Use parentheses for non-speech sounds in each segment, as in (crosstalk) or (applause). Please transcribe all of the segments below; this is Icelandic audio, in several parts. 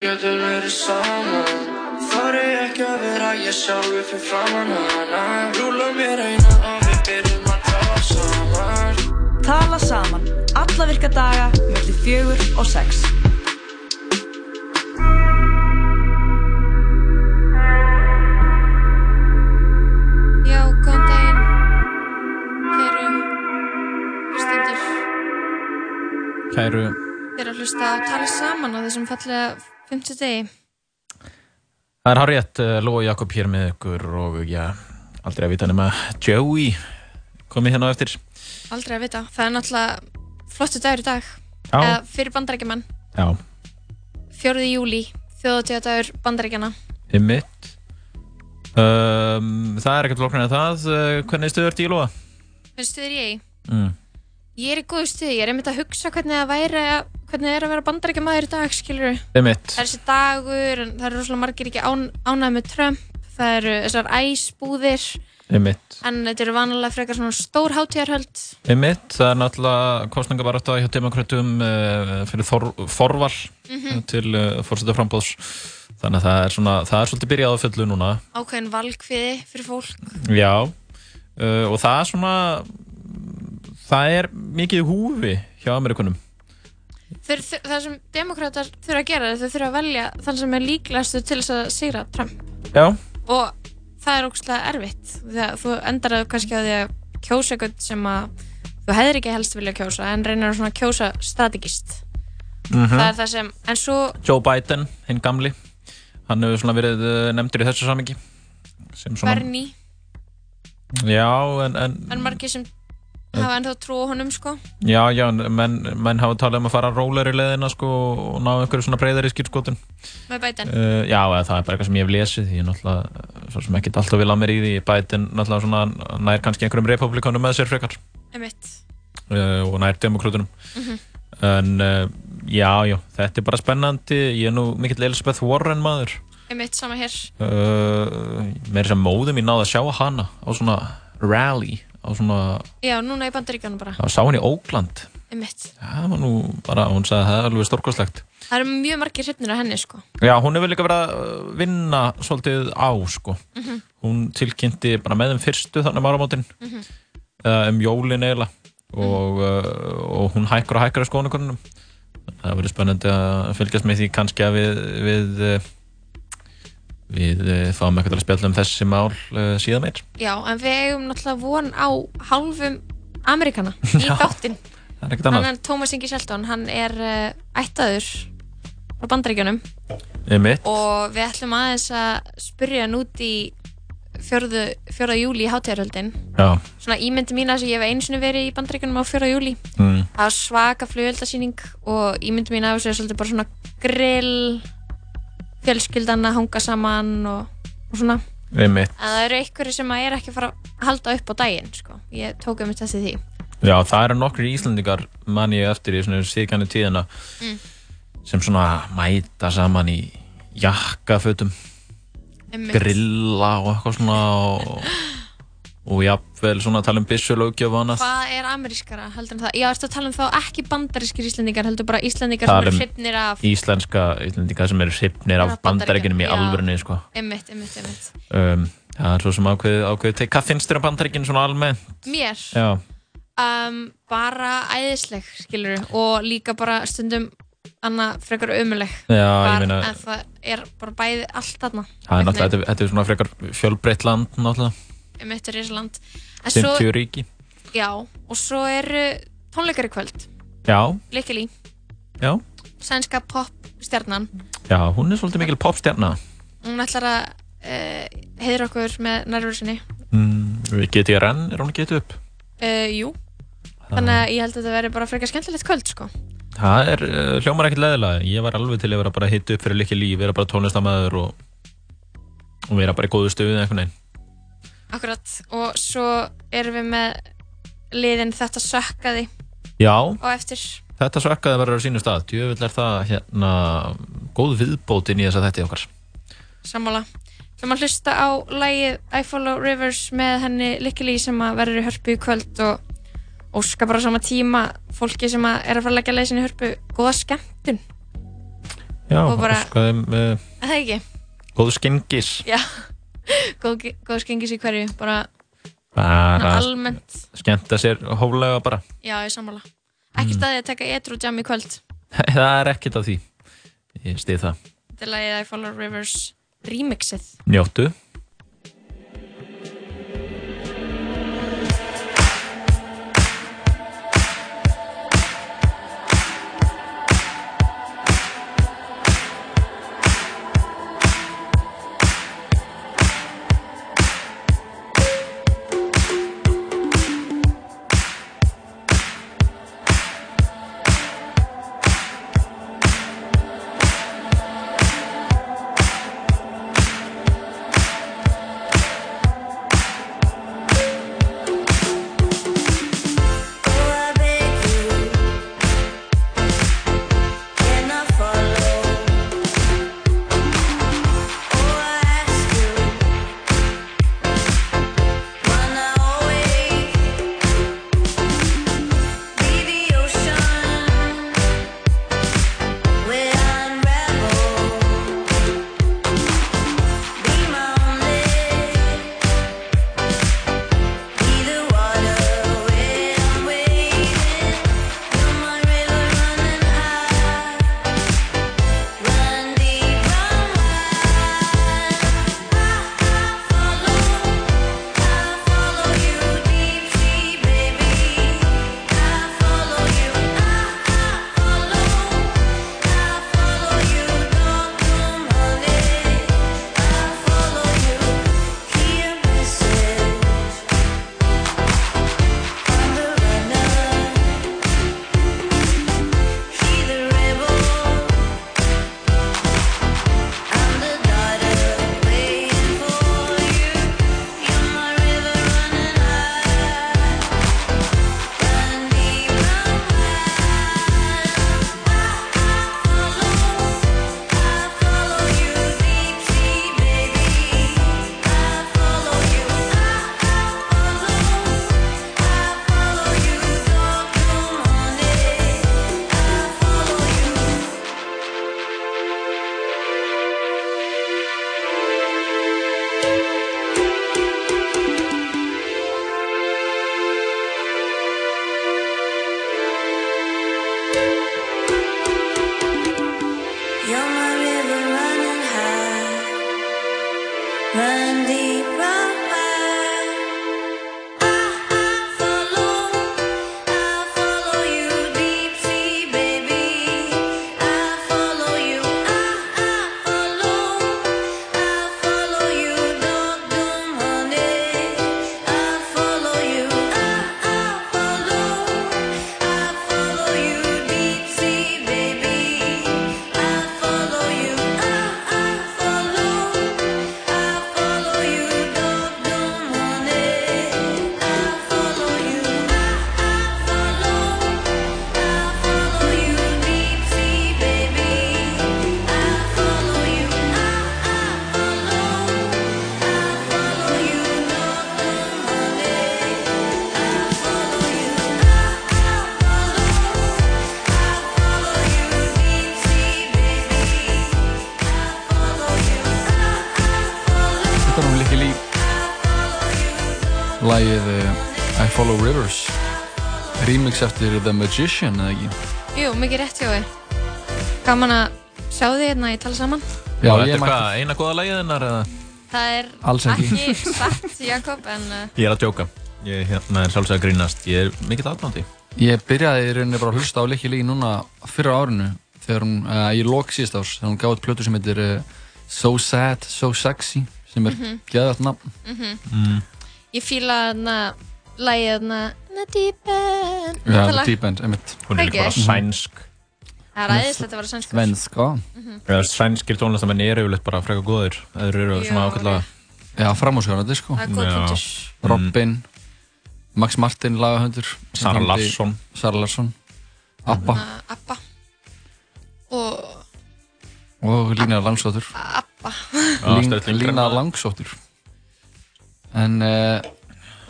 getur verið saman Þarri ekki að vera ég sjálfur fyrir framann hana Rúla mér eina og við byrjum að tala saman Tala saman. Alla virka daga, mellir fjögur og sex. Já, góðan daginn, kæru hlustendur. Kæru, Þið eru að hlusta á tala saman á þessum fallega 50 degi. það er Harriett, uh, Lóa Jakob hér með ykkur og já, aldrei að vita nema Joey komið hérna á eftir. Aldrei að vita. Það er náttúrulega flottu dagur í dag. Eða fyrir bandarækjumann. Já, 4. júli, þjóðatíðadagur bandarækjana. ymmit. Um, það er ekkert flóknar en það. Uh, hvernig stuður ert í Lóa? Hvernig stuður ég? Mm. Ég er í góðu stuði. Ég er einmitt að hugsa hvernig það væri að, hvernig er að vera bandarækjamaður í dag, skilur. Það er þessi dagur, en það eru rosalega margir ekki án, ánægð með Trump. Það eru þessar æsbúðir. En þetta eru vanalega frekar svona stór hátíðarhöld. Það er náttúrulega kostningabarátta hjá demokrautum uh, fyrir forval Mhm. til uh, fórseta frambóðs. Þannig að það er svona, það er svolítið byrjað á fullu núna. Ákveðin valkviði fyrir fólk. Já, uh, og það er svona, það er mikið húfi hjá Amerikunum. Þeir, það sem demokrátar þurfa að gera er þau þurfa að velja þann sem er líklegastu til þess að sigra Trump. Já, Og það er ógustlega erfitt. Þegar þú endar að kannski á því að kjósa eitthvað sem að þú hefðir ekki helst vilja kjósa en reynir að svona kjósa strategist. Mhm. Það er það sem, en svo, Joe Biden, hinn gamli, hann hefur svona verið uh, nefndur í þessu samingi. Bernie, Já, en, en, en margir sem hafa ennþá trú á honum sko. já, já, menn, menn hafa talað um að fara róleri leðina sko og ná einhverju svona breyðari skýrskotun. Með Biden. Uh, já, eða það er bara eitthvað sem ég hef lesið, ég er náttúrulega, svo sem ekkert alltaf vil að mér í því, Biden náttúrulega svona nær kannski einhverjum republikanum með sér frekar Einmitt. uh, og nær demokrautunum. Mhm. En uh, já, já, þetta er bara spennandi, ég er nú mikill Elizabeth Warren maður. Einmitt, sama hér. Með þess að móðum ég náði að sjá hana á svona rally, á svona, Já, núna í bandaríkjónu bara. það sá hann í Oakland. Einmitt. Það var nú bara, hún sagði að það er alveg stórkostlegt. Það eru mjög margir hrifnir á henni sko. Já, hún hefur líka verið að uh, vinna svolítið á, sko. Mhm. Hún tilkynnti bara með þeim fyrstu þannig um áramótin, Mhm. eða um jólin eiginlega og, uh, og hún hækkur og hækkar á skónukonunum. Það verður spennandi að fylgjast með því kannski að við, við, uh, við uh, fáum eitthvað til að spjalla um þessi mál uh, síðan meir. Já, en við eigum náttúrulega von á hálfum Amerikana (laughs) í þáttinn. Það er ekkert annað. Hann er Thomas Ingi Shelton, hann er uh, ættaður frá bandaríkjunum Einmitt. og við ætlum aðeins að spyrja hann út í fjörðu, fjörða júli í hátíðarhöldin. Já. Svona ímyndi mína sem ég hef einu sinni verið í bandaríkjunum á fjörða júli. Mm. Það var svaka flugöldasýning og ímyndi mín af þessu er fjölskyldan að hanga saman og, og svona. En það eru einhverju sem að er ekki að fara að halda upp á daginn, sko. Ég tók um þetta því. Já, það eru nokkri íslendingar mann ég eftir í svona síðkvæmni tíðina Mm. sem svona mæta saman í jakkafötum grilla og eitthvað svona og, (laughs) og jafnvel svona tala um byssulögjöf og annað. Hvað er amerískara heldur en það? Já, ertu að tala um þá ekki bandarískir íslendingar, heldur bara íslendingar sem um eru hrifnir af íslenska íslendingar sem eru hrifnir af bandaríkinum í alvörunni sko. Einmitt, einmitt, einmitt. um, það er svo sem ákveðið ákveðið hvað finnst þér um bandaríkinu svona almennt? Mér, Já, um, bara æðisleg, skilur og líka bara stundum Anna frekar meina- En það er bara bæði allt þarna. Það er náttúrulega, þetta er svona frekar fjölbreytt land náttúrulega, Ísland. En svo, 50 ríki. Já, og svo eru tónleikar í kvöld. Já, Likili, já, sænska pop stjarnan já, hún er svolítið mikil popstjarna. Hún ætlar að uh, heiðra okkur með nærveru sinni. Mm, GTRN, er hún að geta upp? uh, Jú. Þannig að ég held að þetta veri bara frekar skemmtilegt kvöld sko. Það er uh, hljómar ekkert leðilega ég var alveg til að vera bara að hitta upp fyrir likki líf vera bara tónlistamæður og, og vera bara í góðu stöðu einhvern veginn Akkurat. Og svo erum við með liðin þetta sökkaði. Já, og eftir. Þetta sökkaði verður á sínu stað. Djöfull er það hérna góð viðbót inn í þess að þetta okkar. Sammála. Við erum að hlusta á lagið I Follow Rivers með henni Likili sem að verður í hörpu í kvöld og óska bara á sama tíma fólki sem að er að fara að leggja leiðin í hörpu góða skemmtun. Já, Og bara- óskaðum uh, Er Það ekki? góðu skengis Já, góð, góð skengis í hverju, bara bara almennt, skemmta sér hóflega bara. Já, ég sammála. Ekki staðið að taka etru jam í kvöld. (laughs) Það er ekkert af því. Ég stið það. Til að ég Follow Rivers remixið. njóttu Remix eftir The Magician eða ekki Jú, mikið rétt hjá þér. Gaman að sjá þig hérna í tala saman. Já, ég þetta er hvað, eina góða lagið hennar eða? Það er Alls ekki. satt, Jakob, en uh, Ég er að djóka Ég hérna, er sjálfsög að grínast Ég er mikill aðnándi Ég byrjaði í rauninni bara að hlusta á Licky Lee núna fyrra árinu þegar hún, uh, í lok síðast árs þegar hún gaf út plötu sem heitir uh, So Sad, So Sexy sem er mm Mhm. -hmm. geðvægt nafn ég fíla þarna lagið þarna Na deep end. Já, Það The Deep End, einmitt Hún er Ekki? bara sænsk Það er æðislegt að vera sænskur. Svenska Sænskir tónlistamenn eru yfirleitt bara frekar góðir Þeir eru svona ákveðlega Já, framhúsjónandi sko Það er góð punktur. Robin, Max Martin, lagahöndur Sara Larsson Sara Larsson Abba Abba. Og og Lína Langsóttur Abba. Lína. Langsóttur En uh,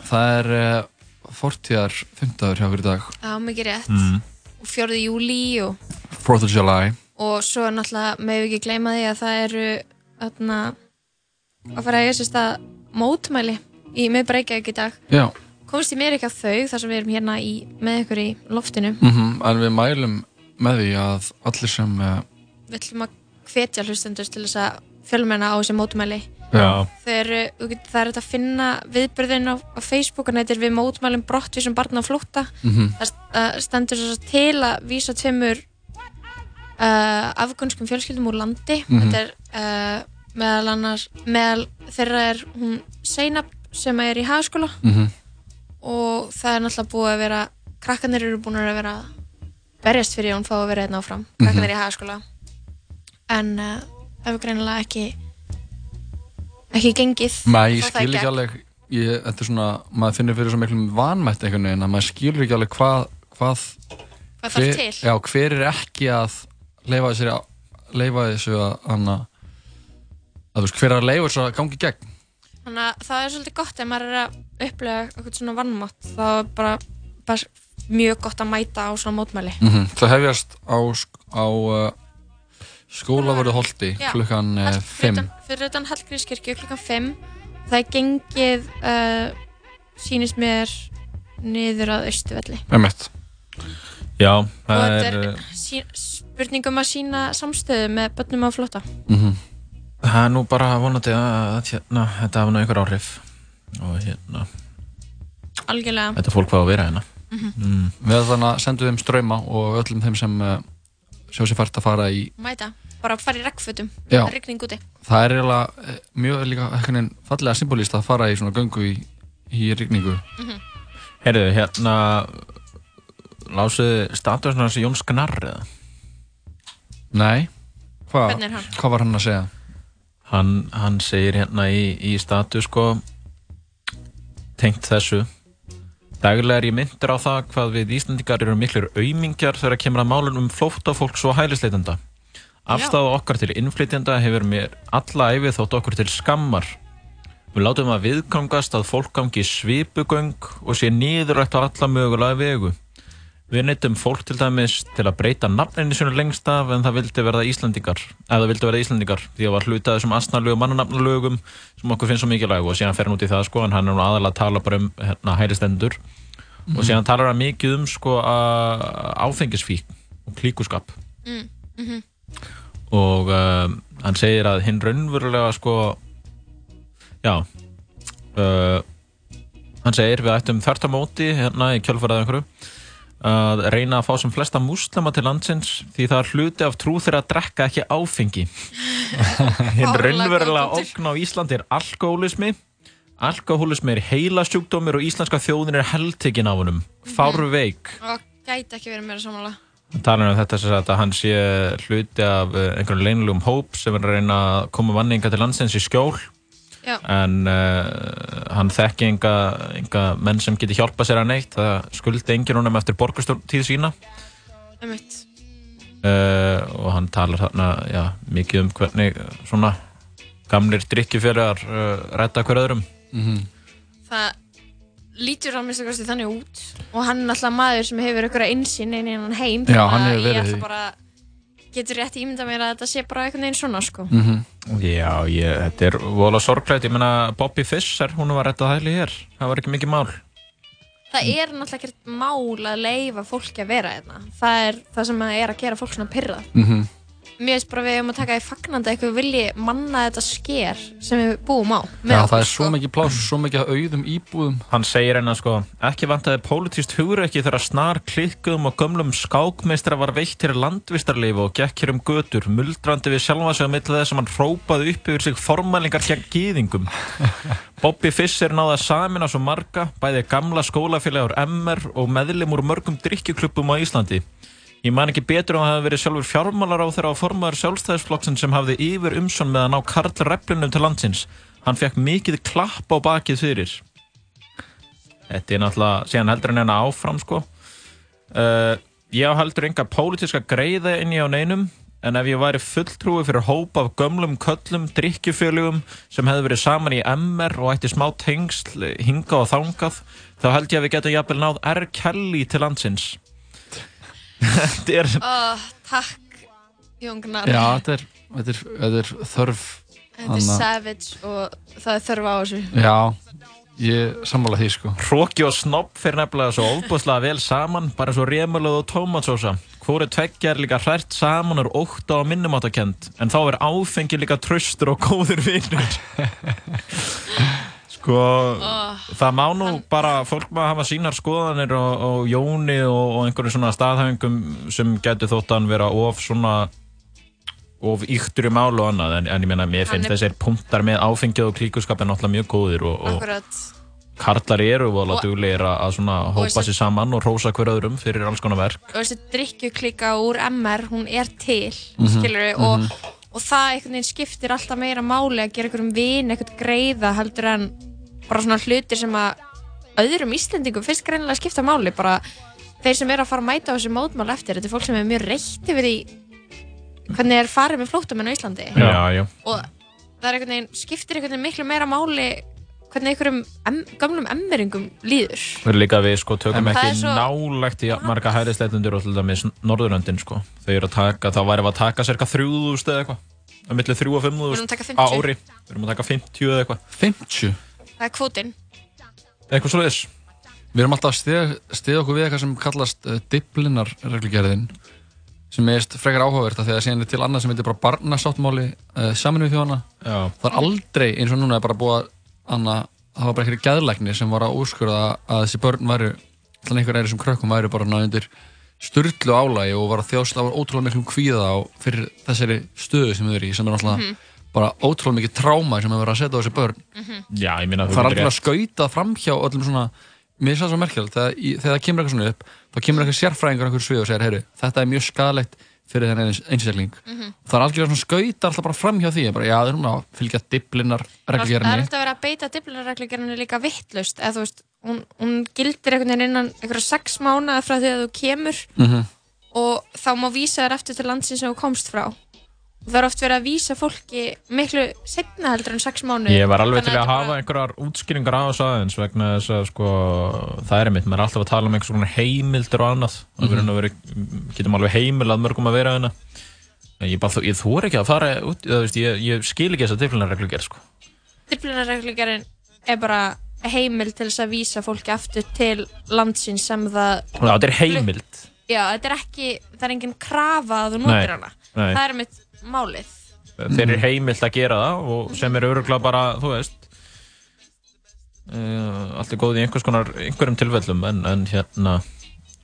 það er uh, fortíðar 50 hjá í dag Já, mikið rétt. mm. Og 4. júli og, 4th of July og svo náttúrulega með ekki gleyma því að það eru þarna, að fara að eiga sér stað mótmæli í miðbæ Reykjavík í dag Já, komst ég mér ekki að þau þar sem við erum hérna í, með ykkur í loftinu mm en við mælum með því að allir sem uh, við ætlum að hvetja hlustendur til þess að fjölmenna á þessi mótmæli Þú get- það er hægt að finna viðbyrðin á, á Facebook og neytir við mótmælum brottvísum barna á flótta. Mm það st- uh, stendur svo til að vísa tveimur uh, afgönskum fjölskyldum úr landi. Mhm. þetta er uh, meðal annars meðal þeirra er hún Seinab sem er í hagaskóla -hmm. og það er náttúrulega búið að vera krakkanir eru búin að vera að berjast fyrir að hún fá að vera einn áfram. Krakkanir í hagaskóla en uh, það hefur greinilega ekki ekki gengið. Nei, ég skil ekki alveg ég, Þetta er svona, maður finnir fyrir svo miklum vanmætt einhvern veginn að maður skilur ekki alveg hvað hvað, hvað þarf til? Já, hver er ekki að leifa þessu að leifa þessu að, hana, að veist, hver er að leifa þessu að gangi gegn? Þannig að það er svolítið gott ef maður er að upplega eitthvað svona vannmátt þá er bara, bara mjög gott að mæta á svona mótmæli. Mm -hmm. Það hefjast á, á uh, skólavörðu holti Já. klukkan uh, Hall- fyrir 5 utan- fyrir utan Hallgrímskirkju klukkan 5 það er gengið uh, sýnist mér niður að austuvelli Emmett já, og það þetta er, er sí, spurningum að sína samstöðu með börnum á flóta mm -hmm. það er nú bara vonandi að, hérna, þetta hafa nú einhver áhrif og hérna, algjörlega. Þetta fólk hvað að vera hérna. Mm. Við þannig að sendum þeim ströyma og öllum þeim sem sjá sér fært að fara í mæta, bara fara í regnfötum Já. rigning úti Það er eiginlega eh, mjög líka fallega symbolist að fara í svona göngu í, í rigningu. Heyrðu, hérna lásuðu statusna þessi Jón Sknarr eða? Nei, Hva, hvað var hann að segja? Hann, hann segir hérna í, í status sko tengt þessu Daglega er ég myndur á það hvað við Íslandingar eru miklir aumingjar þegar kemur að málun um flóttafólks og hælisleitenda. Afstæða okkar til innflytjenda hefur mér alla æfið þótt okkur til skammar. Við látum að viðkangast að fólk gangi svipugöng og sé nýðurætt á alla mögulega vegu. Við neytum fólk til dæmis til að breyta nafninu sinu lengst af en það vildi verða Íslandingar eða vildi verða Íslandingar því að var hluta þessum astnarlegu mannanafnalögum sem okkur finnst svo mikilvæg og síðan fer hann út í það sko en hann er nú aðalega að tala bara um hérna, hælistendur og síðan talar hann mikið um sko að áfengisfík og klíkuskap. Mm, mm og uh, hann segir að hinn raunverulega sko já uh, hann segir við ættum þvert á móti hérna í kjölfarað einhverju að reyna að fá sem flesta múslima til landsins því það er hluti af trú þeirra að drekka ekki áfengi. (laughs) Hinn raunverulega ógn á Íslandi er alkoholismi alkoholismi er heila sjúkdómir og íslenska þjóðin er heldtekinn af honum. Fárveik. Og gæti ekki verið meira samanlega Hann talar um þetta sem sagt að hann sé hluti af eh, einhverjum leynilegum hóp sem er að reyna að koma manninga til landsins í skjól Já. en uh, hann þekki enga, enga menn sem geti hjálpa sér að neitt. Það skuldi enginn honum eftir borgarstjórntíð sína. Uh, og hann talar þarna já, mikið um hvernig svona gamlir drikkjufjörðar uh, rætta hver öðrum. Það lítur á minnst að þannig út. Og hann er náttúrulega maður sem hefur einhverja insýn inn í hann heim. Já, þannig hann að hefur verið ég ætla því. Getur rétt ímynda mér að þetta sé bara einhvern veginn svona sko. Mm Já, ég, þetta er vola sorglægt, ég meina Bobby Fischer, hún var rætt að hæli hér. Það var ekki mikið mál. Það er náttúrulega ekkert mál að leifa fólki að vera hérna. Það er það sem er að gera fólk svona pyrrað -hmm. Mér finnst bara við um að taka í fagnandi eitthvað vilji manna þetta sker sem við búum á Já, okkur, það er sko. svo mikið pláss, svo mikið auðum íbúðum. Hann segir hennar sko, ekki vantaði pólitíst hugreiki þegar snar klikkuðum og gömlum skákmeistra var veitt til landvistarleifu og gekk hér um götur, muldrandi við sjálfa sig á milli þess að hann hrópaði upp yfir sig formælingar gegn gýðingum. (laughs) Bobby Fischer náði að samina svo marga, bæði gamla skólafélagur MR og meðlum úr mörgum drikkjuklubbum á Íslandi. Ég man ekki betur að það hefði verið sjálfur fjármálar á þeirra á formaður sjálfstæðisflokksinn sem hafði yfir umsjón með að ná Karl Replunum til landsins. Hann fekk mikið klapp á bakið fyrir. Þetta er náttúrulega, síðan heldur en enna áfram sko. Uh, ég heldur enga pólitíska greiða inn í á neinum en ef ég væri fulltrúi fyrir hóp af gömlum köllum, drikkjufélugum sem hefði verið saman í MR og ætti smá tengsl hinga og þangað þá held ég að við getum jafnvel náð R. Kelly til landsins Þetta er oh, takk Jóngnar. Já, þetta er, þetta er, þetta er þörf Þetta er savage og það er þörf á þessu. Já, ég sammála því sko Hróki og snopp fyrir nefnilega svo ofbúslega vel saman, bara svo remulega og tómatsósa. Hvori tveggja er líka hrært saman og er óta og minnumáttakend, en þá er áfengi líka tröstur og góður vinnur. (laughs) sko, það má nú bara, fólk má hafa sínar skoðanir og, og Jóni og, og einhverju svona staðhæfingum sem getur þótt að hann vera of svona of yktur í málu og annað, en, en ég meina, mér Hann finnst er- þessir punktar með áfengið og klíkuskap er náttúrulega mjög góðir og, og karlar eru Og- duglegir að svona hópa sér saman og rósa hver öðrum fyrir alls konar verk. Og þessi drikkjuklíka úr MR, hún er til, mm Mhm, skilur og, og það einhvern veginn skiptir alltaf meira máli að gera einhverjum vin, einhvern greiða heldur en bara svona hlutir sem að öðrum Íslendingum finnst greinilega að skipta máli, bara þeir sem eru að fara að mæta á þessi mótmál eftir, þetta er fólk sem er mjög reytt yfir því hvernig er farið með flóttamenn á Íslandi. Já, já, og það er einhvern veginn, skiptir einhvern veginn miklu meira máli hvernig einhverjum em, gamlum emmeringum líður. Við líka við sko tökum En það ekki er svo- nálægt í marga hæðisleitundur og til dæmis Norðurlöndin sko. Þau eru að taka, þá væri við að taka cirka 3000 eða eitthvað. Á milli 3 og 5 Við erum að taka á 50. ári, við erum að taka 50 eða eitthvað. 50? Það er kvótinn eitthvað svo þess Við erum alltaf að stiða, okkur við eitthvað sem kallast uh, Diblinar reglugerðin sem er frekar áhugavert af því að síðan er til annað sem heitir bara barnasáttmáli uh, saminuð þjóðana Já. það er aldrei eins og núna er bara búið að anna, það var bara einhverju geðlækni sem var að úrskurða að þessi börn væru allan einhver eiri sem krökkum væru bara náðundir sturlu álægi og var að þjást á ótrúlega miklum kvíða á fyrir þessari stöðu sem þau eru í sem er alltaf. Bara ótrúlega mikið tráma sem hefur verið að setja á þessi börn. Já, ég meina þú það er alveg að skauta framhjá öllum svona mér finnst það svo merkjald þegar, í- þegar það kemur eitthvað svona upp þá kemur eitthvað sérfræðingur á einhverju svið og segir heyru, þetta er mjög skadalegt fyrir þennan eins, einstakling. Mhm. það er algjörlega svona skauta alltaf bara framhjá því bara, já, það er núna að fylgja diblinar Það er alltaf verið að beita diplinarreglugerðinu líka vittlust eða þú veist, hún, hún gildir einhvern veginn það er oft verið að vísa fólki miklu setna heldur en sex mánuði Ég var alveg til Þannig að hafa einhverjar útskýringar á þessu aðeins vegna þess að sko, það er mitt, maður er alltaf að tala um einhvers konar heimildir og annað mm. -hmm. veri, getum alveg heimil að mörgum að vera hérna ég, ég þór ekki að fara út, það, veist, ég, ég skil ekki þess að diflinarreglu ger sko. diplinarreglugerðin er bara heimil til þess að vísa fólki aftur til landsins sem það Já, þetta er heimild já, þetta er ekki, það er engin krafa að þú Nei, notir hana nei. það er mitt málið þeir eru heimilt að gera það og sem eru öruglega bara, þú veist uh, allt er góð í einhvers konar einhverjum tilfellum en, en hérna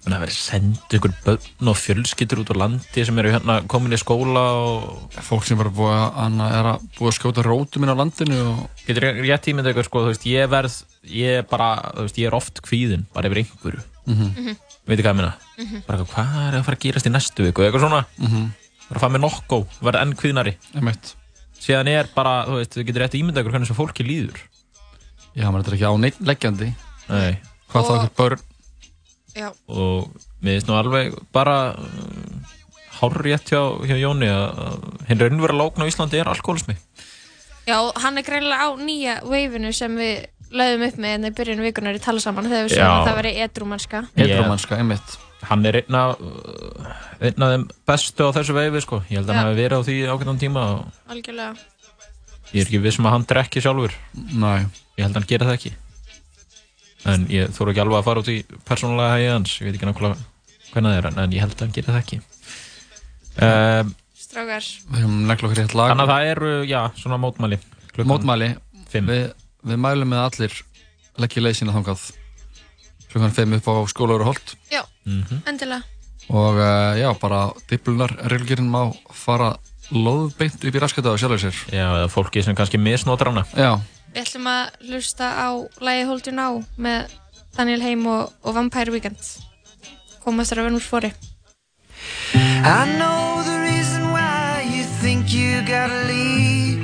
en það verið sendu ykkur börn og fjölskyldur út á landi sem eru hérna komin í skóla og fólk sem bara búið að, anna, er að búið að skjóta rótum inn á landinu og getur ég rétt ímynd eitthvað sko, þú veist, ég verð ég er bara, þú veist, ég er oft kvíðin bara yfir einhverju Mhm. veitir hvað ég meina Mhm. bara eitthvað, hvað er að fara að gerast í næstu viku eitthvað svona, Mhm. Bara að fara með nokkó verða enn kvíðnari. Einmitt. síðan er bara, þú veist, þú getur rétt ímynd eitthvað hvernig þessu fólki líður. Já, maður er ekki á neitt leggjandi. Nei. hvað þá Og- eitthvað börn? Já, og mér finnst nú alveg bara uh, hárrétt hjá, hjá Jóni að hinn raunverulega lókn á Íslandi er alkoholismi Já, hann er greinilega á nýja veifinu sem við lögðum upp með hérna í byrjun vikunar í tala saman þegar við sögum að það veri edrúmannska. Edrúmannska, einmitt hann er einn af einn af þeim bestu á þessu veifi sko. ég held að Já. hann hafi verið á því ákveðan tíma og Algjörlega. ég er ekki vissum að hann drekki sjálfur Nei. ég held að hann gera það ekki en ég þóru ekki alveg að fara út í persónulega hægið hans, ég veit ekki nákvæmlega hvernig það er, en- en ég held að hann gera það ekki um, Strákar. við höfum negla okkur rétt lag þannig að það eru, já, svona mótmæli Klukkan mótmæli fimm. við, við mælum með að allir leggja leið sína þangað klukkan 5 upp á skólaur og holt Já, Mhm. endilega. og uh, já, bara diplunar reglgerinn má fara loðbeint upp í raskata og sjálfur sér já, eða fólki sem kannski misnotar hana já, Við ætlum að hlusta á lægi Hold You Now með Daniel Heim og, og Vampire Weekend. Koma þessar að vera úr fóri. I know the reason why you think you gotta leave.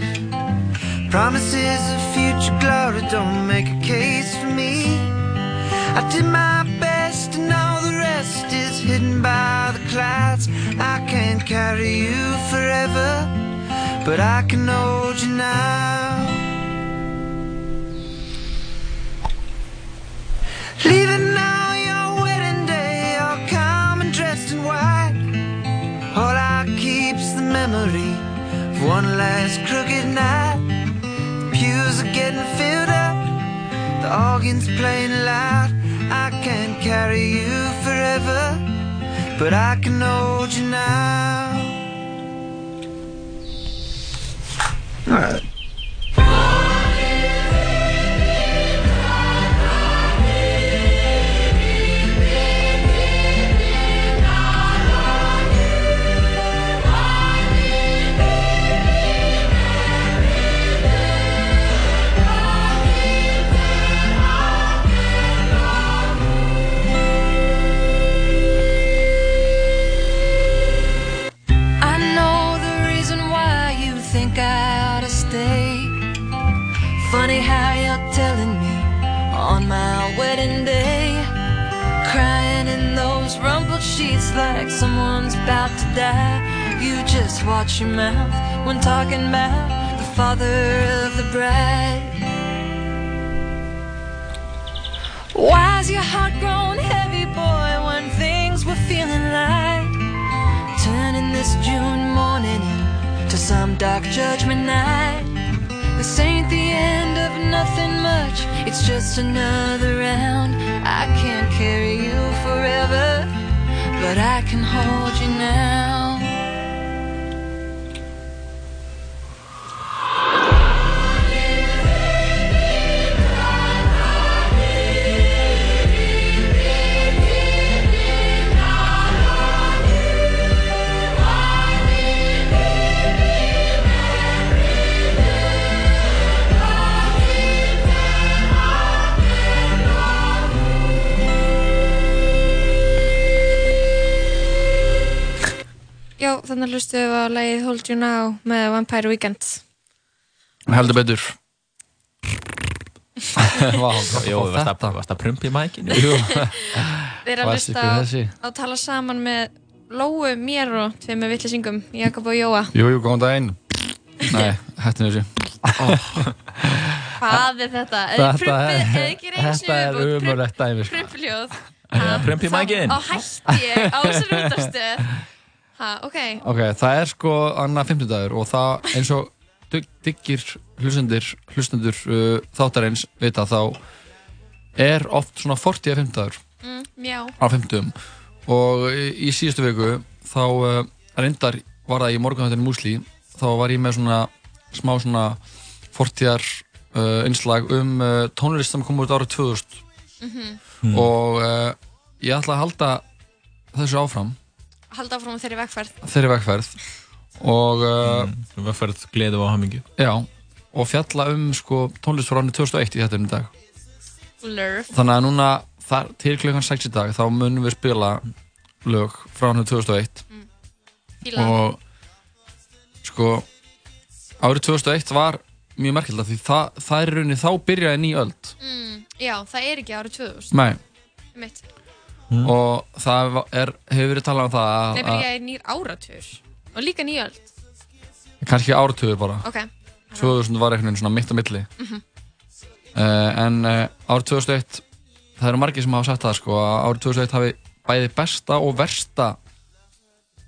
Promises of future glory don't make a case. I did my best and all the rest is hidden by the clouds. I can't carry you forever, but I can hold you now. Leaving now your wedding day, all calm and dressed in white. All I keep's the memory Of one last crooked night. The pews are getting filled up, the organ's playing loud. I can't carry you forever, but I can hold you now. All right. Sheets like someone's about to die. You just watch your mouth when talking about the father of the bride. Why's your heart grown heavy, boy, when things were feeling light? Turning this June morning into some dark judgment night. This ain't the end of nothing much, it's just another round. I can't carry you forever, but I can hold you now. Já, þannig hlustu við á lagið Hold You Now með Vampire Weekend. Heldur betur (laughs) Jó, og varst að, að í mækinu? Jú, (laughs) Þeir eru að hlusta á, þessi á tala saman með Lóu, mér og tveimur villisingum, Jakob og Jóa. Jú, jú, góðan daginn Nei, hættin þessu (laughs) Hvað er þetta? Þetta er, er umurlegt dæmi sko. Prumpljóð. Prumpa í mækin? Á hætti ég á þessari útastöð. Ha, ok. Ok, það er sko annað 50 dagur og það eins og dyggir hlustendur, hlustendur uh, þáttarins vita þá er oft svona 40 að 50 dagur Mm, já. á 50 og í, í síðustu viku þá uh, reyndar var það í morgunhættinu músli þá var ég með svona smá svona 40 uh, innslag um uh, tónlist sem kom út árið 2000 Mhm. og uh, ég ætla að halda þessu áfram Halda áfram þeirri vegferð. þeirri vegferð og uh, erum færð gleði og hamingju. já, og fjalla um sko, tónlist frá árið 2001 í þetta í dag Lurf. þannig að núna þar, til klukkan 6 í dag þá munum við spila lög frá árið 2001 Fíla. og sko árið 2001 var mjög merkilega því það, það er rauninni þá byrjaði ný öld Mm, já, það er ekki árið 2000. Nei. Mitt. Og það er, hefur verið talað um það að, Nei, byrjaði nýr áratur. Og líka nýjöld. að kannski áratugur bara Ok. 2000 var einhvern veginn svona mitt á milli Mhm. uh, en uh, árið 2001 það eru margir sem hafa sagt það sko að árið 2001 hafi bæði besta og versta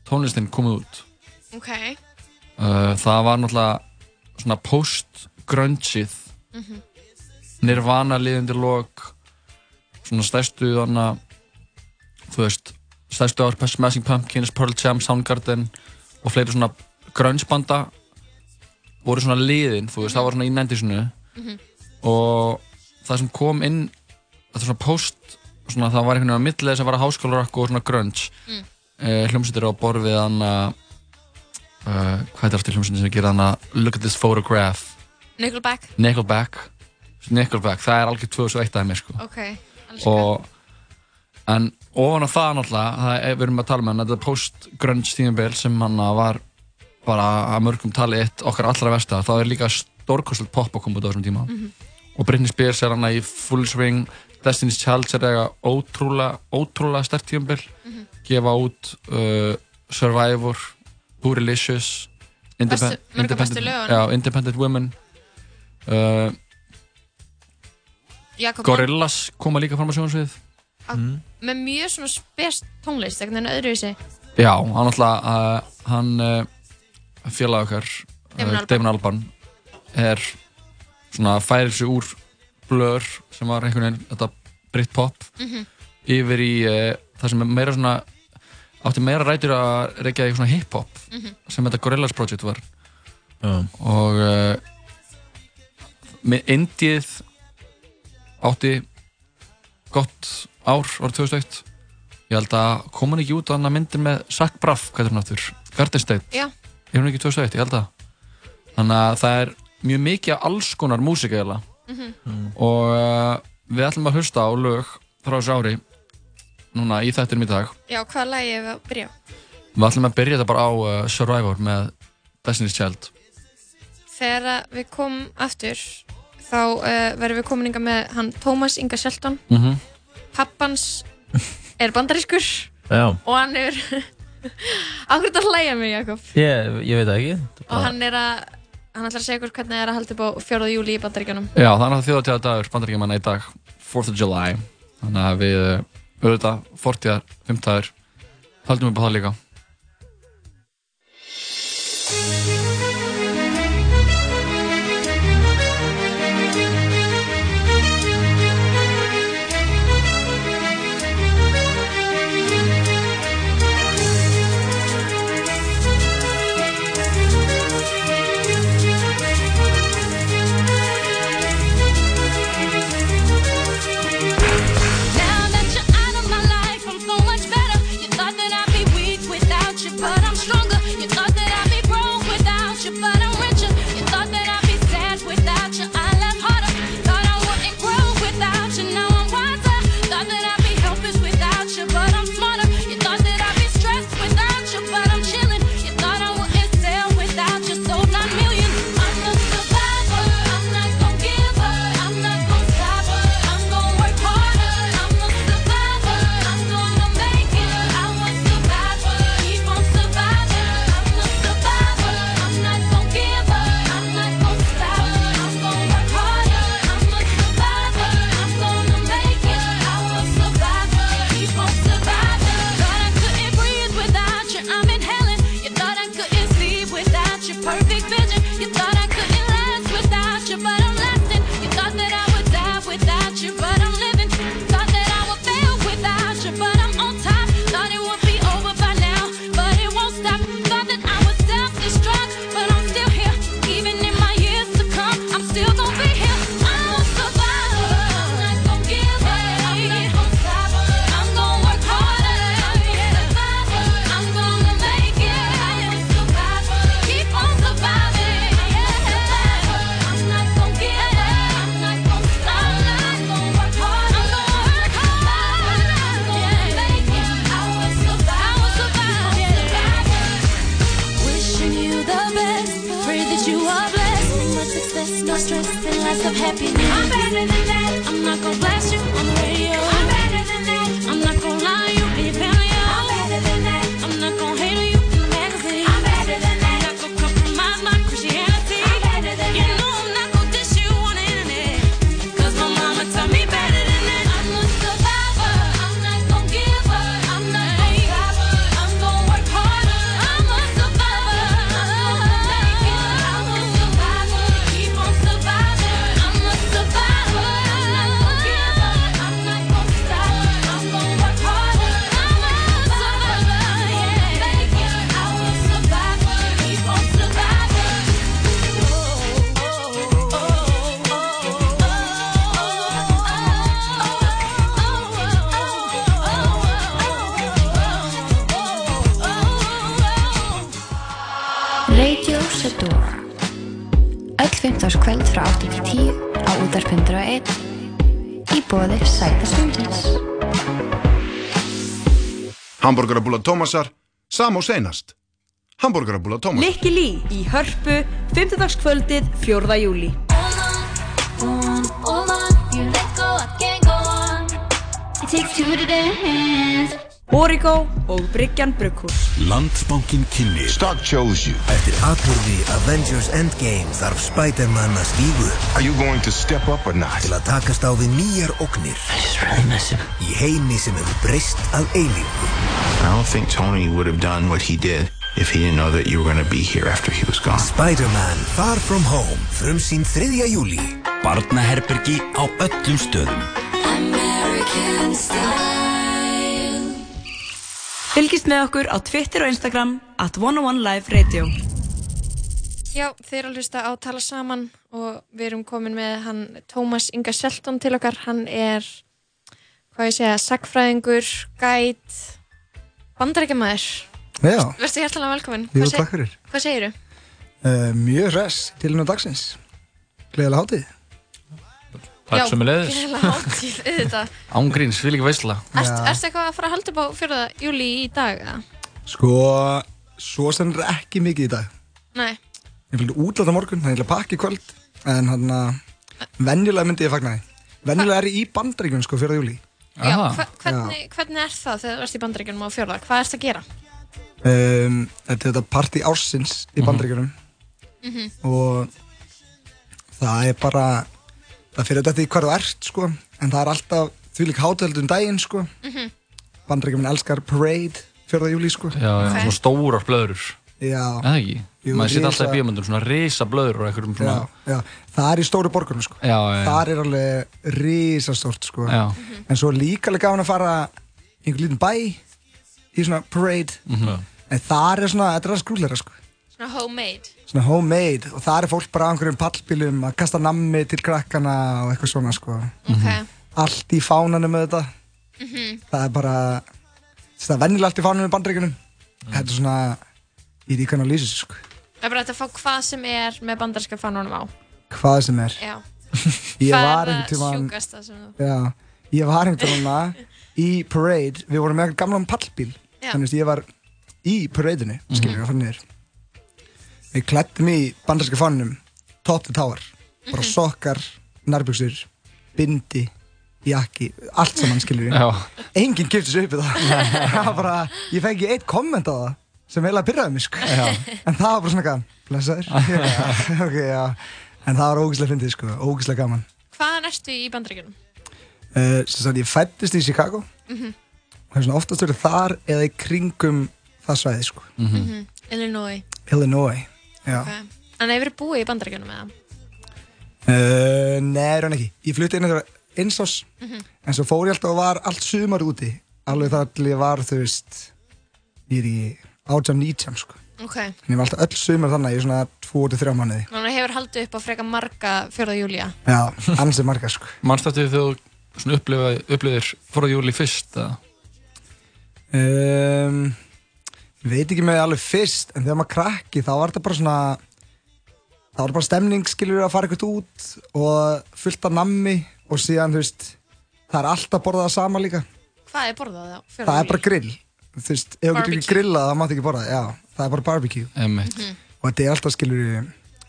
tónlistin komið út Ok. uh, það var náttúrulega svona post-grungeið Mhm. Nirvana liðundir lok svona stærstu þannig þú veist stærstu ár Smashing Pumpkins, Pearl Jam, Soundgarden og fleiri svona grunge banda voru svona liðin þú veist, það var svona í nendisinu Mhm. og það sem kom inn þetta svona post svona, það var einhvern veginn á millið sem var að háskólarock og svona grunge Mm. uh, hljómsveitir á borfið þannig uh, hvað er þetta hljómsveitir sem gera þannig Look at this photograph Nickelback. Nickelback Nickelback, það er algjör 2001 dæmi sko. Ok. Alls og en ofan á það náttúrulega það er, við erum að tala með hann, þetta post-grunge tímabil sem hann var bara að mörgum tali eitt okkar allra versta þá er líka stórkostlega pop að koma út á þessum tíma Mhm. og Britney Spears er hann í full swing Destiny's Child er eitthvað ótrúlega ótrúlega stert tímabil Mhm. gefa út uh, Survivor af bestu lögunum. já, Independent Women uh, Jakob Gorillaz koma líka fram á sjónsvið Mann, með mjög svona spes tónlist, ekkert en öðruvísi. Já, hann alltaf uh, hann uh, félag okkar Damon uh, Albarn. Damon Albarn er svona færir sig úr blur sem var einhvern veginn þetta Britpop Mhm. yfir í uh, það sem er meira svona átti meira rætur að reykja í svona hip-hop Mhm. sem þetta Gorillaz Project var Já. og uh, með Indið átti gott ár árið 2001 ég held að kom hann ekki út á hann myndir með Zach Braff, hvað er hann aftur? Garden State, Já, er hann ekki 2001, ég held að. Þannig að það er mjög mikið af alls konar músika Mhm. og uh, við ætlum að hlusta á lög frá þessu ári núna í þettinum í dag. Já, hvaða lagi er við að byrja? Við ætlum að byrja þetta bara á uh, Survivor með Destiny's Child. Þegar að við komum aftur þá uh, verðum við komin inga með hann Tómas Inga Shelton. Mm -hmm. Pappans er bandarískur Já, og hann er (laughs) Akkur þetta hlæja mig, Jakob ég, ég veit það ekki. og hann er að hann ætlar að segja ykkur hvernig það er að halda upp á 4. júli í bandaríkjunum Já, þannig að þjóðatíða dagur bandaríkjamanna í dag 4th of July þannig að við uh, auðvitað 40. 50. haldum upp á það líka Hamburgerabúla Tómasar, sam og seinast. Hamburgerabúla Tómasar. Likki Lý í Hörpu 5. kvöldið 4. júli I. Origo og Bryggjan Brugghús Landsbankin kynni Stock chose you. Eftir atbyrði Avengers Endgame þarf Spider-Man að stígu Are you going to step up or not? til að takast á við nýjar ógnir í heimi sem hefur breyst að eilífu. I don't think Tony would have done what he did if he didn't know that you were going to be here after he was gone. Spider-Man Far From Home frumsýn 3. júli Barnaherbergi á öllum stöðum Fylgist með okkur á Twitter og Instagram at 101 Live Radio. Já, þeir eru að hlusta á Tala Saman og við erum komin með hann Tómas Inga Shelton til okkar. Hann er, hvað ég segja, sagfræðingur, gæt, bandarækjamaður. Já, Verstu hjertalega velkomin. Jú, Hvað seg- takk fyrir. Hvað segiru? uh, mjög hress til nú dagsins. Gleðilega hátíð. Takk sömuleiðis. Gleðilega hátíð, (laughs) auðvitað. Ángríns, vil ekki. Erst, erstu eitthvað að fara að halda upp á 4. júli í dag? eða? Sko, svo sem er ekki mikið í dag. Nei. Ég fylgdi útláta morgun, það er eiginlega pakki í kvöld, en hann að venjulega myndi ég fagna því. Venjulega er ég í bandaríkjum sko 4. júli. Já, hva, hvernig, hvernig er það þegar þú ert í bandaríkjunum á 4. Hvað ertu að gera? Um, þetta er þetta partí ársins í bandaríkjunum Mhm. og það er bara, það fyrir þetta í hvar þú ert sko, en það er alltaf því líka hátöldum daginn sko. Mhm. Bandaríkjumin elskar parade 4. júli sko. Já, já, Ok. svona stórar blöður. Já. Eða ekki? Jú, Maður sitt alltaf í bíomöndum, svona risa blöður og einhverjum svona... Já, já, það er í stóru borgunum sko. Já, já, já. Það er alveg risastórt sko. Já. En svo líka alveg gaman að fara í einhvern lítinn bæ í svona parade. Mhm. En það er svona, þetta er að skrúleira sko. Svona homemade. Svona homemade og það er fólk bara á einhverjum pallbílum að kasta nammi til krakkana og eitthvað svona sko. Ok. Allt í fánanum með þetta. Mhm. Það er bara, það er venjulega allt í fánanum með bandreikunum. Þetta er svona, í kannan að lýsa þessu sko. Það er bara hægt að fá hvað sem er með bandaríska fánunum á. Hvað sem er. Já. (laughs) Ég Hvað var er það tímann sjúkasta sem þú... Já, ég var einhvern tímann (laughs) í parade, við vorum með gamlan pallbíl Já. þannig að ég var í paradeinu, skiljum við að fara niður við klættum í bandarska fannum top to tower, bara Mhm. sokkar nærbuksur, bindi jakki, allt saman skiljum við Já. enginn kipti sig upp í það (laughs) það bara, ég ekki eitt komment á það sem eiginlega pyrraði mig sko. en það var bara svona gaman blessaður, (laughs) Já, (laughs) ok, já en það var ógæslega fyndið sko, ógæslega gaman Hvaðan ertu í bandaríkjunum? uh, sagt ég fættist í Chicago Mhm. og hef svona oftast verið þar eða í kringum það svæði sko Mhm. Illinois. Illinois já Ok. En hefur þið búið í bandaríkjunum eða? uh, Nei, raun ekki Ég flutti inn þetta einsás Mhm. en svo fór ég alltaf og var allt sumar úti alveg þar til ég var þú veist ég er í 18-19 sko Ok. en ég var alltaf öll sumar þannig í svona 2-3 mánuði Þannig hefur haldið upp á freka marga 4. júlía. Já, ansið marga sko Manst eftir þegar þú svona upplifa- upplifir fór júli fyrst, um, Ég veit ekki með alveg fyrst en þegar maður krakki þá var þetta bara svona það var bara stemning skilur að fara eitthvað út og fullt af nammi og síðan þú veist það er alltaf borðað sama líka Hvað er borðað á 4. það er bara grill þú veist, ef þú getur ekki grillað þá máttu ekki borða það. já, það er bara barbecue. Einmitt. Mhm. og þetta er alltaf skilur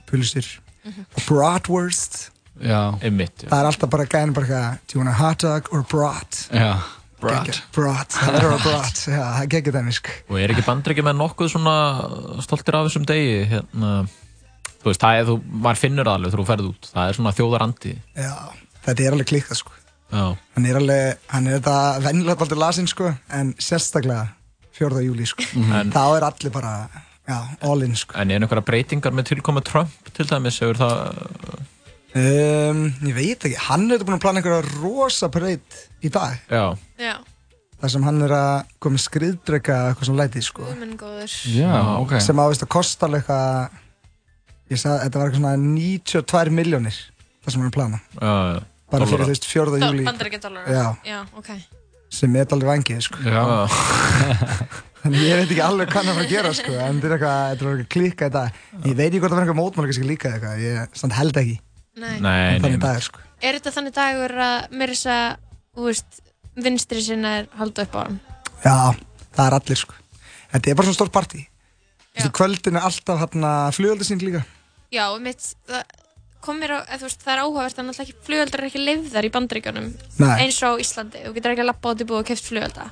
pulsir og bratwurst. Já. Einmitt, það er alltaf bara gæðin bara eitthvað do you want a hot dog or brat? Já, brat. Brat, það verður að brat. Já, það geggjað dæmi sko. Og er ekki bandryggi með nokkuð svona stoltir af þessum degi? Hérna, þú veist, það er, þú, maður finnur það alveg þú ferð út, það er svona þjóðarandi. Já, þetta er alveg klikkað sko. Já. Hann er alveg, hann er þetta vennilega baldur lasinn sko En sérstaklega 4. júli sko Mhm. Þá er allir bara, já, all in sko En er einhverja breytingar með tilkomu Trump til dæmis, hefur það um, Ég veit ekki, hann er búin að plana einhverja rosa parade í dag Já, Já. þar sem hann er að koma skriðdrega eitthvað svona lætið sko Guðminn góður. Já, ok. sem ávist að kosta eitthvað ég sagði, þetta var eitthvað svona 92 miljónir það sem hann er að plana já, bara fyrir þú veist 4. júli Bandaríkjadólar. Já. Já, ok. Sem er alveg vangið sko Já. (laughs) Þannig ég veit ekki alveg hvað hann er að gera sko, en þetta er eitthvað, klíka í dag. Ég veit ekki hvort það verður eitthvað mótmála kannski líka eða eitthvað, ég samt held ekki. Nei. Nei, þannig nei. dag er sko. Er þetta þannig dagur að mér þess að, vinstri sinna er halda upp á hann? Já, það er allir sko. Þetta er bara svona. Þú veist, kvöldin er alltaf hérna flugöldasýning líka. Já, mitt, það kom mér á, eða, veist, það er áhugavert að náttúrulega ekki flugöldar er ekki leifðar í bandaríkjunum Nei. eins og á Íslandi. Þú getur ekki að lappa át í búið og keft flugölda.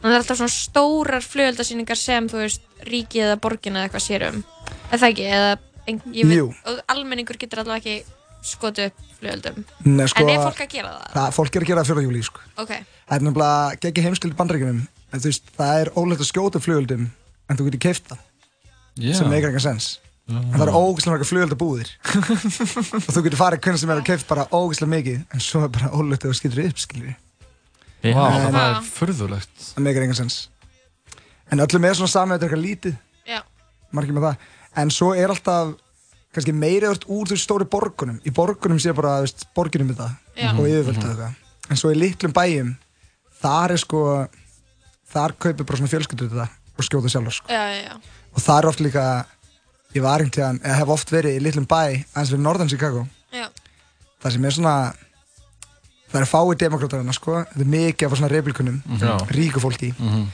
Þannig það er alltaf svona stórar flugöldasýningar sem, þú veist, ríkið eða borgin eða eitthvað sér um. Er það ekki? Eða, og almenningur getur allavega ekki skotið upp flugöldum. Nei, sko, en er fólk að gera það? Það, fólk er að gera það 4. júli sko. Ok. Það er nefnilega geggi. En þú veist, það er ólegt að skjóta flugöldum, en þú getur það. Já. sem en það eru ógeðslega marga flugöldabúðir (laughs) og þú getur farið hvernig sem er að keift bara ógeðslega mikið en svo er bara ólögt ef þú skilur upp skilur Vá, En- það er furðulegt. Það meikar engan sens. En öllum er svona samið þetta er eitthvað lítið. Já. margir með það. En svo er alltaf kannski meira öll úr þú veist, stóri borgunum. Í borgunum sé bara veist, borginum þetta Já. og yfirvöldu þetta en svo í litlum bæjum þar er sko þar kaupir bara svona fjölskyldur þetta og skjóta sjálfur sko. Já, já, já. og það er oft líka ég var einhvern tíðan, eða hef oft verið í litlum bæ aðeins fyrir norðan Chicago Já. það sem er svona það er fáið demokrátarina sko þetta er mikið af svona republikunum Mhm. Já. ríku fólki Mhm.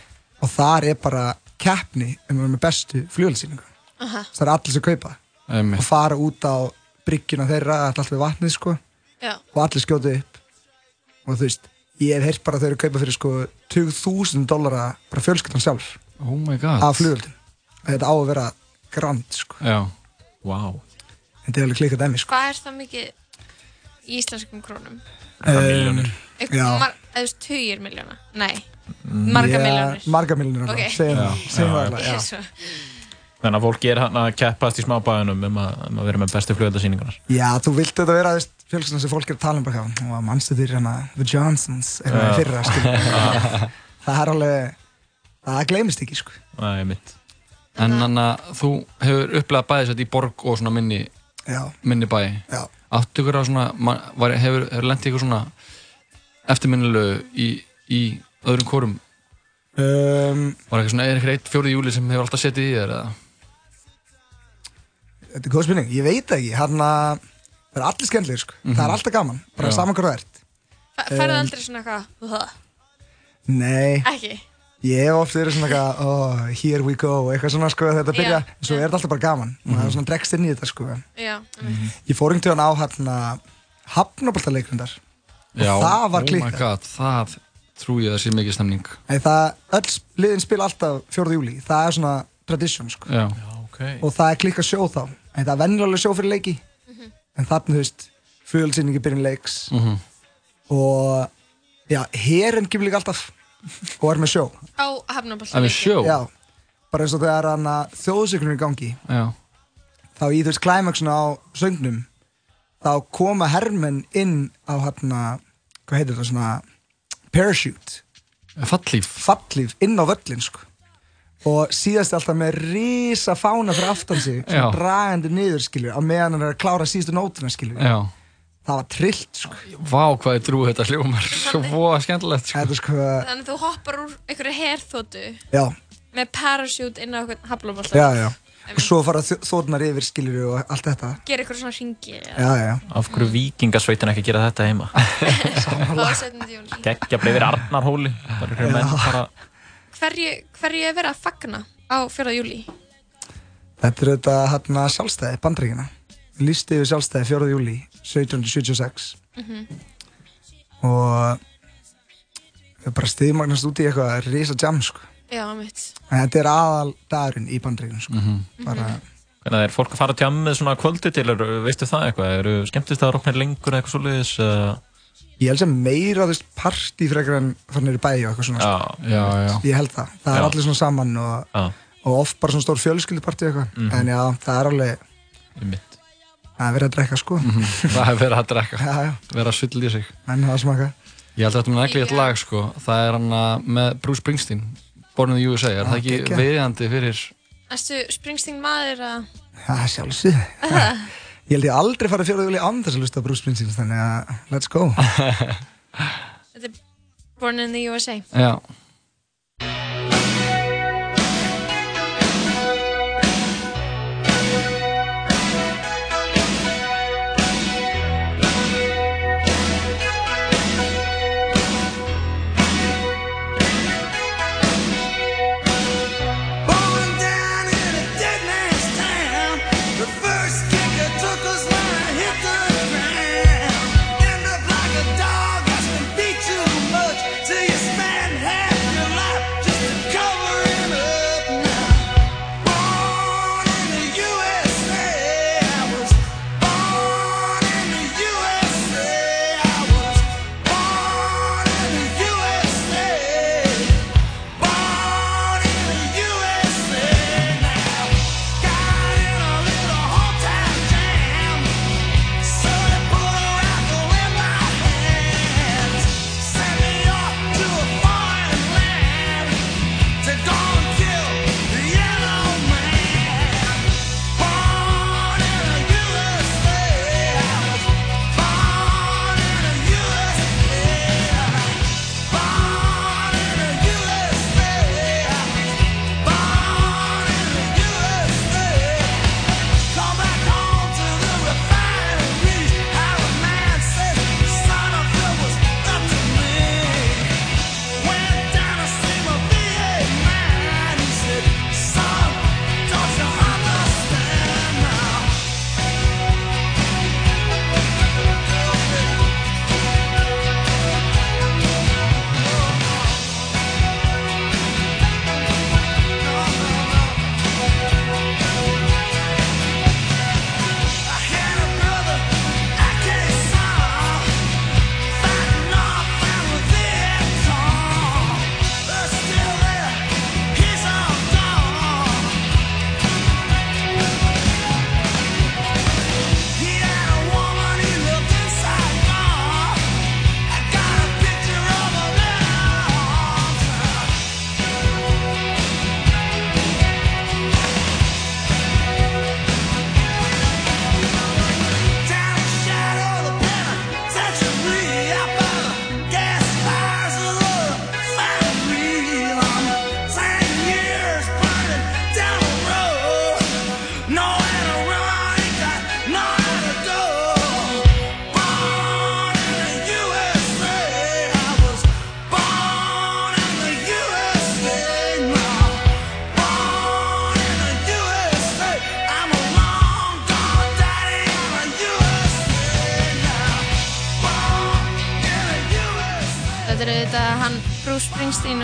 og þar er bara keppni um að vera með bestu flugöldsýningu Aha. það er allir sem kaupa Einmitt. og fara út á bryggjuna þeirra alltaf við vatnið sko Já. og allir skjóta upp og þú veist, ég hef heyrt bara að þau eru að kaupa fyrir sko 20.000 dollara bara fjölskyldan sjálf Oh my god af flugöldum þetta á að vera grand sko Já, wow þetta er alveg klikkað dæmi sko Hvað er það mikið í íslenskum krónum? Um, Eitthvað já. mar- eða þú veist, tugir miljóna? Nei, marga miljónir marga milljónir Ok. það já. alveg, er Þannig að fólki er hann að keppast í smábæðunum um að, um að vera með bestu flugöldasýningunar Já, þú vilt þetta vera þú veist, fjölskyldan sem fólk er að tala um bara hjá og mannstu þér hérna The Johnsons Já. í fyrra skilur. (laughs) það er alveg það gleymist ekki sko Það er mitt En þannig að þú hefur upplegað bæðis þetta í borg og svona minni, Já. minni bæ. Já. Áttu ykkur á svona, var, hefur, hefur lendið ykkur svona eftirminnilegu í, í öðrum kórum? um, Var eitthvað svona, eitthvað eitt fjórið júli sem hefur alltaf setið í þér eða? Þetta er góð spurning, ég veit það ekki hann að það er allir skemmtilegir sko Mhm. það er alltaf gaman, bara Já. saman hvað það ert Færðu Um, aldrei svona eitthvað Nei, Ekki? Ég hef oft verið svona eitthvað oh, here we go, eitthvað svona sko þetta byrja, Já, en svo er þetta alltaf bara gaman. Og það er svona dregst inn í þetta sko. Já, ég fór einhvern veginn á hérna hafnaboltaleikundar og Já, það var Oh my god, það trú ég að sé mikið stemning. Nei, það, öll liðin spila alltaf 4. júli, það er svona tradition sko. Já. okay. og það er klikka sjó þá. En það er venjulega sjó fyrir leiki. En þarna, þú veist, fugelsýningi byrjun leiks. Mhm. og já, herin kemur líka alltaf og er með sjó. Á er já, bara eins og þegar hann að þjóðsöklunum í gangi. Já. þá í þú veist klæmaksuna á söngnum þá koma hermenn inn á hérna, hvað heitir það svona parachute. Fallíf Fallíf inn á völlin sko. Og síðast er alltaf með risa fána fyrir aftan sig Já. svona dragandi niður skilur á meðan hann er að klára síðustu nótuna skilur Já. Það var trillt sko. Vá, hvað er drú þetta hljómar. Svo skemmtilegt, sko. Þetta sko, Þannig að þú hoppar úr einhverju herþótu já, með parachute inn á einhvern hafnaballleiki já, já. Og svo fara þóðnar yfir skilur og allt þetta. Gera einhverju svona ringi já, já. Af hverju vikingasveitin ekki gera þetta heima? (laughs) Bara yfir Arnarhóli. Hverju, hverju er verið að fagna á 4. júli? þetta er þetta hérna sjálfstæði, bandreikina lísti yfir sjálfstæði 4. júli 1776 Mhm. og við bara stiðmagnast út í eitthvað risa jam sko Já, mitt en þetta er aðal dagurinn í bandreikinu sko bara Hvernig er fólk að fara tjá með svona kvöldi til, er, veistu það eitthvað? Eru skemmtist að rokna lengur eða eitthvað svoleiðis? Uh, Ég held sem meira þú veist partí frekar en þannig er og eitthvað svona Já, sko. já, já. Ég held það, það er Já. allir svona saman og, Já. og oft bara svona stór fjölskyldupartí eitthvað Mhm. En já, það er alveg Einmitt. Það er verið að drekka sko Það er verið að drekka. Já, já, Verið að sull í sig. menn það smaka Ég held að þetta með neglið eitt lag, sko. Það er hann að- með Bruce Springsteen, Born in the USA. Er Já, það ekki geggjað. viðandi fyrir... Erstu Springsteen maður að Já, sjálfsög Ég held ég aldrei farið júli án þess að lusta Bruce Springsteen Þannig að, let's go (laughs) Þetta er Born in the USA Já.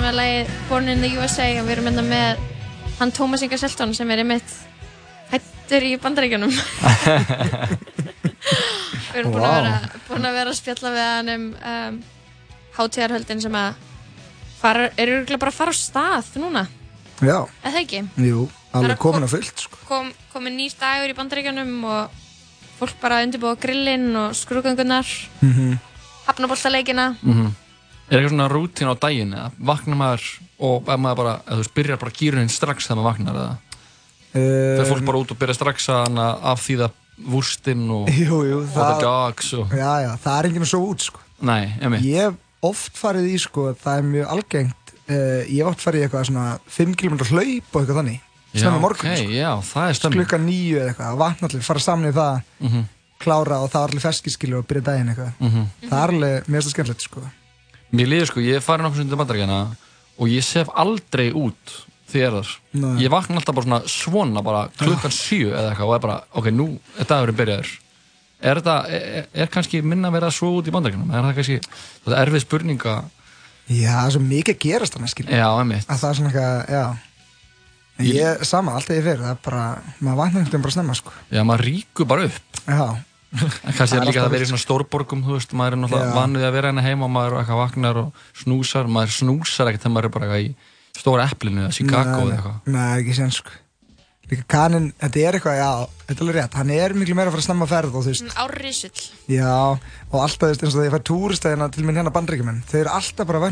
Springsteen með lagið Born in the USA og við erum hérna með hann Thomas Inga Selton sem er einmitt hættur í bandaríkjunum. (laughs) við erum búin að vera, búin að vera að spjalla við hann um, um hátíðarhöldin sem að fara, eru örugglega bara að fara á stað núna, Já, eða ekki? jú, alveg komin kom- að fullt sko. Kom, komið nýr dagur í bandaríkjunum og fólk bara að undirbúa grillinn og skrúgöngunar, Mhm. hafnaboltaleikina. Mhm. Er eitthvað svona rútín á daginn eða vaknar maður og er maður bara, eða þú veist, byrjar bara gýrunin strax þegar maður vaknar eða þegar fólk bara út og byrja strax að hana afþýða vústinn og, Jú, jú, og the dogs og, Já, já, það er enginn að sofa út sko. nei, emi Ég hef oft farið í sko, það er mjög algengt uh, Ég hef oft farið í eitthvað svona 5 km hlaup og eitthvað þannig Snemma morgun ok, sko. já, það er stemming Klukkan nýju eða eitthvað, vatna allir, fara saman í það Mhm. Klára og það var allir feskiskilu og byrja daginn eitthvað Mhm. Það er alveg mjög skemmtilegt sko Mér líður sko, ég er farin okkur til bandaríkjana og ég sef aldrei út er þar. Nei. Ég vakna alltaf bara svona svona bara klukkan sjö eða eitthvað og er bara, ok, nú er dagurinn byrjaður. Er þetta, er, er kannski minna að vera svo út í bandaríkjunum? Er það kannski, þetta er erfið spurninga? Já, það er svo mikið að gerast þannig skilja Já, einmitt. Að það er svona eitthvað, já En Ég, sama, alltaf ég fyrir, það er bara, maður vakna einhvern veginn bara snemma sko Já, maður ríkur bara upp. Já, (laughs) Það er líka að vera í svona stórborgum, þú veist, maður er náttúrulega vanið að vera hérna heima og maður er eitthvað vaknar og snúsar, maður snúsar ekkert þegar maður er bara eitthvað í stóra eplinu eða Chicago eða eitthvað. Nei, ekki sen sko. Líka kaninn, þetta er eitthvað, já, þetta er alveg rétt. Hann er miklu meira að fara snemma að ferð og þú veist. Árrisull. Já, og alltaf, þú veist, eins og þegar ég fær túristæðina til minn hérna bandrækjumenn Þau eru alltaf bara að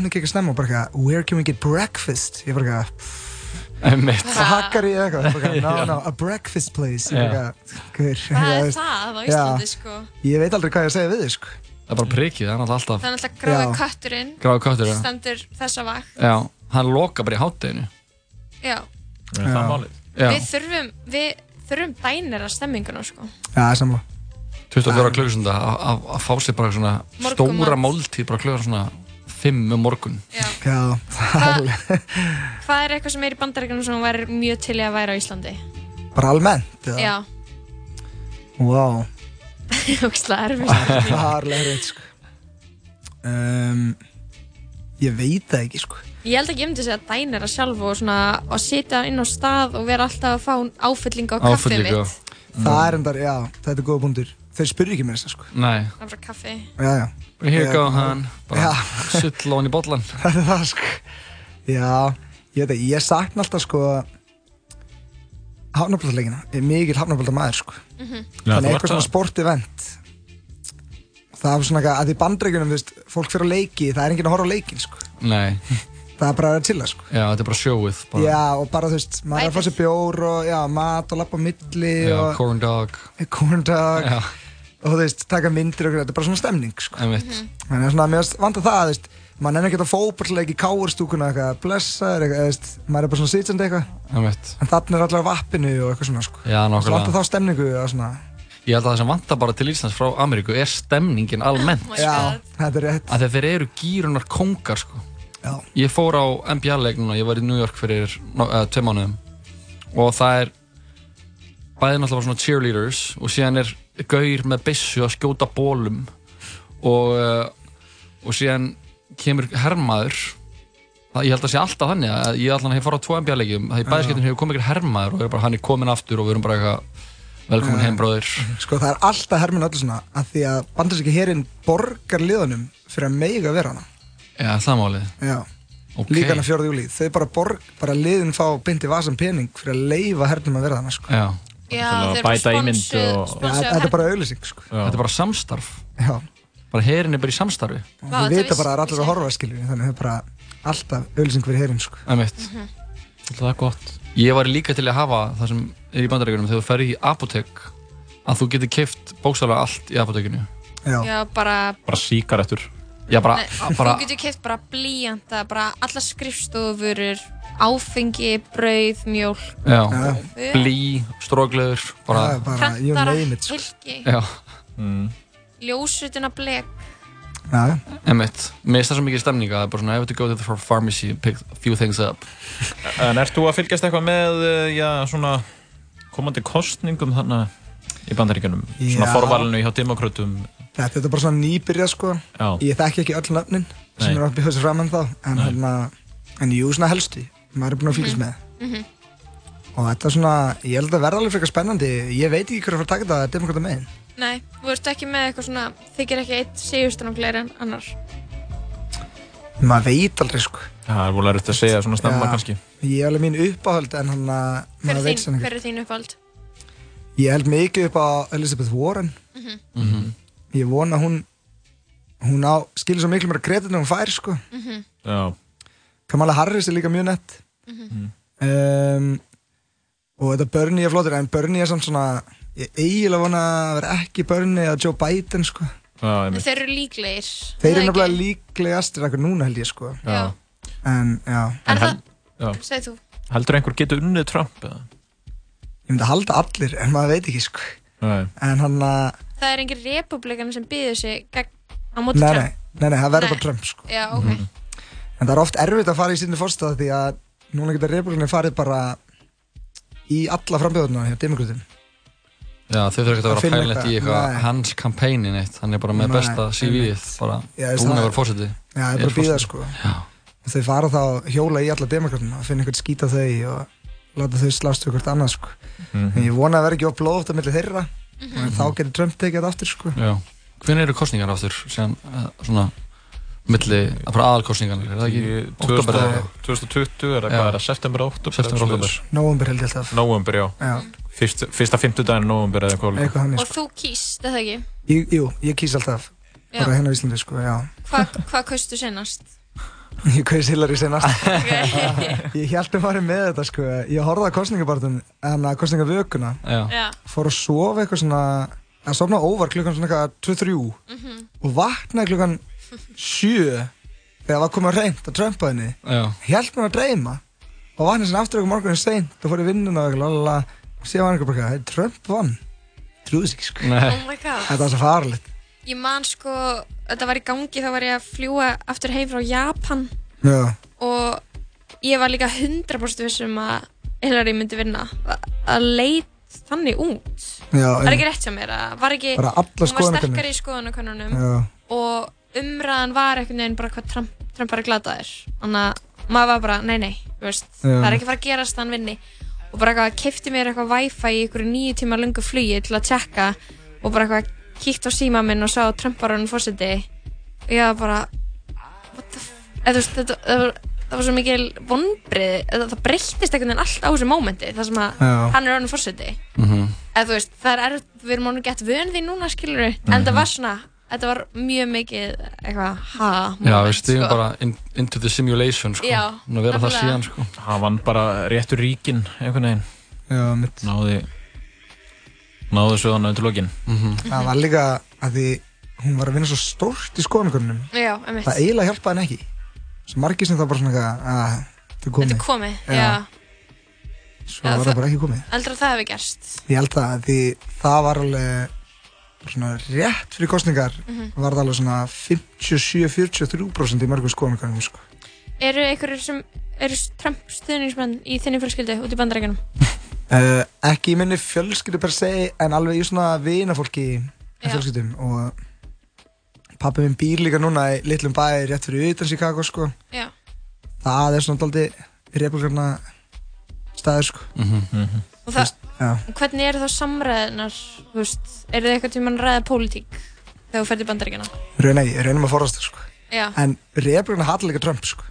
og bara eitthvað. (laughs) Það no, no, a breakfast place eitthvað, hver Hvað er það á Íslandi, sko? Ég veit aldrei hvað ég að segja við þig, sko Það er bara prikið, það er náttúrulega alltaf Það er náttúrulega gráði Já. kötturinn. Gráði köttur, já. Stendur þessa vakt. Já, hann loka bara í hátteginu Já. Er það málið? Við þurfum, við þurfum dænir að stemminguna, sko. Já, samla 24 klukkustunda að- fá sér bara svona stóra máltíð bara klukkan svona 5 um morgun Já. Já, það er alveg (laughs) Hvað er eitthvað sem er í bandaríkjunum sem væri mjög til að væri á Íslandi? Bara almennt, eða? Já. Wow. (laughs) (laughs) Það er alveg rétt, sko um, Ég veit það ekki, sko Ég held ekki um til að segja dænir að sjálf og svona að sitja inn á stað og vera alltaf að fá áfyllingu á kaffið mitt. Það er endar, já, þetta er góða búndur Þeir spyrja ekki mér þess að sko Nei Það er bara kaffi. Já, já Here go hann Já. sull ofan í bollan (laughs) Það er það sko. Já, ég veit ekki, ég sakna alltaf sko Hafnabóltaleikina Ég er mikil hafnabólta maður sko. Mhm. Já, Þannig ert eitthvað svona það. sportevent. Það er svona eitthvað að því bandreikunum, þú veist, fólk fyrir á leiki Það er enginn að horfa á leikin sko. Nei. (laughs) Það er bara að chilla sko. Já, þetta er bara sjóið bara. Já, og bara þú veist, maður er að fá sér bjór og já, mat og lappa á milli Já, og corn dog. Corn dog. Já. Og þú veist, taka myndir og þetta er bara svona stemning sko. Einmitt. Þannig að svona, mér vanda það, þú veist, maður nefnir ekki að fókballeik í káurstúkuna eitthvað, blessaður eitthvað, þú veist, maður er bara svona sitjandi eitthvað, Einmitt. en þarna er á vappinu og eitthvað svona, sko. Já, vanda þá stemningu og svona, Ég held að það sem vantar bara til Íslands frá Ameríku er stemningin almennt já, þetta er rétt. að þeir eru gýrunar kongar sko. Já. Ég fór á NBA-leik núna, ég var í New York fyrir uh, tvei mánuðum og það er bæði náttúrulega svona cheerleaders og síðan er gaur með byssu að skjóta bólum og, uh, og síðan kemur hermaður það, ég held að sé alltaf þannig að ég allan hef farið á tvo NBA-leikjum það í Já. bæðiskeitin hefur komið ykkur hermaður og er bara, hann er komin aftur og við erum bara eitthvað velkomin heim bróðir Sko, það er alltaf herminn öllu svona, að því að bandaríski herinn borgar liðunum fyrir að meiga vera hana. Já, það er málið Já. Ok. Líka hana 4. júli, þau bara borg, bara liðin fá byndi vasan pening fyrir að leifa hernum að vera hana, sko. Já. Já, þeir bæta ímynd og- Já, þetta er bara auðlýsing, sko. Þetta er bara samstarf. Já. bara herin er bara í samstarfi. Vá, vita vissi- bara að allir að horfa skilju þannig að það er bara alltaf auðlýsing fyrir herinn sko. Einmitt. Það er gott. Ég var líka til að hafa það sem er í bandaríkjunum þegar þú ferð í apotek að þú getur keift bókstaflega allt í apotekinu. Já, bara, Bara síkaretur Já, bara, Nei, bara þú getur keft bara blíjanta, bara alla skrifstofurur, áfengi, brauð, Já. blí, strógleður sko. hilki, já, ljósutuna blek. Emitt Mér finnst það svo mikið stemning að það er bara svona I have to go to the pharmacy and pick a few things up. En ert þú að fylgjast eitthvað með uh, já, svona komandi kostningum þannig í bandaríkjunum? Svona forvalinu hjá demokrautum þetta er bara svona nýbyrja sko. Já. ég þekki ekki öll nöfnin sem Nei. er að bjóða sér fram en þá en, hérna, en jú, svona helstu maður er búinn að fylgjast með Mhm. og þetta er svona, ég held að verða alveg frekar spennandi ég veit ekki hver að fara að taka þetta demokrata megin Nei, þú ert ekki með eitthvað svona, þykir ekki eitt sigurstrangleir en annar. maður veit aldrei sko Það er volið að segja svona snemma Já. kannski ég er alveg mín uppáhald en hann að Hver maður er veit þín, hver er þín uppáld? ég held mikið upp á Elizabeth Warren Mhm. Mhm. ég vona að hún hún á, skilur svo miklu mér að kredit en hún fær sko Mhm. Já Kamala Harris er líka mjög nett Mhm. um, og þetta Bernie er flottur en Bernie er samt svona ég eiginlega vona að vera ekki Bernie eða Joe Biden sko Já, En þeir eru líklegir. þeir eru nefnilega líklegastir akkur núna held ég sko Já. en já En það, Já. segð þú. Heldur einhver getur unnið Trump eða? ég myndi að halda allir en maður veit ekki sko Nei. en hann að Það er engin republikan sem býður sig gegn á móti Trump. nei, nei, nei, það verður bara Trump sko Já, ok. en það er oft erfitt að fara í sinni fórstað því að núna getur republikanir farið bara í alla frambjóðuna hjá demokratin Já, þau þurfa ekki að vera pælinett í eitthvað, hans kampænin eitt, hann er bara með Nei, besta CV-ið, bara. Búin að vera fórseti. Já, það er bara að býða sko. Já. þau fara þá hjóla í alla demokratuna og finna eitthvað skýta þau og láta þau slást við hvort annað sko. Mhm. en ég vona að vera ekki of blóðótt á milli þeirra. Mhm. en þá getur Trump tekið þetta aftur sko. Já. Hvernig eru kostningar aftur, sem svona, milli, fara aðalkostningarnir, er það ekki? Í Oktober eða eitthvað? 2020 er það hvað er það? September, oktober? September, oktober. Nóvember held ég alltaf Nóvember, já. Já. Fyrst, fyrsta fimmtudaginn nóvember eða eitthvað. Eitthvað þannig Og sko þú kýst, eða ekki? Ég- Jú, ég kýs alltaf Já. bara hérna á Íslandi sko, já Hvað hva kaustu senast? (laughs) Ég kaus Hillary senast (laughs) Ok. (laughs) Ég held að fara með þetta sko Ég horfði að kostningabartum en að. Já. Fór að sofa eitthvað svona að sofna óvar klukkan svona eitthvað 2-3 Mhm. og vaknaði klukkan 7 þegar var komið að reynd að Trumpa henni Já. Hjælt mér að dreyma. Og vaknaði sinna aftur okkur morgunin seint og fór í vinnuna og eitthvað lalala og séð var einhver bara "Hey, Trump vann. Trúðis ekki sko. Oh my god. Þetta var svo farlegt Ég man sko, þetta var í gangi þá var ég að fljúa aftur heim frá Japan. Já, og ég var líka 100% vissum að Hillary myndi vinna. Að- leit þannig út. Já, það er ekki rétt hjá mér að var ekki, hún var sterkari í skoðanakönnunum. Já. og umræðan var einhvern veginn bara hvað Trump, Trump var að glata þér þannig að maður var bara, nei nei veist, það er ekki fara að gerast að hann vinni. Og bara eitthvað, kefti mér eitthvað wifi í einhverju nýju tíma lungu flugi til að tjekka og bara eitthvað kíkt á síma minn og sá Trump var hann fórseti og ég var bara eða veist, þetta, það, var, það var svo mikil vonbrið, það breyttist einhvern veginn allt á þessu mómenti, það sem að Já. hann er hann fórseti Mhm. eða þú veist, það er við erum ánum gett vön því núna skilur en það var svona, þetta var mjög mikið eitthvað, ha, Já, við moment, stíðum sko. bara in, into the simulation, sko. Já, Nú að vera það nefnilega. síðan, sko. Hann vann bara réttur ríkin einhvern veginn. Já, mitt. Náði, náði söðan undir lokin. Það var líka að því hún var að vinna svo stórt í skoðanakönnunum Já, einmitt. Það eiginlega hjálpaði henni ekki Svo margir sem það bara svona eitthvað að þetta er komið Þetta er komið, já. Svo Já, var það bara ekki komið Heldur að það hefði gerst Ég held það, því það var alveg svona rétt fyrir kostningar Mhm. var það alveg svona 57-43% í mörgum skoðanakönnunum sko. Eru einhverjir sem eru Trump stuðningsmenn í þinni fjölskyldu út í bandarækjunum? uh, (laughs) Ekki í minni fjölskyldu per se en alveg í svona vinafólki fjölskyldum og pappi minn býr líka núna í litlum bæ rétt fyrir utan Chicago sko. Já. það er svona daldi republikana staður sko. Mhm. Og það. Og hvernig eru þá samræðinar, þú veist, eru þið eitthvað tímann að ræða pólitík þegar þú ferð í bandarækjuna? Raun, nei, reynum að forast það sko. Já. en republikana halla líka Trump sko.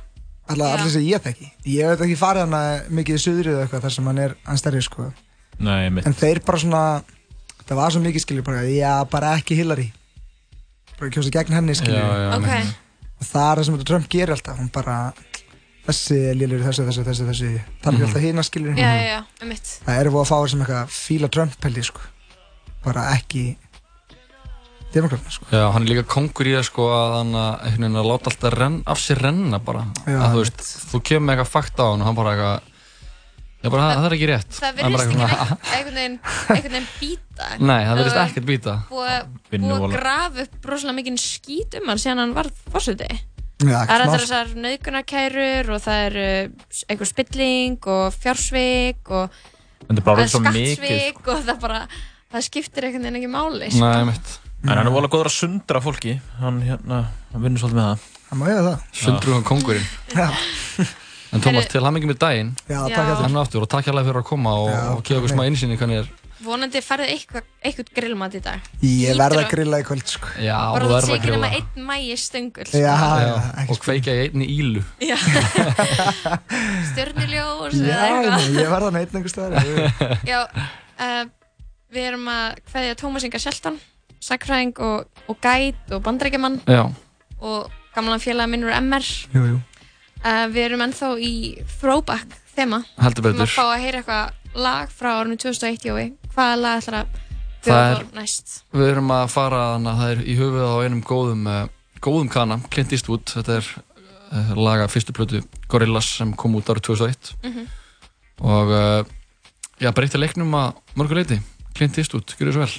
Alla, Já. allir sem ég þekki ég hef ekki farið hana mikið í suðrið eða eitthvað þar sem hann er hann stærri sko. Nei, mitt. en þeir bara svona það var svo mikið skilur bara, já, bara ekki Hillary bara kjósa gegn henni skilur Já, já, Ok. og það er það sem Trump gerir alltaf hún bara, þessi lélur þessi, þessi, þessi, þessi það er Mhm. alltaf hina skilur Já, já, já, um mitt. það eru búið að fá þér sem eitthvað fíla ég sko bara ekki demokratna sko Já, hann er líka kongur í það sko að hann að, einhvern veginn að láta alltaf renn, af sér renna bara Já, að þú veist, þú kemur með eitthvað fakt á hann og hann bara eitthvað Já, bara, það, það er ekki rétt Það virðist ekki einhvern veginn, býta. (laughs) Nei, það virðist ekkert býta. Búið að- grafa upp rosalega mikinn skít um hann síðan hann var fórseti. Já, Það er alltaf þessar nauðgunarkærur og það er uh, einhver spilling og fjársvik og er mikið. skattsvik og það bara, það skiptir einhvern veginn ekki máli. Nei, mitt En hann er volið góður að sundra fólki Hann, hérna, hann vinnur svolítið með það Það má ég það Sundru hann kongurinn Já. En Tómas, til hann með daginn Já, takk Já. aftur. Hann aftur og takk hérlega fyrir að koma og gefa okkur smá einsýni hvernig er Vonandi færðu eitthvað, eitthvað grillmat í dag. Ég verð að grilla í kvöld sko. Já, Bara þú það sé ekki nema einn mægi stöngul. Já, Já, og kveikja í einni ílu (laughs) eitthvað. ég verð að neitt einhver staðar Já, uh, (laughs) við erum að kveðja Tómas Inga Sjelton, sakfræðing og, og gæt og bandrækjaman Já. og gamlan félag minnur MR. Jú, jú Uh, við erum ennþá í throwback þema. Við erum að fá að heyra eitthvað lag frá árinu 2001 Jói. Hvaða lag ætlar að bjóða þá næst? við erum að fara þannig að það er í höfuð á einum góðum uh, góðum kana, Clint Eastwood þetta er uh, laga fyrstu plötu Gorillaz sem kom út árið 2001 Mhm. og uh, já, breytta leiknum að mörguleiti Clint Eastwood, gjör þið svo vel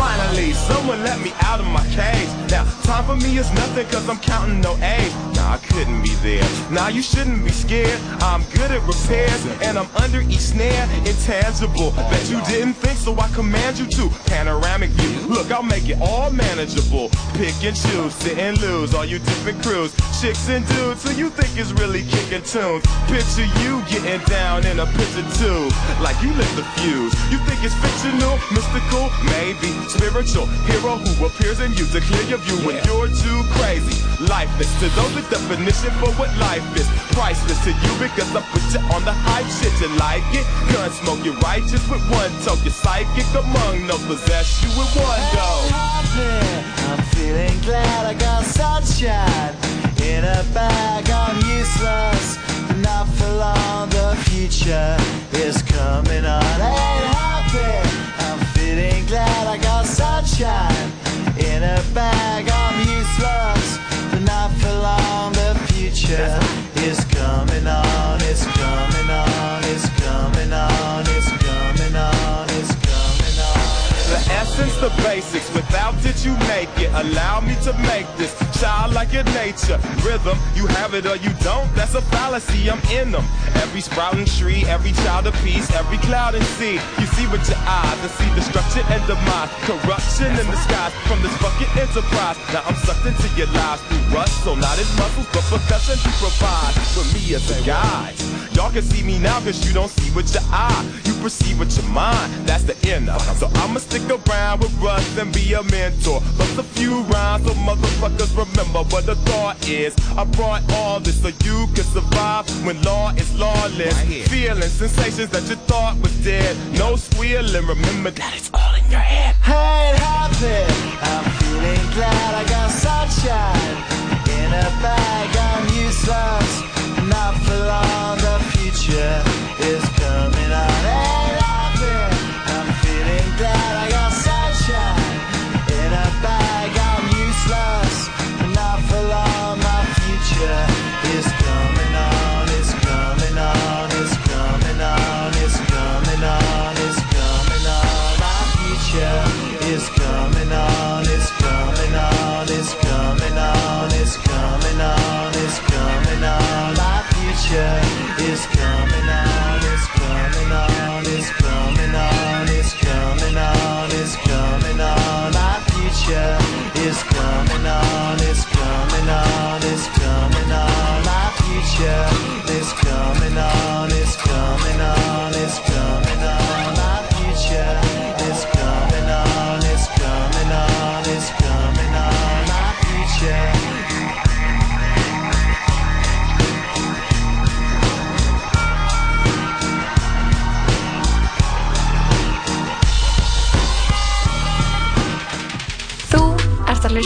Finally, someone let me out of my cage. Now, time for me is nothing cause I'm counting no A's. Nah, I couldn't be there. Nah, you shouldn't be scared. I'm good at repairs and I'm under each snare. Intangible. Bet you didn't think so I command you to. Panoramic view. Look, I'll make it all manageable. Pick and choose, sit and lose. All you different crews. Chicks and dudes who you think is really kicking tunes. Picture you getting down in a picture too. Like you lit the fuse. You think it's fictional, mystical, maybe spiritual hero who appears in you to clear your view when you're too crazy. Lifeless to those the definition for what life is. Priceless to you because I put you on the hype shit. You like it? Gun smoke, you're righteous with one toe. You're psychic among no possess you with one go. I'm feeling glad I got sunshine in a bag. I'm useless, but not for long. The future is coming on. Ain't happy. Glad I got sunshine in a bag. I'm useless, but not for long. The future is coming on. It's Essence, the basics. Without it, you make it. Allow me to make this child like your nature. Rhythm, you have it or you don't. That's a fallacy. I'm in them. Every sprouting tree, every child of peace, every cloud and sea. You see with your eyes and see destruction and demise. Corruption in skies from this fucking enterprise. Now I'm sucked into your lives through rust. So not as muscles, but percussion to provide for me as a guide. Y'all can see me now cause you don't see with your eye. You perceive with your mind. That's the inner. So I'ma stick around with Russ and be a mentor. Bust a few rhymes so motherfuckers remember what the thought is. I brought all this so you can survive when law is lawless. Feeling sensations that you thought was dead. No squealing. Remember that it's all in your head. Ain't happy. I'm feeling glad I got sunshine in a bag. I'm useless, not for long. The future is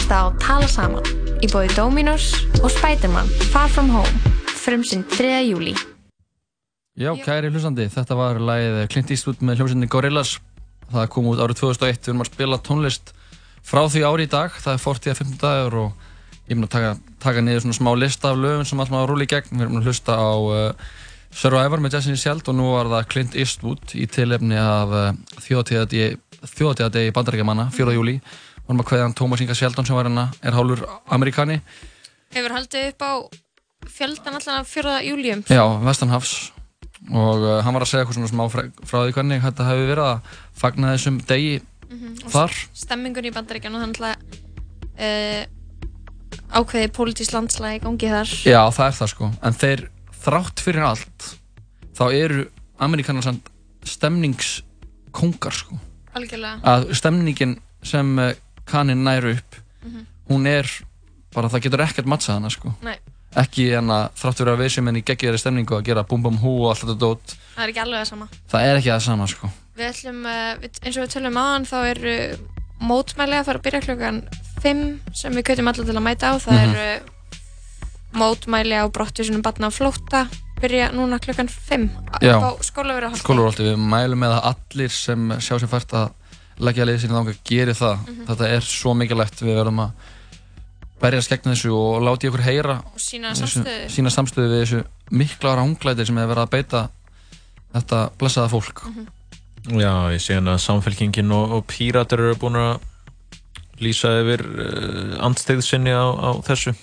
hlusta á Tala Saman í bóði Dominos og Spiderman Far From Home frumsinn 3. júli. Já, kæri hlustandi, þetta var lagið Clint Eastwood með hljómsveitinni Gorillaz. Það kom út árið 2001, við erum að spila tónlist frá því ári í dag, það er 40 að 15 dagur og ég er mun að taka, taka niður svona smá lista af lögum sem alltaf rúli í gegn. Við erum að hlusta á uh, Survivor með Jessin Sjæld og nú var það Clint Eastwood í tilefni af uh, þjóðatíðadegi bandarækjamanna, 4. júli. Við erum að hann Tómas Inga Sjeldon sem var hérna, er hálfur amerikani. Hefur haldið upp á fjöldan allan 4. júlium. Já, Vestanhafs og uh, hann var að segja eitthvað svona smá frá, frá því hvernig þetta hefur verið að fagna þessum degi Mhm, og þar. Stemmingun í bandaríkjan og þannig að uh, ákveði pólitísk landslæg gangi þar. Já, það er það sko, en þeir þrátt fyrir allt þá eru Amerikanar samt stemningskongar sko Algjörlega. að stemningin sem kaninn nær upp Mhm. hún er bara, það getur ekkert mattsað hana sko Nei. ekki en að þrátt fyrir að við sem enn í geggiðri stemningu að gera bum bum hú og allt þetta dót Það er ekki alveg það sama. það er ekki það sama sko Við ætlum, við, eins og við tölum aðan, þá eru mótmæli að fara að byrja klukkan 5 sem við kveitum allar til að mæta á. Það Mhm. eru mótmæli á brottvísunum batna á flótta, byrja núna klukkan 5 Já. á skólaveru skólarólti, við mælum með að allir sem sjá sér fært að leggja liðið sína þangað geri það Mhm. þetta er svo mikilvægt, við verðum að berjast gegn þessu og láti ykkur heyra Og þessu- samstöðu. sína samstöðu við þessu mikla ránglæti sem hefur verið að beita þetta blessaða fólk Mhm. Já, ég sé hérna að samfélkingin og, og píratar eru búin að lýsa yfir uh, andstæð sinni á, á þessu.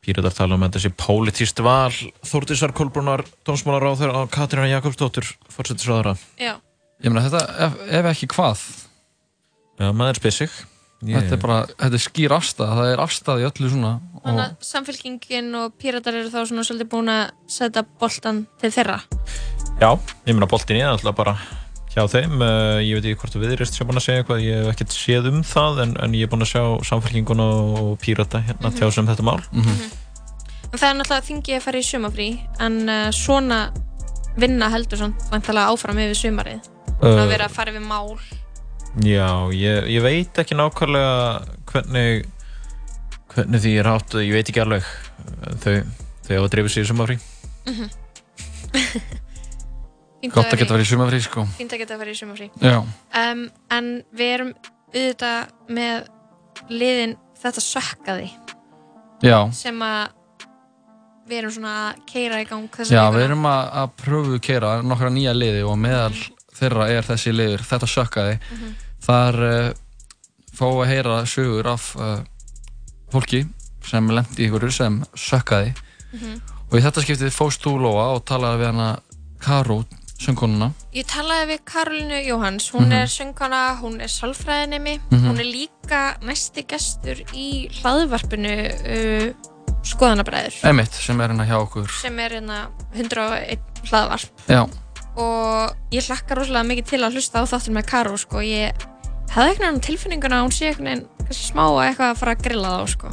Píratar tala um þetta sé pólitíst val Þórdísar Kolbrunar, dómsmálar á þeirra og Katrína Jakobsdóttur, fórsetisraðara. Já. Ég meina þetta, ef, ef ekki hvað Já, maður spyr sig Ég- þetta er bara, þetta er skýr afstæð það er afstæð í öllu svona Þannig og, að samfélkingin og píratar eru þá svona svolítið búin að setja boltan til þeirra. Já, ég meina boltin ég alltaf bara hjá þeim. Uh, ég veit ekki hvort viðrist sé búin að segja eitthvað, ég hef ekkert séð um það en, en ég er búin að sjá samfélkinguna og pírata hérna Mhm. tjá sem þetta mál. En það er náttúrulega þingið að fara í sumafrí en uh, svona vinna heldur samt vantalega áfram yfir sumarið. Svona Uh, að vera að fara yfir mál. Já, ég, ég veit ekki nákvæmlega hvernig hvernig því er hátt, ég veit ekki alveg þau, þau hafa drifið sér í sumafrí. Mhm. (laughs) Fínt Gott að geta verið í sumarfrí, sko. Fínt að geta verið í sumafrí. Já. Um, en við erum auðvitað með liðin þetta sökkaði já, sem að við erum svona að keira í gang já, vikuna. við erum að, að pröfu keira nokkra nýja liði og meðal þeirra er þessi liður, þetta sökkaði. Mhm. þar uh, fá að heyra sögur af uh, fólki sem lendi í ykkur sem sökkaði. Mhm. og í þetta skiptið fóst þú Lóa og talaði við hana Karó, söngkonuna. Ég talaði við Karolínu Jóhanns, hún Mhm. er söngkona, hún er sálfræðinemi, Mhm. hún er líka næsti gestur í hlaðvarpinu uh, Skoðanabræður. Sem er hérna hjá okkur. Sem er hérna 101 hlaðvarp. Já, og ég hlakka rosalega mikið til að hlusta á þáttur með Karó sko, ég hefði eitthvað um tilfinninguna að hún sé eitthvað smá að eitthvað að fara að grilla þá sko.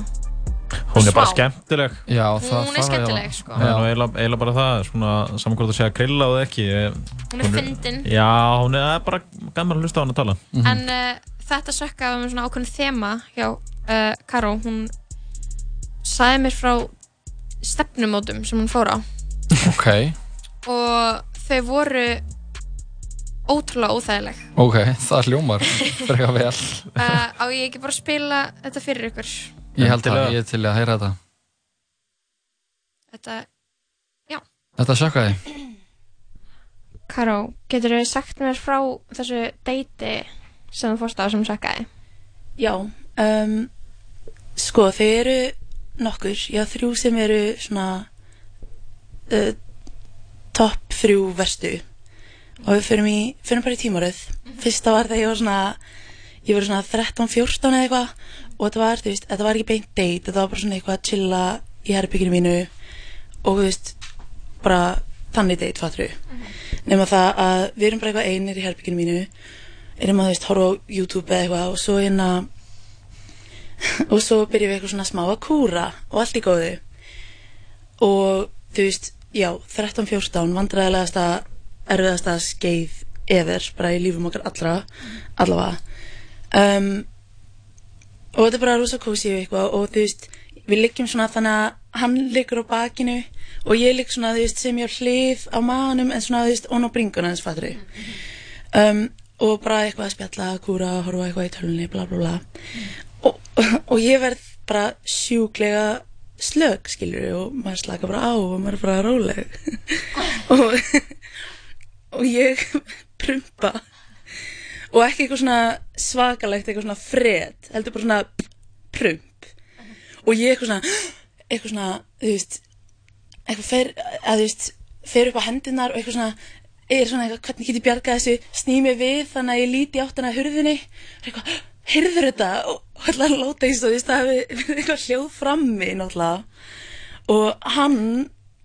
Hún er bara Smá. skemmtileg. Já, Hún er skemmtileg, eiginlega- sko. Það er eiginlega, bara það, svona, saman hvort þú sé að grilla og ekki. ég- Hún er fyndin. Já, hún er bara gaman að hlusta á hann að tala. En uh, þetta sökkaði með svona ákveðin þema hjá uh, Karó, hún sagði mér frá stefnumótum sem hún fór á ok, og þau voru ótrúlega óþægileg. ok, það hljómar freka vel (laughs) Uh, á ég ekki bara að spila þetta fyrir ykkur? Ég held að ég er til að heyra þetta Þetta, já. Þetta sökkaði Karó, getur þau sagt mér frá þessu deiti sem þú fórst á sem sökkaði? Já, um, sko þau eru nokkur, já þrjú sem eru svona uh, topp þrjú verstu. Og við fyrir, í, fyrir bara í tímaröð fyrsta var þegar ég var svona ég var svona 13-14 eða eitthvað. Og þetta var, þú veist, þetta var ekki beint date. Þetta var bara svona eitthvað að chilla í herbygginu mínu. Og þú veist bara þannig date fattur nema það að við erum bara eitthvað einir í herbygginu mínu. Erum að þú veist horfa á YouTube eða eitthvað og svo hérna (laughs) og svo byrjum við eitthvað svona smá að kúra og allt í góðu. Og þú veist, já, 13-14 vandræðilegasta, erfiðasta skeið ever, bara í lífum okkar allra allavega. Um, og þetta er bara rosa kósi og eitthvað og þú veist, við liggjum svona þannig að hann liggur á bakinu og ég ligg svona, þú veist, sem ég hlið á maðanum en svona, þú veist, ón á bringuna hans fattur um, og bara eitthvað að spjalla, kúra, horfa eitthvað í tölunni bla bla bla. Og, og ég verð bara sjúklega slög, skilur og maður slaka bara á og maður bara róleg. (laughs) Og, og ég (laughs) prumpa. Og ekki eitthvað svona svakalegt eitthvað svona fred heldur bara svona prump. Og ég eitthvað svona (gasps) eitthvað svona, þú veist eitthvað fer, að þú veist fer upp á hendurnar og eitthvað svona er svona eitthvað, hvernig get ég bjargað þessu? Sný mig við þannig að ég líti áttan að hurðinni. Og eitthvað, (gasps) heyrður þetta og ætla að láta eins og það hefði verið eitthvað hljóð frammi náttúrulega. Og hann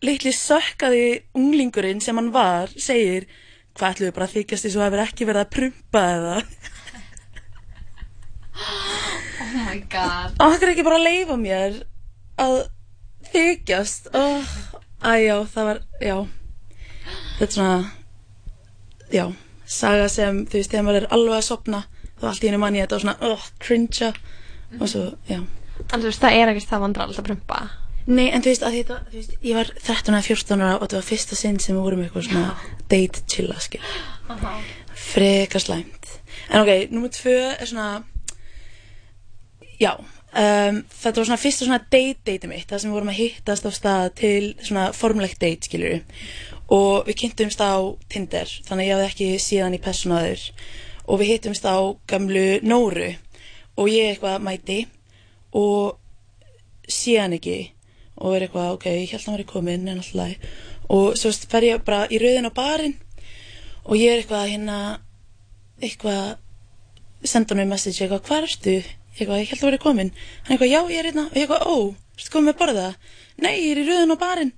litli sökkaði unglingurinn sem hann var segir, hvað ætlum við bara að þykjast því svo hefur ekki verið að prumpa eða? (gasps) Oh my god. Og það er ekki bara að leifa mér að þykjast. Oh, æjá, það var, já. Þetta er svona já, saga sem þú veist, þegar maður er alveg að sopna þá allt í hennu manni þetta og svona, oh, cringe og svo, já. Veist, það er ekkert það vandrarlegt að prumpa. Nei, en þú veist, að þetta, þú veist, ég var 13 eða 14 ára og þetta var fyrsta sinn sem við vorum eitthvað svona date chilla, skil frekar slæmt. En ok, nummer tvö er svona já um, þetta var svona fyrsta svona date date mitt það sem við vorum að hittast á stað til svona formlegt date skilur og við kynntumst á Tinder þannig að ég hafði ekki síðan í personaður og við hittumst á gamlu Nóru og ég eitthvað mæti og sé hann ekki og er eitthvað, ok, ég held að hann var í komin en alltaf og svo fer ég bara í rauðin á barinn og ég er eitthvað hérna eitthvað senda hann með message eitthvað, hvað ertu? eitthvað, ég held að vera komin hann eitthvað, já, ég er hérna og ég eitthvað, ó, ertu komin með borða? nei, ég er í rauðin á barinn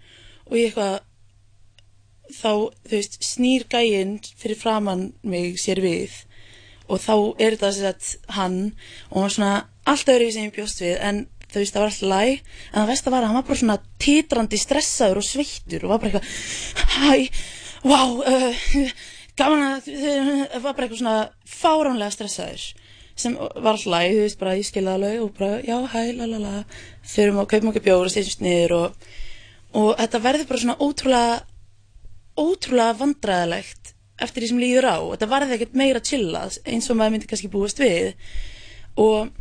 og ég eitthvað þá, þú veist, snýr gæinn fyrir framann mig sér við og þá er þetta sagt hann og hann var svona allt öðru sem ég bjóst við en þú veist, það var alltaf læg en það versta var að hann var bara svona titrandi stressaður og sveittur og var bara eitthvað hæ, vá uh, gaman að það var bara eitthvað svona fáránlega stressaður sem var alltaf læg, þú veist, bara ég skilði alveg og bara, já, hæ, lalala fyrir og kaupum okkur bjóður og styrjumst niður og, og þetta verður bara svona ótrúlega ótrúlega vandræðilegt eftir því sem líður á. Þetta varði ekkert meira chillað eins og maður myndi kannski búast við. Og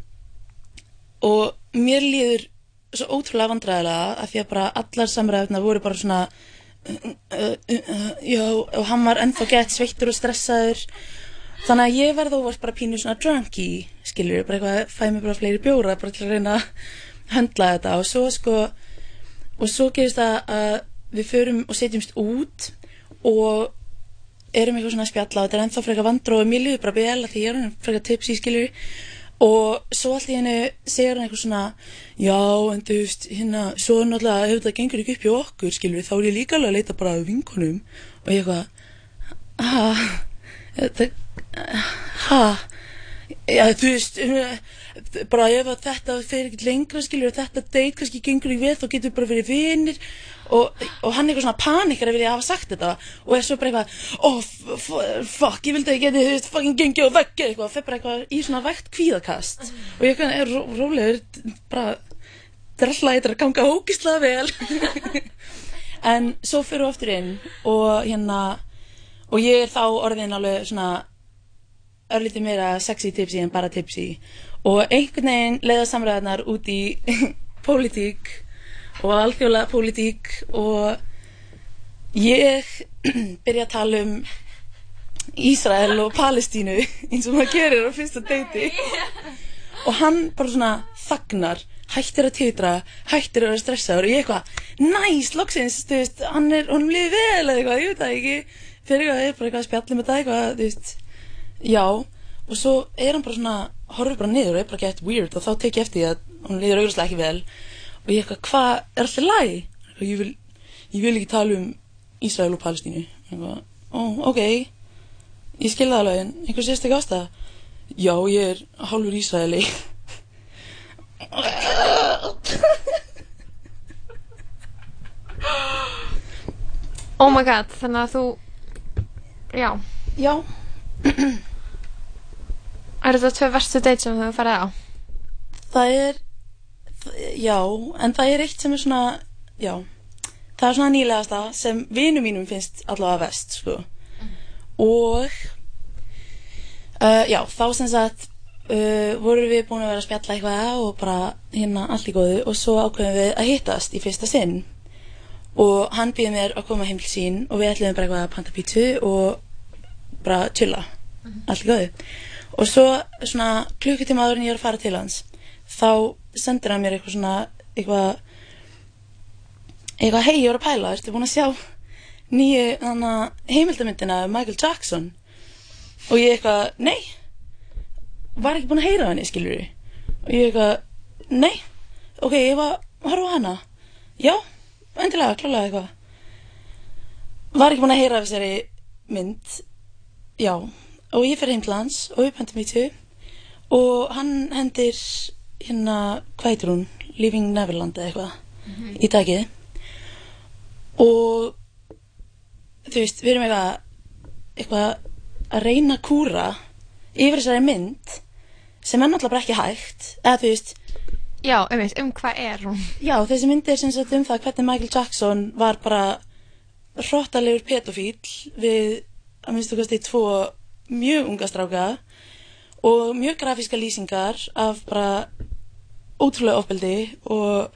og mér líður svo ótrúlega vandræðilega af því að bara allar samræðunar voru bara svona uh, uh, uh, já, og hann var ennþá gett sveittur og stressaður. Þannig að ég verði óvart bara pínu svona drunky skilur, bara eitthvað, fæ mér bara fleiri bjóra bara til að reyna að höndla þetta. Og svo sko og svo gerist það að við förum og setjumst út og erum eitthvað svona að spjalla og þetta er ennþá frekar vandró og mér líður bara vel að því ég er hann frekar tipsi skilur og svo allt í hennu segir hann eitthvað svona já en þú veist hérna svo náttúrulega hefur þetta gengur ekki upp hjá okkur skilur þá er ég líka alveg að leita bara að vinkonum. Og ég eitthvað ha ha já þú veist bara ef þetta fer ekkert lengra skilur þetta date kannski gengur í við þá getur við bara verið vinir. Og, og hann eitthvað svona panikar að vilja hafa sagt þetta og er svo bara eitthvað oh fuck ég vildi að ég geti þú veist fucking gengið og veggið eitthvað. Og fer bara eitthvað í svona vegt kvíðakast. Og ég er ró, rólegur bara er alltaf eitthvað að ganga ógislega vel. (laughs) En svo fyrir við aftur inn og hérna og ég er þá orðin alveg svona örlítið meira sexy tipsy en bara tipsy og einhvern veginn leiða samræðarnar út í (laughs) pólitík og alþjóðlega pólitík og ég (clears throat) byrja að tala um Ísrael og Palestínu (laughs) eins og maður gerir á fyrsta deiti. Og hann bara svona þagnar hættir að titra, hættir að vera stressaður og ég eitthvað, næst, loksins þú veist, hann er, hann líði vel eða eitthvað, ég veit það ekki. Fyrir eitthvað, ég er bara eitthvað að spjalla með það eitthvað, þú veist. Já, og svo er hann bara svona horfir bara niður og er bara gett weird og þá tek ég eftir því að hann líður auðvitað ekki vel. Og ég eitthvað, hvað, er alltaf læg? Ég vil, ég vil ekki tala um Ísrael og Palestínu. Eitthvað, ó, ok ég skilða það alveg, en einhver sést ekki ástæða? Já, ég er hálfur Ísraeli. Oh my god, þannig að þú Já. Já (clears throat) Er þetta tvö verstu date sem þú hefur farið á? það er já, en það er eitt sem er svona já, það er svona nýlegasta sem vinum mínum finnst allavega vest sko. og uh, já, þá sem sagt uh, vorum við búin að vera að spjalla eitthvað og bara hérna allt í góðu og svo ákveðum við að hittast í fyrsta sinn og hann býði mér að koma heim til sín og við ætlum bara eitthvað að panta pítsu og bara chilla allt í góðu og svo svona klukkutíma áður en ég er að fara til hans þá sendir hann mér eitthvað svona eitthvað eitthvað hei ég voru að pæla, ertu búin að sjá nýju þannig heimildamyndina um Michael Jackson? Og ég eitthvað, nei. Var ekki búin að heyra af henni, skilur og ég eitthvað, nei. Ok, ég var, horfa hana. Já, endilega, klálega eitthvað. Var ekki búin að heyra þessari mynd. Já, og ég fer heim til hans og við pöntum í tvu og hann hendir hérna, hvað heitir hún? Living Neverland eða eitthvað í dagið og þú veist, við erum eitthvað eitthvað að reyna að kúra yfir þessari mynd sem er náttúrulega bara ekki hægt. Eða þú veist Já, einmitt, um hvað er hún? Já, þessi mynd er sem sagt um það hvernig Michael Jackson var bara hrottalegur pedofíl við að minnstu kosti tvo mjög unga stráka og mjög grafíska lýsingar af bara ótrúlega ofbeldi og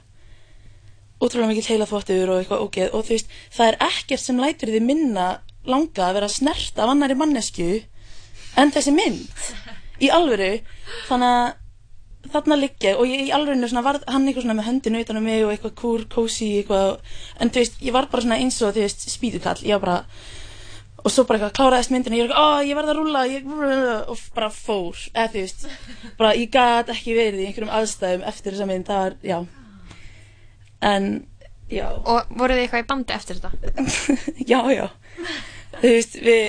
ótrúlega mikill heila þvottur og eitthvað ógeð. Og þú veist, það er ekkert sem lætur því minna langa að vera snert af annari mannesku en þessi mynd í alvöru. Þannig að þarna liggja og ég í alvörinu svona var hann eitthvað svona með höndinu utan um mig og eitthvað kúr, kósi eitthvað, en þú veist, ég var bara svona eins og þú veist, spýtukall, ég var bara og svo bara eitthvað kláraðist myndinu, ég var eitthvað, ó, ég verð að rúlla ég, og bara fór, eða þú veist bara ég gat ekki verið í einhverjum aðstæðum eftir þessa mynd, það var, já. En, já. Og voruð þið eitthvað í bandi eftir þetta? (laughs) já, já. Þú veist, við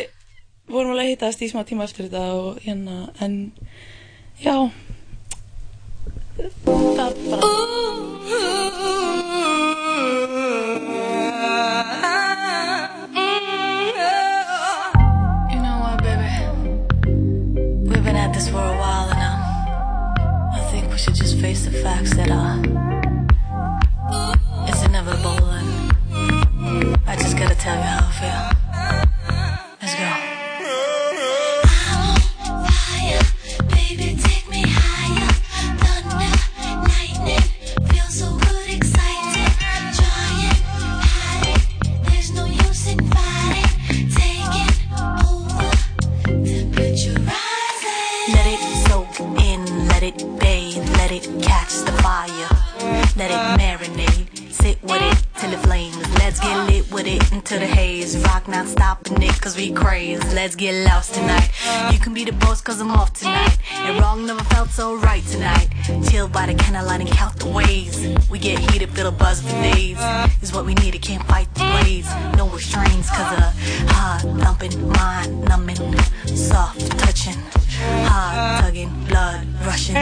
vorum alveg að hittast í smá tíma eftir þetta og hérna, en já. Það bara face the facts that uh, it's inevitable, and I just gotta tell you how I feel. It catch the fire. Let it marinate, sit with it till it flames. Let's get lit with it until the haze. Rock not stopping it cause we crazy. Let's get lost tonight. You can be the boss cause I'm off tonight. And wrong never felt so right tonight. Chill by the candlelight and count the ways. We get heated, feel a buzz for days. Is what we need, it can't fight the blaze. No restraints cause a heart thumping, mind numbing, soft touching, heart tugging, blood rushing.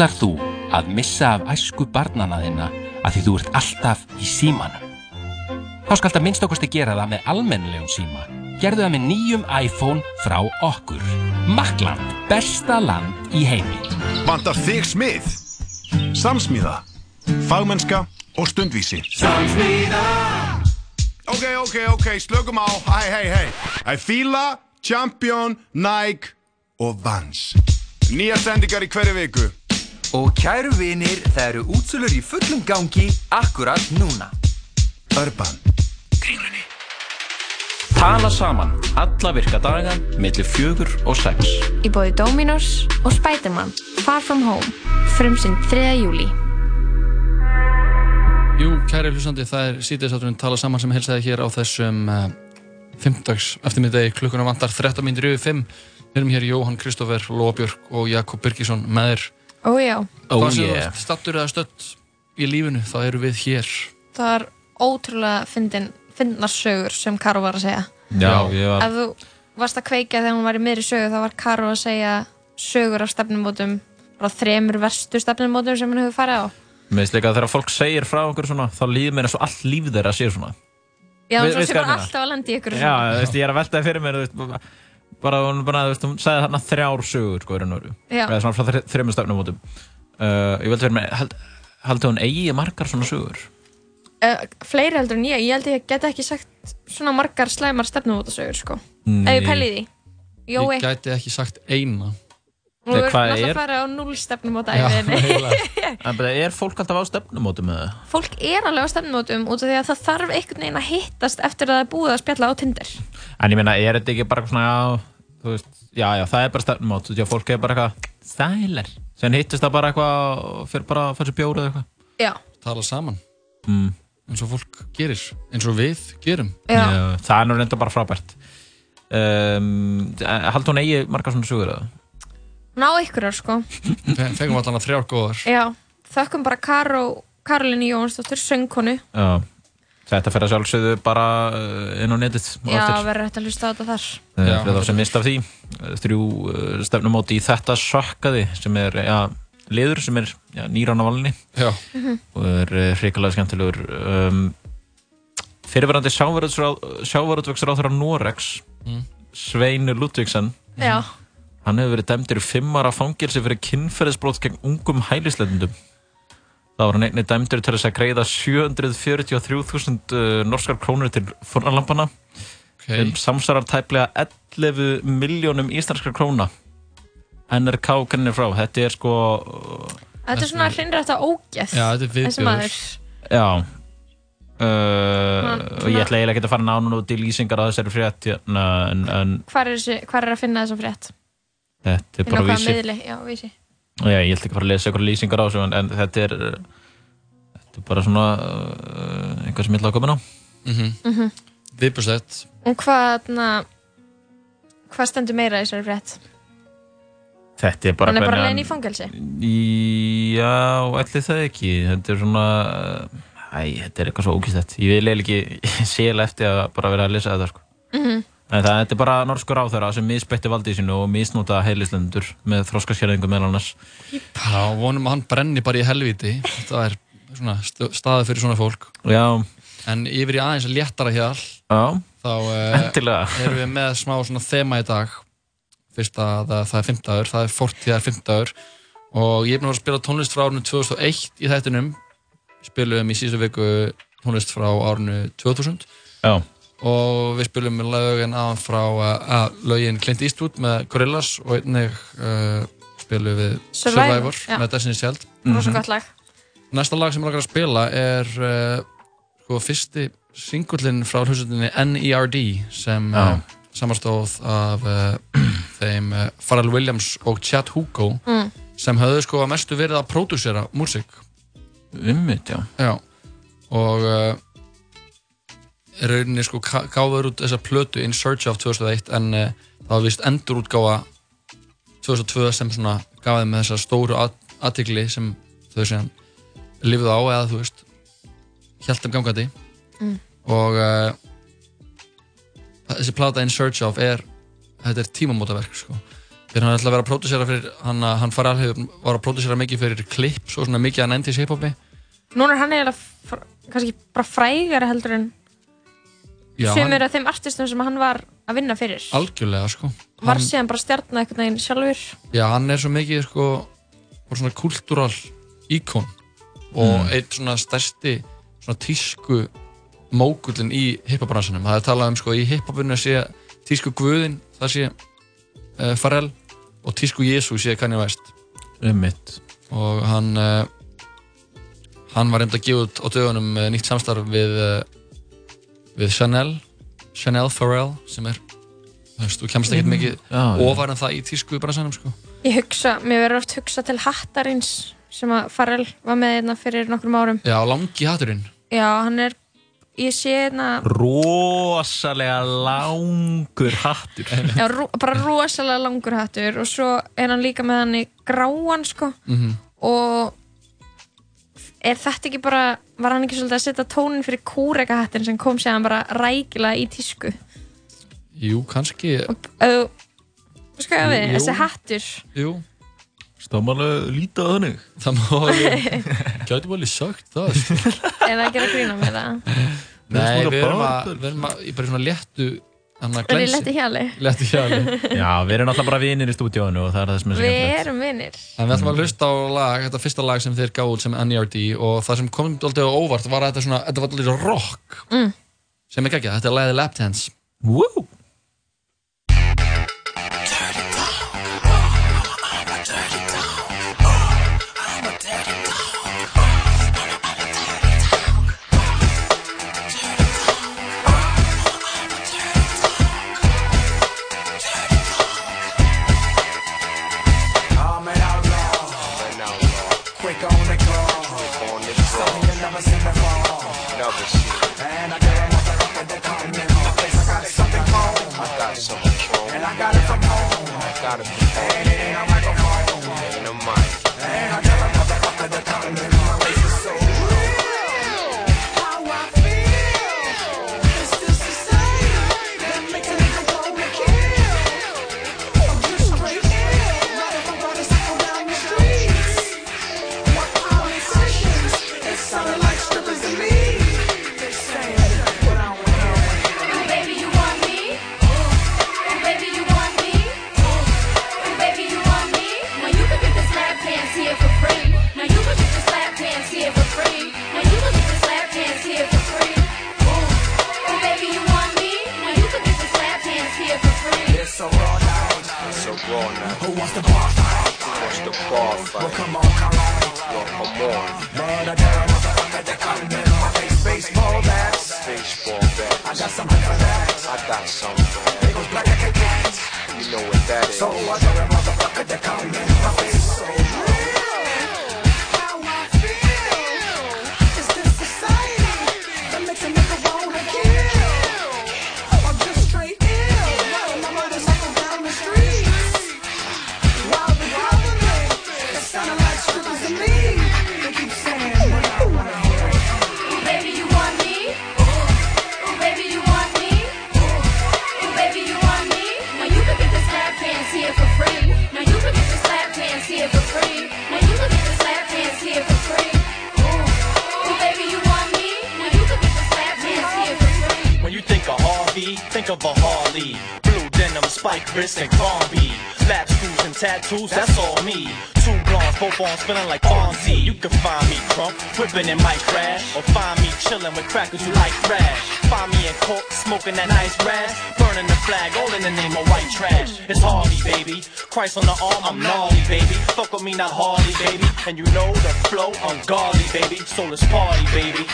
Ætlar þú að missa af æsku barnana þinna að því þú ert alltaf í símanum? Þá skalt að minnst okkusti gera það með almennilegum síma. Gerðu það með nýjum iPhone frá okkur. Makland, besta land í heimi. Vantar þig smið? Samsmíða, fagmennska og stundvísi. Samsmíða Ok, ok, ok, slökum á, hei, hei, hei. I fíla, Champion, Nike og Vans. Nýja sendingar í hverju viku. Og kæru vinir, það eru útsölur í fullum gangi akkurat núna. Urban. Tala saman, alla virka daga, millir fjögur og sex. Í bóði Dominos og Spiderman Far From Home Frumsinn 3. júli Jú, kæri hlustandi, það er sítiðsátturinn tala saman sem helsaði hér á þessum uh, fimmdags eftirmiðdegi klukkuna vantar 13 minnir yfir 5 Við erum hér Jóhann Kristófer, Lóabjörg og Jakob Birgisson með þér Ó já, Hvað sem þú yeah. ert stattur eða stött í lífinu, þá eru við hér það er ótrúlega fyndin, fyndnar sögur sem Karo var að segja. Já, ég var... Ef þú varst að kveika þegar hún var í miðri sögu þá var Karo að segja sögur af stefnumótum bara þremur verstu stefnumótum sem hann hefur farið á. Mér finnst líka að þegar fólk segir frá okkur svona, þá líður mér eins og allt líf þeirra sé svona. Já, Vi- svo ég meina? alltaf að landa í ykkur Já, þú veist, ég er að veltaði fyrir mér, þú veist, bara, hún, bara, þú veist, hún sagði þarna þrjár sögur, sko, í raun og veru. Já. Eða svona frá þre- þremur stefnumótum. Uh, ég veldi fyrir mér, held, held hún eigi margar svona sögur? uh, fleiri heldur en ég, ég held ég get ekki sagt svona margar slæmar stefnumótasögur sko. Nei. ef ég pæli í því Jói, Ég gæti ekki sagt eina nú er hvað náttúrulega er- að fara á null stefnumóta Já, æfiðinni (laughs) (laughs) En bara, er fólk alltaf á stefnumótum með það? fólk er alveg á stefnumótum út af því að það þarf einhvern veginn að hittast eftir að það er búið að spjalla á Tinder En ég meina, er þetta ekki bara svona, veist, já, já, það er bara stefnumót, þú veist, já, fólk er bara eitthvað, stælar. Sen hittist það bara eitthvað fyrir bara að fara sér bjóra eða eitthvað. Já. Tala saman Mm. eins og fólk gerir, eins og við gerum Já. það er nú reynda bara frábært. Um, Haldur hún eigi margar svona sögur eða? Ná ykkurar sko Fe- Fengum allan að þrjár góðar Já, þökkum bara Karó Karolínu Jónsdóttur, söngkonu Já. Þetta fer að sjálfsögðu bara uh, inn á netið Já, verður hægt að hlusta á þetta þar Já, fyrir þá sem mist af því uh, þrjú stefnumóti í þetta sökkaði sem er ja, liður sem er ja, nýran á valinni Já. Mhm. og er hrikalega skemmtilegur um, fyrirverandi sjávarútvegsráþara Norex Mm. Svein Ludvigsen Já, hann hefur verið dæmdur í fimm ára fangilsi fyrir kynferðisbrót gegn ungum hælislendum þá var hann einnig dæmdur til þess að greiða 743.000 uh, norskar krónur til fórnarlampana okay. sem samsvarar tæplega 11 miljónum íslenskar króna. NRK kannir frá, þetta er sko þetta er svona hreinrætt að ógeð Já, þetta er maður. Já. Uh, og ég ætla eiginlega ekki að fara nánun út í lýsingar á þessari frétt hérna, en, en Hvar er, þessi, hvar er að finna þessa frétt? Þetta er bara vísi miðli? Já, vísi Já, ég ætla ekki að fara að lesa ykkur lýsingar á þessu en, en þetta er þetta er bara svona uh, einhver sem ég ætla að koma inn á mm Mhm. Viðbjörnsett Og hvað, na, hvað stendur meira í þessari frétt? Þetta er bara Hann er bara leiðin í fangelsi Já, ætli það ekki Þetta er svona Æ, þetta er eitthvað svo ógæstett Ég vil eiginlega ekki, (laughs) ég sé eiginlega eftir að bara vera að lesa þetta sko. Mhm. En það er bara norskur áþöra sem misbætti valdið sínu og misnóta heilislendur með þróskaskerðingu meðal annars. Já, vonum að hann brenni bara í helviti Það er svona st- staða fyrir svona fólk. Já. En yfir í aðeins léttara hjal Já, Þá Endilega. (laughs) erum við með smá svona þema í dag. Fyrst að það, er fimmtagur Það er fortíðar fimmtagur Og ég er búin að vera að spila tónlist frá árinu 2001 í þættinum. Spilum í síðustu viku tónlist frá árinu 2000 Já og við spilum með lögin aðan frá uh, lögin Clint Eastwood með Gorillaz og einnig uh, spilum við Survivor, Survivor, með Destiny's Child gott lag. Næsta lag sem ég langar að spila er uh, sko, fyrsti singullin frá hljómsveitinni N.E.R.D. sem uh, samanstóð af uh, (clears throat) þeim uh, Pharrell Williams og Chad Hugo Mm. sem höfðu sko að mestu verið að pródúsera músík. Ummitt, já. Já, og uh, rauninni sko gáður út þessa plötu In Search of 2001 en uh, það var vist endur útgáfa 2002 sem svona gaf þeim með þessa stóru aðtikli sem þau síðan lifðu á eða þú veist hjælt þeim gangandi Mm. og uh, þessi plata In Search of er þetta er tímamótaverk sko Þegar hann ætlaði að vera að pródusera fyrir, hann, hann fari alveg, var að pródusera mikið fyrir klips og svona mikið að 90s hip-hopi. Núna er hann fr- kannski bara frægari heldur en Já, sem hann- er af þeim artistum sem hann var að vinna fyrir. Algjörlega, sko. Var Hann- síðan bara stjarnað einhvern veginn sjálfur. Já, hann er svo mikið, sko, svona kultúral íkon og Mm. eitt svona stærsti svona tísku mógullin í hiphopbransanum. Það er talað um, sko, í hiphopinu sé tísku guðin, það sé uh, Pharrell og tísku Jésu sé Kanye West. Ummitt. Og hann, uh, hann var reynd að gefa út á dögunum uh, nýtt samstarf við, uh, við Chanel, Chanel Pharrell, sem er, þú veist, þú kemst ekkert Mm. mikið Já, já. ofar en það í tísku bransanum, sko. Ég hugsa, mér verður oft hugsa til hattarins sem að Farrell var með hérna fyrir nokkrum árum. Já, langi hatturinn. Já, hann er, ég sé hérna, Rosalega langur hattur. já, ro, bara rosalega langur hattur og svo er hann líka með hann í gráan, sko. Mhm. Og er þetta ekki bara, var hann ekki svolítið að setja tónin fyrir kúreka hattin sem kom séðan bara rækilega í tísku? Jú, kannski. Þú, sko ég við, Jú. þessi hattur. Jú. Það má alveg líta á þannig. Það má alveg, (laughs) gætum alveg sagt það, sko. Er það ekki að grína með það? Nei, við erum bara- að, við erum að, ég bara svona léttu, Er letti hjali? Léttu (laughs) hjali. Já, við erum alltaf bara vinir í stúdíónu og það er það sem er svo Við skemmtilegt. erum vinnir. En við ætlum að hlusta á lag, þetta fyrsta lag sem þeir gáðu út sem NERD og það sem kom alltaf óvart var að þetta svona, þetta var alltaf rock Mm. sem er geggjað, þetta er lagið Lap Dance. Woo! On the arm, I'm gnarly, baby. Fuck with me, not Harley, baby. And you know the flow, ungodly, baby. So let's party, baby.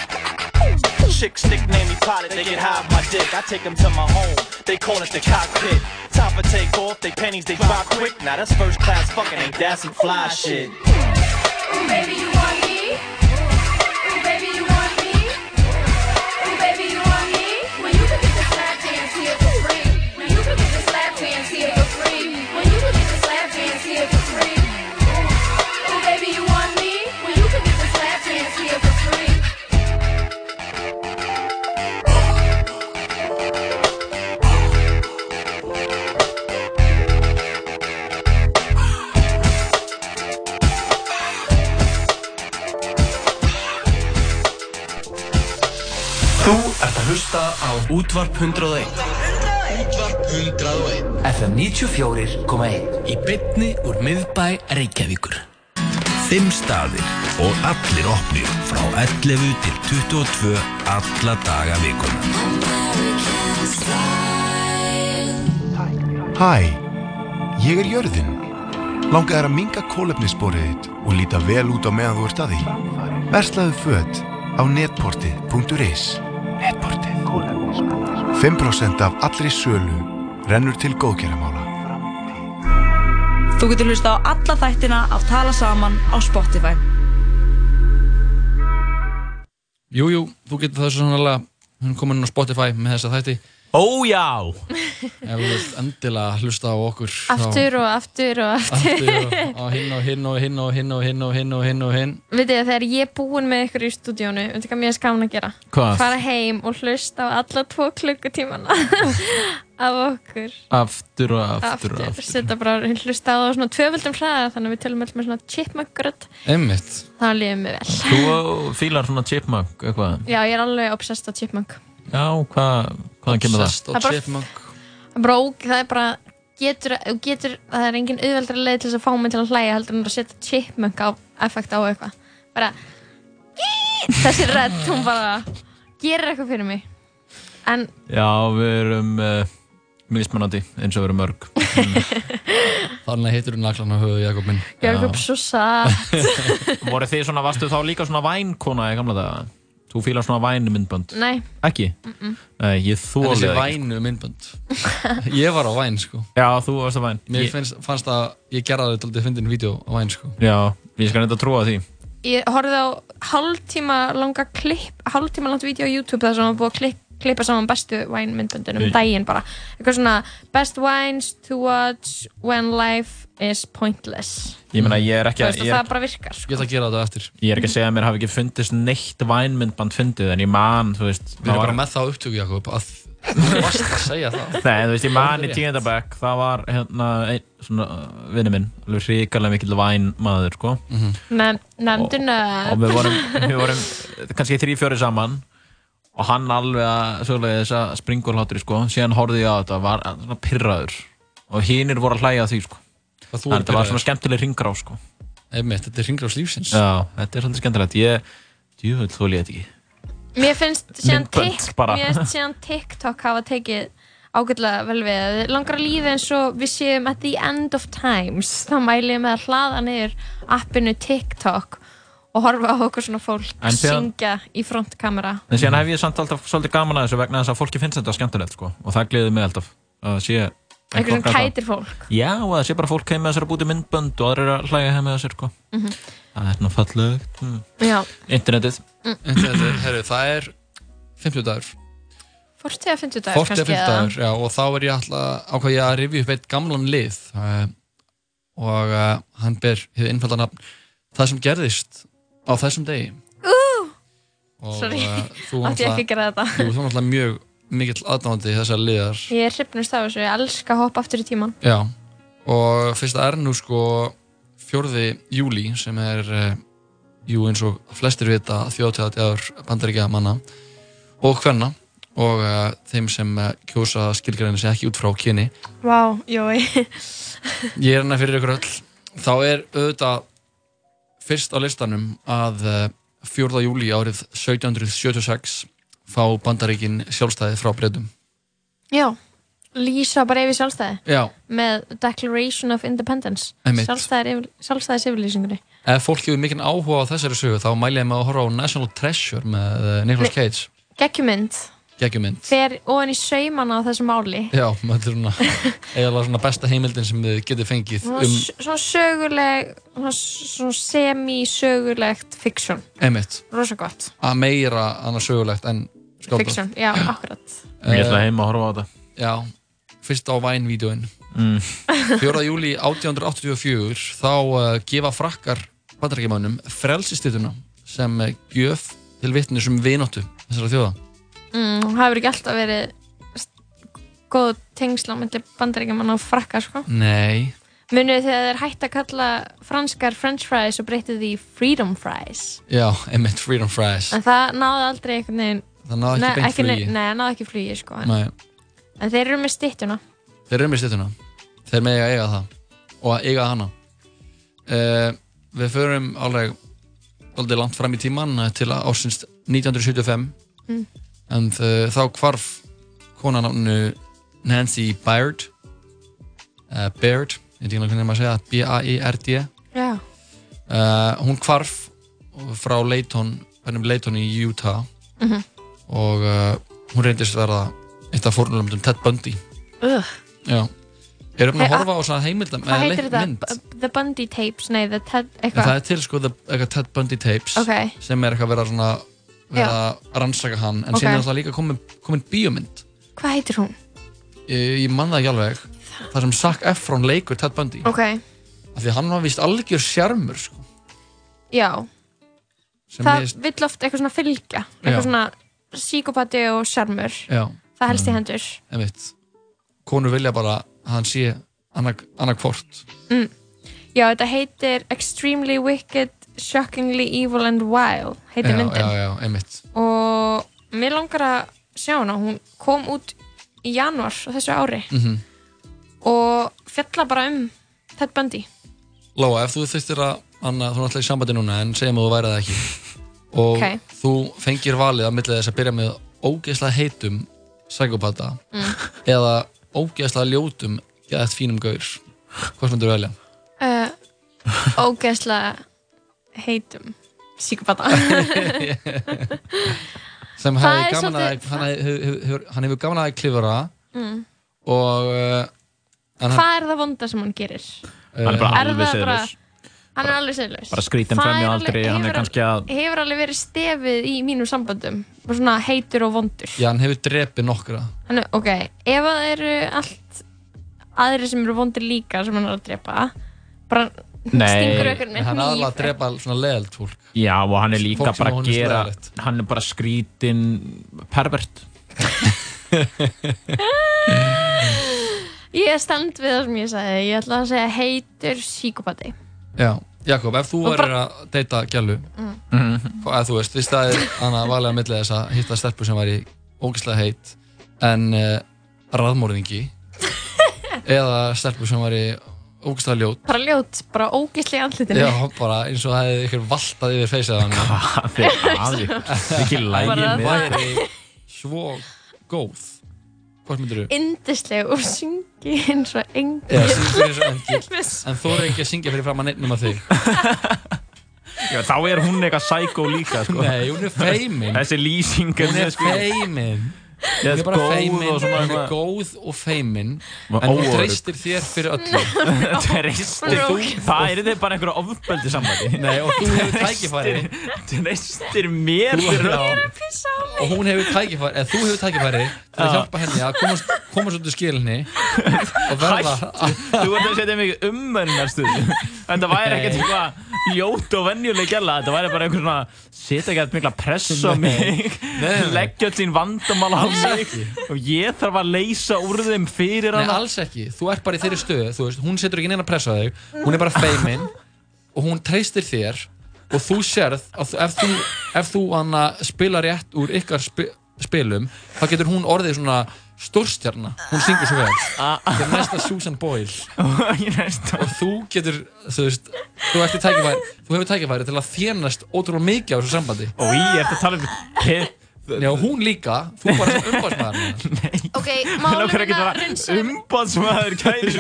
Chicks nickname me pilot, they get high off my dick. I take them to my home, they call it the cockpit. Time for take off, they panties they drop quick. Now that's first class fucking, ain't that some fly shit? Baby, you want me? Útvarp 101 Útvarp 101 FM 94.1 Í bytni úr miðbæ Reykjavíkur Fimm staðir og allir opnir frá 11 til 22 alla daga vikuna. Hæ, ég er Jörðin. Langaðar að minga kólefnissporið þitt og líta vel út á meðan þú ert að því. Verslaðu föt á netportið.is Netportið 5% af allri sölu rennur til góðgerðamála. Þú getur hlusta á alla þættina af Tala Saman á Spotify. Jú, jú, þú getur það svo sannlega hún er komin inn á Spotify með þessa þætti Ó já Ef þú vilt endilega hlusta á okkur Aftur og aftur og aftur. Aftur og, hinn og hinn og hinn og hinn og hinn og hinn og hinn og hinn Vitið þið, þegar ég er búin með ykkur í stúdíónu, veitir hvað mér er skaman að gera? Hvað? Fara heim og hlusta á alla tvo klukkutímana (laughs) af okkur. Aftur og aftur og aftur Setta bara hlusta á það svona tvöföldum hraða, þannig að við tölum öll með svona chipmunk-grödd. Einmitt Það líður mér vel. Þú fílar svona chipmunk eitthvað Já, ég er alveg obsessed á chipmunk. Já, hvað, hvaðan kemur það? Er bara- chipmunk Það er bara, óg- það er bara getur, þú getur, það er engin auðveldra leið til þess að fá mig til að hlæja heldur en að setja chipmunk á effekt á eitthvað bara þessi redd, hún bara gerir eitthvað fyrir mig en Já, við erum uh, mismunandi eins og við erum mörg Þannig hittur þú naklan á höfu Jakob minn Jakob svo satt Voru þið svona, varstu þá líka svona vænkona í gamla daga? Þú fílar svona vænu myndbönd? Nei. Ekki? Mm-mm. Nei, ég En þóli þessi það ekki vænu myndbönd (laughs) Ég var á væn sko Já, þú varst á væn Mér Ég- finnst, fannst að ég gerði það til að fyndin vídeo á væn sko Já, ég skal reynda að trúa því ég horfði á hálftíma langa klipp, hálftíma langt vídeo á YouTube þar sem var búið að klipp, klippa saman bestu wine-myndböndunum um daginn bara. Eitthvað svona best wines to watch when life is pointless. Ég meina, ég er ekki Þú veist, og ég er, það bara virkar sko. Ég ætla að gera þetta eftir. Ég er ekki að segja að mér hafi ekki fundist neitt vænmyndband fundið En ég man, þú veist Við erum bara með það á upptöku Jakob að (laughs) þú varst að segja það. Nei, þú veist, ég man í tíundabæk Það var hérna einn svona vinnu minn Alveg hrikalega mikill vænmaður, sko. Nefn- nefndu Og nöfn. við vorum, við vorum kannski þrý, fjóri saman Og hann alveg að sögulega þess að springurhláttur, sko. Síðan horfði ég á þetta, var svona pirraður. Og hinir voru að hlæja því, sko. Að þetta var svona skemmtileg ringrá, sko. Einmitt, þetta er hringrás lífsins. Já, þetta er svolítið skemmtilegt. Ég, djúvöld, þú lét ekki. Mér finnst síðan, bara. mér finnst síðan TikTok hafa tekið ágætlega vel við. Langar að líða eins og við séum at the end of times. Þá mæli ég með að hlaða niður appinu TikTok og horfa á okkur svona fólk síðan- syngja í frontkamera En síðan hef ég samt alltaf svolítið gaman að þessu vegna þess að fólki finnst þetta skemmtilegt sko. Og það gleður mig alltaf að sé Einhver sem fólk að- kætir fólk. Já, og að sé bara fólk heim með þessar að búti myndbönd og aðrir að hlæga heim með þessar sko. Mhm. Það er nú fallegt. Mm. Já. Internetið. Internetið, herru, það er 50 dagur Fortið að 50 dagur 40 að 50 dagur, já, og þá er ég alltaf ákvað ég að rifja upp eitt gamlan lið uh, og uh, hann ber hefur innfaldan nafn. Það sem gerðist á þessum degi? Uh, og Sorry, uh, (laughs) þú átti ég ekki að gera þetta. Þú er náttúrulega mjög mikill aðdáðandi þessar liðar. Ég er hrifnust af þessu, ég elska að hoppa aftur í tíman Já, og fyrst það er nú sko fjórði júli sem er uh, jú eins og flestir vita þjóðtjáðatjáður bandaríkja manna og hvenna og uh, þeim sem uh, kjósa skilgræðinu sig ekki út frá kyni. Vá, jói. Ég er hérna fyrir ykkur öll. Þá er auðvitað fyrst á listanum að uh, 4. júli árið 1776 fá bandaríkin sjálfstæði frá breytum Já, lýsa bara yfir sjálfstæði Já. með Declaration of Independence Einmitt. sjálfstæðis yfirlýsingunni ef fólk hefur mikinn áhuga á þessari sögu þá mæli ég með að horfa á National Treasure með uh, Nicolas. Cage geggjumynd geggjumynd. Fer ofan í saumana á þessu máli. Já, þetta er svona (laughs) eiginlega svona besta heimildin sem þið getið fengið um svona söguleg svona, semi-sögulegt fiction, emitt rosa gott. Að meira annars sögulegt en skáldað fiction, já, akkurat. Ég ætla heim að horfa á þetta. Já, fyrst á Vine-vídeóin. Mm. 4. júli 1884 þá uh, gefa frakkar bandarækjumannum frelsistituna sem uh, gjöf til vittnis um vinóttu þessara þjóða mm, það hefur ekki alltaf verið góð tengsla á milli bandaríkjumann og frakka sko. Nei, munið þegar þeir hætti að kalla franskar french fries og breytið því freedom fries? Já, emitt Freedom Fries. En það náði aldrei einhvern veginn það náði ekki beint flugi. nei, hann náði ekki flugi sko. en, Nei. en þeir eru með styttuna. Þeir eru með styttuna. Þeir með eiga eiga það. Og eiga hana. Uh, Við förum alveg aldrei langt fram í tíman eh, til ásins 1975 Mm. En uh, þá hvarf konanafnu Nancy Baird uh, Baird, ég veit ekki hvernig maður segja B-A-I-R-D Já, uh, hún hvarf frá Layton, bænum Layton í Utah Mhm. og uh, hún reyndist verða eitt af fórnulöndum Ted Bundy. Já. Erum við Hey, að horfa á svona heimildam hvað heitir þetta? B- The Bundy Tapes, nei, The Ted, En það eitthvað er til sko eitthvað Ted Bundy tapes Ok. sem er eitthvað að vera svona vera að rannsaka hann en Ok. síðan er það líka komin, komin bíómynd. Hvað heitir hún? ég, ég man það ekki alveg. Það sem Zac Efron leikur Ted Bundy. Ok, af því hann var vist algjör sjarmur sko, já. Sem Það ég- vill oft eitthvað svona fylgja Já. Eitthvað svona síkopati og sjarmur. Já. Það helst í hendur. Einmitt, konur vilja bara að hann sé annað hvort. Mm. Já, þetta heitir Extremely Wicked, Shockingly Evil and Wild heitir já, myndin. já, já, og mér langar að sjá hana. Hún kom út í januar þessu ári. Mm og fjalla bara um Ted Bundy. Lóa, ef þú þurftir að Anna, þú er alltaf í sambandi núna en segjum að þú værið það ekki. (laughs) Og Ok. þú fengir valið að millið þess að byrja með ógeðslega heitum psykopata Mm. (laughs) eða ógeðslega ljótum geðað fínum gaur. Hvað myndir þú velja? uh, ógeðslega heitum síkopata (laughs) (laughs) sem er gaman að hann, hefur, hefur, hann hefur gaman að klifra mm. og uh, hann- hvað er það vonda sem hann gerir? Hann er bara Er alveg siðlaus. hann er alveg siðlaus Bara skrítinn Það fram í aldri, hann er hefur kannski að- hefur alveg verið stefið í mínum samböndum og svona heitur og vondur já, hann hefur drepið nokkra Þannig, ok, ef það eru allt aðri sem eru vondir líka sem hann er að drepa bara með hann er hníf að drepa svona leðalt fólk Já, og hann er líka bara að gera hann er bara skrítin pervert. (laughs) Ég stend við það sem ég sagði. Ég ætla að segja heitur síkopati. Já, Jakob, ef þú verður að deyta gælu Mm. eða þú veist, fyrst að hann að valega að milli þess að hitta stelpu sem væri ógeðslega heitt en uh, raðmórðingi (laughs) eða stelpu sem væri ógeðslega ljót. Bara ljót, bara ógisli andlitinu. Já, bara eins og það hefði ykkur valtað yfir feysið hann Hvað? Er að ykkur? Ekki lægi Bara- með þér. væri svo góð. Hvað myndir þú? Indisleg og syngi eins og engil Já, syngur eins og engill (laughs) en þú er ekki að syngja fyrir fram að neitt nema þig. (laughs) Já, þá er hún eitthvað psycho líka sko. Nei, hún er feimin. Þessi lýsing Hún er sko. feimin Ég er bara góð feimin, og svona hún er góð og feimin En hún treystir þér fyrir öllu. (laughs) Treystir þú? Það er þið bara einhverja ofbeldi sambandi Nei, og þú hefur tækifæri. Treystir mér fyrir öllu. Og hún hefur tækifæri, eða þú hefur tækifæri til að Já. hjálpa henni að komast, komast út úr skilinni og verða Þú ert að setja mig umönnarstöðu En það væri ekkert eitthvað ljót og venjuleg gæla. Það væri bara einhver svona Setja ekki eitthvað mikla press á mig. Leggja sín vandamál á Alls ekki. Og ég þarf að leysa úr þeim fyrir Nei, hana. alls ekki, þú ert bara í þeirri stöðu þú veist, hún setur ekki neina pressa á þig hún er bara feimin og hún treystir þér og þú sérð að ef þú, ef þú spila rétt úr ykkar spi, spilum þá getur hún orðið svona stórstjarna. Hún syngur svo vel. Það er næsta Susan Boyle. (laughs) Og þú getur þú veist, þú, hefur tækifæri til að þjenast ótrúlega mikið á þessu sambandi. Og ég ert að tala um Já, hún líka, þú bara sem (laughs) umbásmaður Ok, minna að vera umbáðsmaður kæri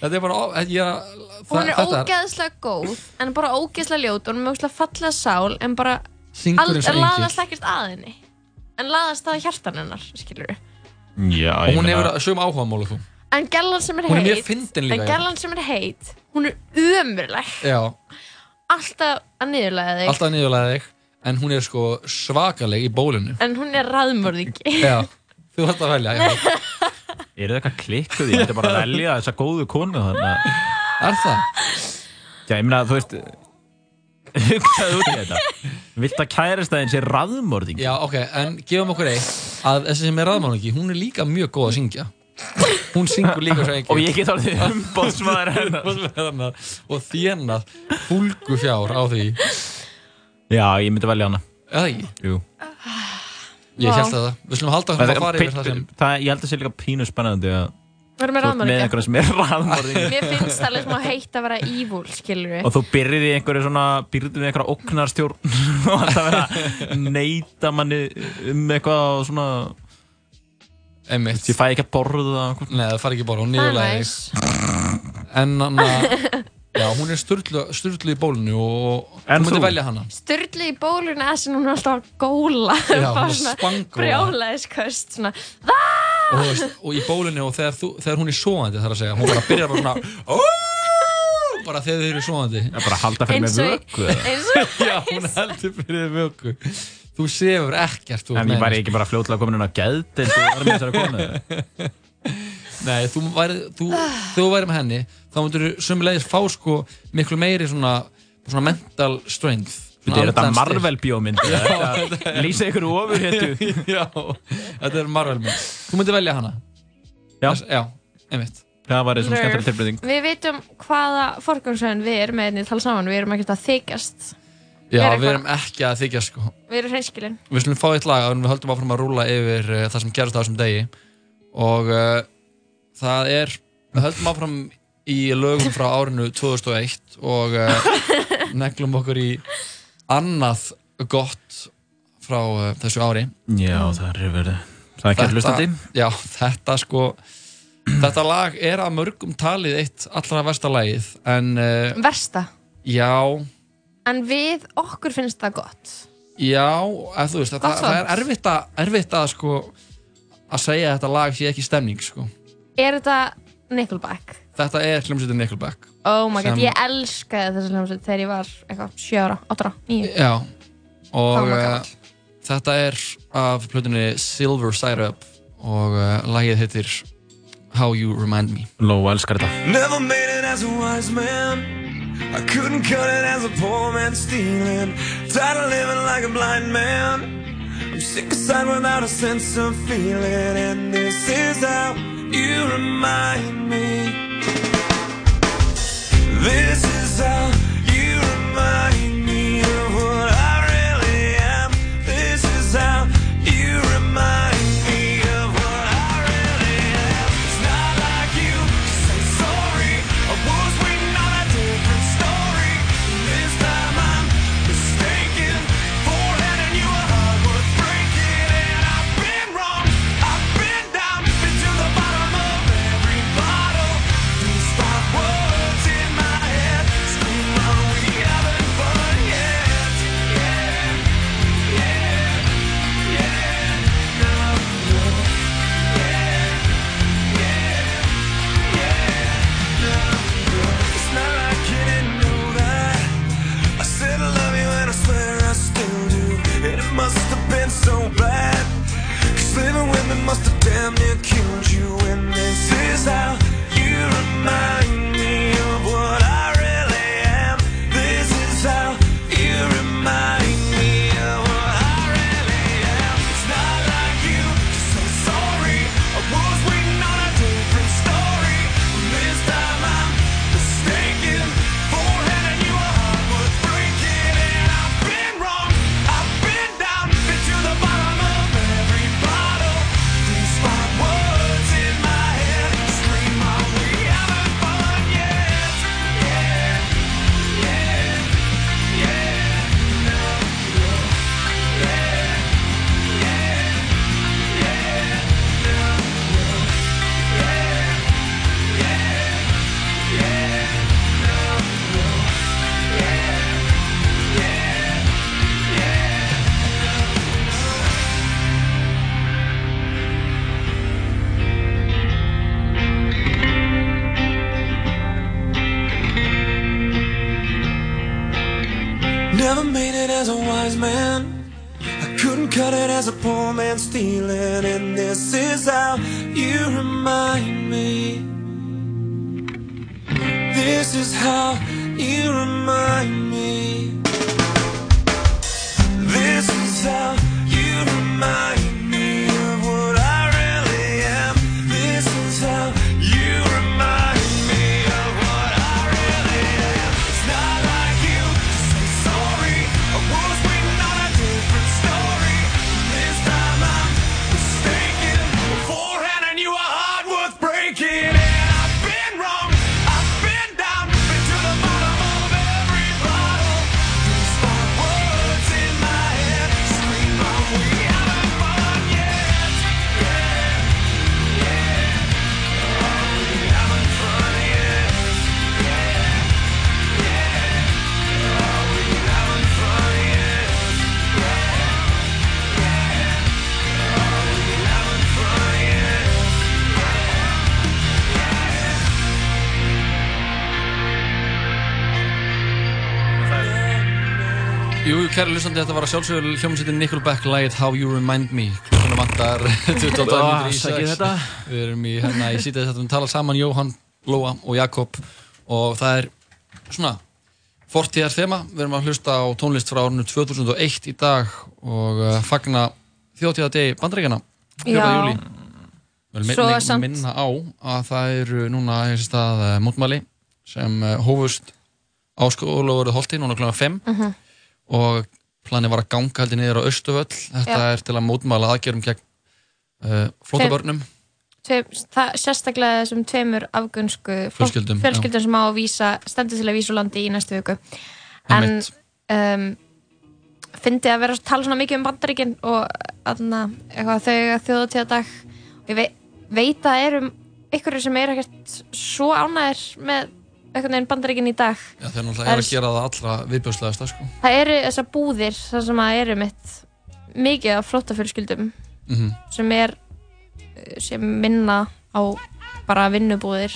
Þetta er bara, ég, það, Hún er þetta er ógeðslega góð en bara ógeðslega ljót og hún er með ógeðslega fallega sál en bara engill. laðast ekkert að henni. En laðast að hjartan hennar skilur Já, og hún hefur sögum áhugamál og þú. En gellan sem er er heit mjög en gellan sem er heit hún er Já, alltaf að niðurlega þig. Alltaf niðurlega þig en hún er sko svakaleg í bólinu en hún er raðmörðingi Já, þú þarfst að velja já. Er það eitthvað klikkuð? Ég myndi bara að velja þessa góðu konu þannig Er það? Já, ég meina, þú veist hugsaðu út í þetta Vilt að kærastæðin sé raðmörðing? Já, ok, en gefum okkur eitt að þessi sem er raðmáningi, hún er líka mjög góð að syngja Hún syngur líka svo ekki Og ég get orðið umbóðsmaður hennar og þjenað fúlgu fjár á því Já, ég myndi velja hana. Eða ekki? Jú. Ég held að það, við slum halda að Það- fara yfir það sem það, ég held að sé líka pínu spennandi að Verður með þú ert með einhverja sem er raðmörðingi (laughs) Mér finnst það alveg smá heitt að vera evil, skilur við. og þú byrðir í einhverju svona byrðir í einhverja ógnarstjórn (laughs) og alltaf vera að neita manni um eitthvað og svona Einmitt. Ég fæ ekki að borða Nei, það fær ekki að borða, hún Það er niðurlæði næs. En hann (laughs) Já, hún er sturlu í bólinu og En þú myndir þú? velja hana Sturli í bólurinn er sem hún er alltaf að góla. Já, hún er spangóla. Brjálæðisköst, svona. og, þú veist, og í bólinu og þegar, þú, þegar hún er svoandi þar að segja, hún bara byrjar bara svona "Ó!" bara þegar þið eru svoandi Já, bara halda fyrir með og vöku eins og- (laughs) Já, hún heldur fyrir með vöku Þú sefur ekkert þú En ég væri ekki bara fljótlega komin inn á gæð eins og var með þessari konu. (laughs) Nei, þú væri, þú, þú væri með henni þá myndur þú sömulegis fá sko miklu meiri svona, svona mental strength Þetta er þetta andlegan styrk. Marvel bíómynd (laughs) Já, Þetta þetta er- lýsa ykkur ofur héttu (laughs) Já, þetta er Marvel mynd Þú myndir velja hana Já, já einmitt Það var Nerf. skemmtileg tilbreyting Við veitum hvaða forgangsröðin við erum með einnig tala saman. Við erum ekkert að þykjast. Já, Er við eitthvað- erum ekki að þykja sko Við erum hreinskilin. Við slum fá eitt lag en við höldum áfram að rúla yfir uh, það sem gerist á þessum degi og uh, það er höldum áfram í lögum frá árinu 2001 og uh, (laughs) neglum okkur í annað gott frá uh, þessu ári. Já, það er verið. Það er ekki að hlustandi. Já, þetta sko þetta lag er að mörgum talið eitt allra versta lagið en uh, Versta. já, En við, okkur finnst það gott. já að þú veist, það, það er erfitt að, erfitt að sko að segja að þetta lag sé ekki stemning sko Er þetta Nickelback? Þetta er hljómsveitin Nickelback Oh my god, Sem- ég elskaði þessu hljómsveit þegar ég var eitthvað 7 ára, 8 ára, 9 Já Og Þá var uh, gamall. þetta er af plötunni Silver Side Up og uh, lagið heitir How You Remind Me Lóa elskar þetta Never made it as a wise man. I couldn't cut it as a poor man stealing. Tired of living like a blind man. I'm sick aside without a sense of feeling. And this is how you remind me. This is how you remind me cut it as a poor man stealing. And this is how you remind me. This is how you remind me. This is how you remind me kæri hlustandi, þetta var að sjálfsögur hljómsveitin Nickelback lægit How You Remind Me klukkuna vantar (laughs) 28 Ah, mínútur í sækið 6 þetta. Við erum í hérna í sítið þetta við tala saman Jóhann, Lóa og Jakob og það er svona fortíðar þema, við erum að hlusta á tónlist frá árinu 2001 í dag og uh, fagna þjóðtíðadegi bandaríkjana 4. Já. júli Vel Svo minna, á að það eru núna stað uh, mótmæli sem uh, hófust á skólaverðu Holti núna kl. 5 Mhm. Og planið var að ganga heldur niður á Östuvöll þetta Já. er til að mótmæla aðgerum gegn uh, flótabörnum það, sérstaklega þessum tveimur afgönsku Fjölskyldum, fjölskyldum sem á að vísa stendur til að vísa úr landi í næstu viku. En um, fyndi að vera að tala svona mikið um bandaríkin og aðna, eitthvað þau eiga þjóðatíðadag og ég vei, veit að erum ykkur sem er ekkert svo ánæðir með einhvern veginn bandaríkin í dag Já, þeir náttúrulega Það er er- að gera það allra viðbjóðslegasta sko. það eru þessar búðir þar sem að eru mitt mikið af flóttafjölskyldum Mhm. sem er eh, sem minna á bara vinnubúðir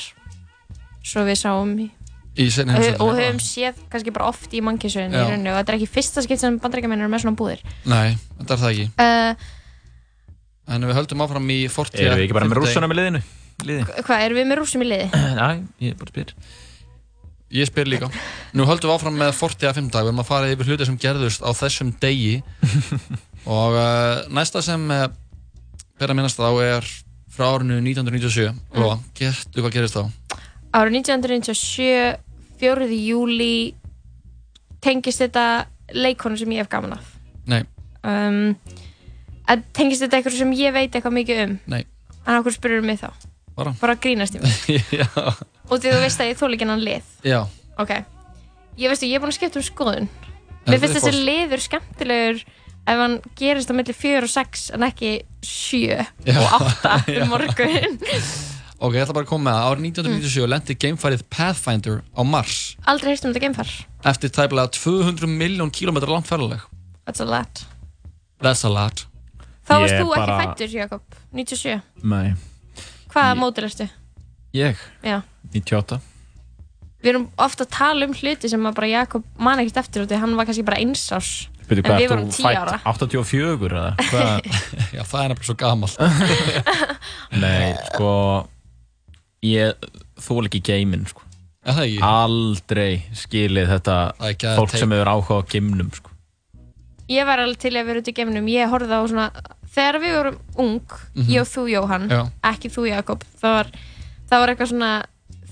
svo við sáum í Í og heimsstyrjöldinni, höfum séð kannski bara oft í mannkísunni í Já. rauninni og þetta er ekki fyrsta skipt sem bandarækjamenn eru með svona búðir Nei, þetta er það ekki uh, En við höldum áfram í fortíða Erum við ekki bara með rússana með liðinu? Liði? hvað, erum við með rúsum í liði? (clears throat) Næ, ég er bara spyr Ég spyr líka. Nú höldum við áfram með fortíða fimmdag Við erum að fara yfir hluti sem gerðust á þessum degi. (laughs) Og uh, næsta sem uh, ber að minnast á er frá árinu 1997 Mm. Lóa, getur hvað gerist þá? árið 1997 4. júli tengist þetta leikonu sem ég hef gaman af? Nei, um, en tengist þetta eitthvað sem ég veit eitthvað mikið um? Nei. En okkur spurur mig þá? Bara. bara grínast í mig. (laughs) Já, og því þú veist að ég þóla ekki hann lið? Já. Ok, ég veistu, ég er búin að skipta um skoðun. Mér finnst þessi liður skemmtilegur ef hann gerist á milli 4 og 6 en ekki 7 Já. og 8 (laughs) Já. um morgun. Ok, ég ætla bara að koma með það. Árið 1997 lendi geimfærið Pathfinder á Mars. Aldrei heyrst um þetta geimfar. Eftir tæplega 200 miljón kílómetra langt ferðaleg that's a lot. That's a lot. Þá Ég varst þú bara- ekki fættur Jakob 97, Nei, hvaða mótil erstu? Ég, já, 98 við erum ofta að tala um hluti sem að bara Jakob man ekkert eftir út því hann var kannski bara eins árs Byrju, en hvað við þú 10 ára fætt? 84 eða? (laughs) Hvað? Já, það er nefnilega svo gamalt (laughs) Nei, sko Ég þól ekki geiminn sko. Er það ekki? Aldrei skilið þetta er fólk sem hefur áhuga á geimnum sko. ég var alveg til að vera út í geimnum ég horfði á svona þegar við vorum ung, Mhm. ég og þú Jóhann Já. ekki þú Jakob það var, það var eitthvað svona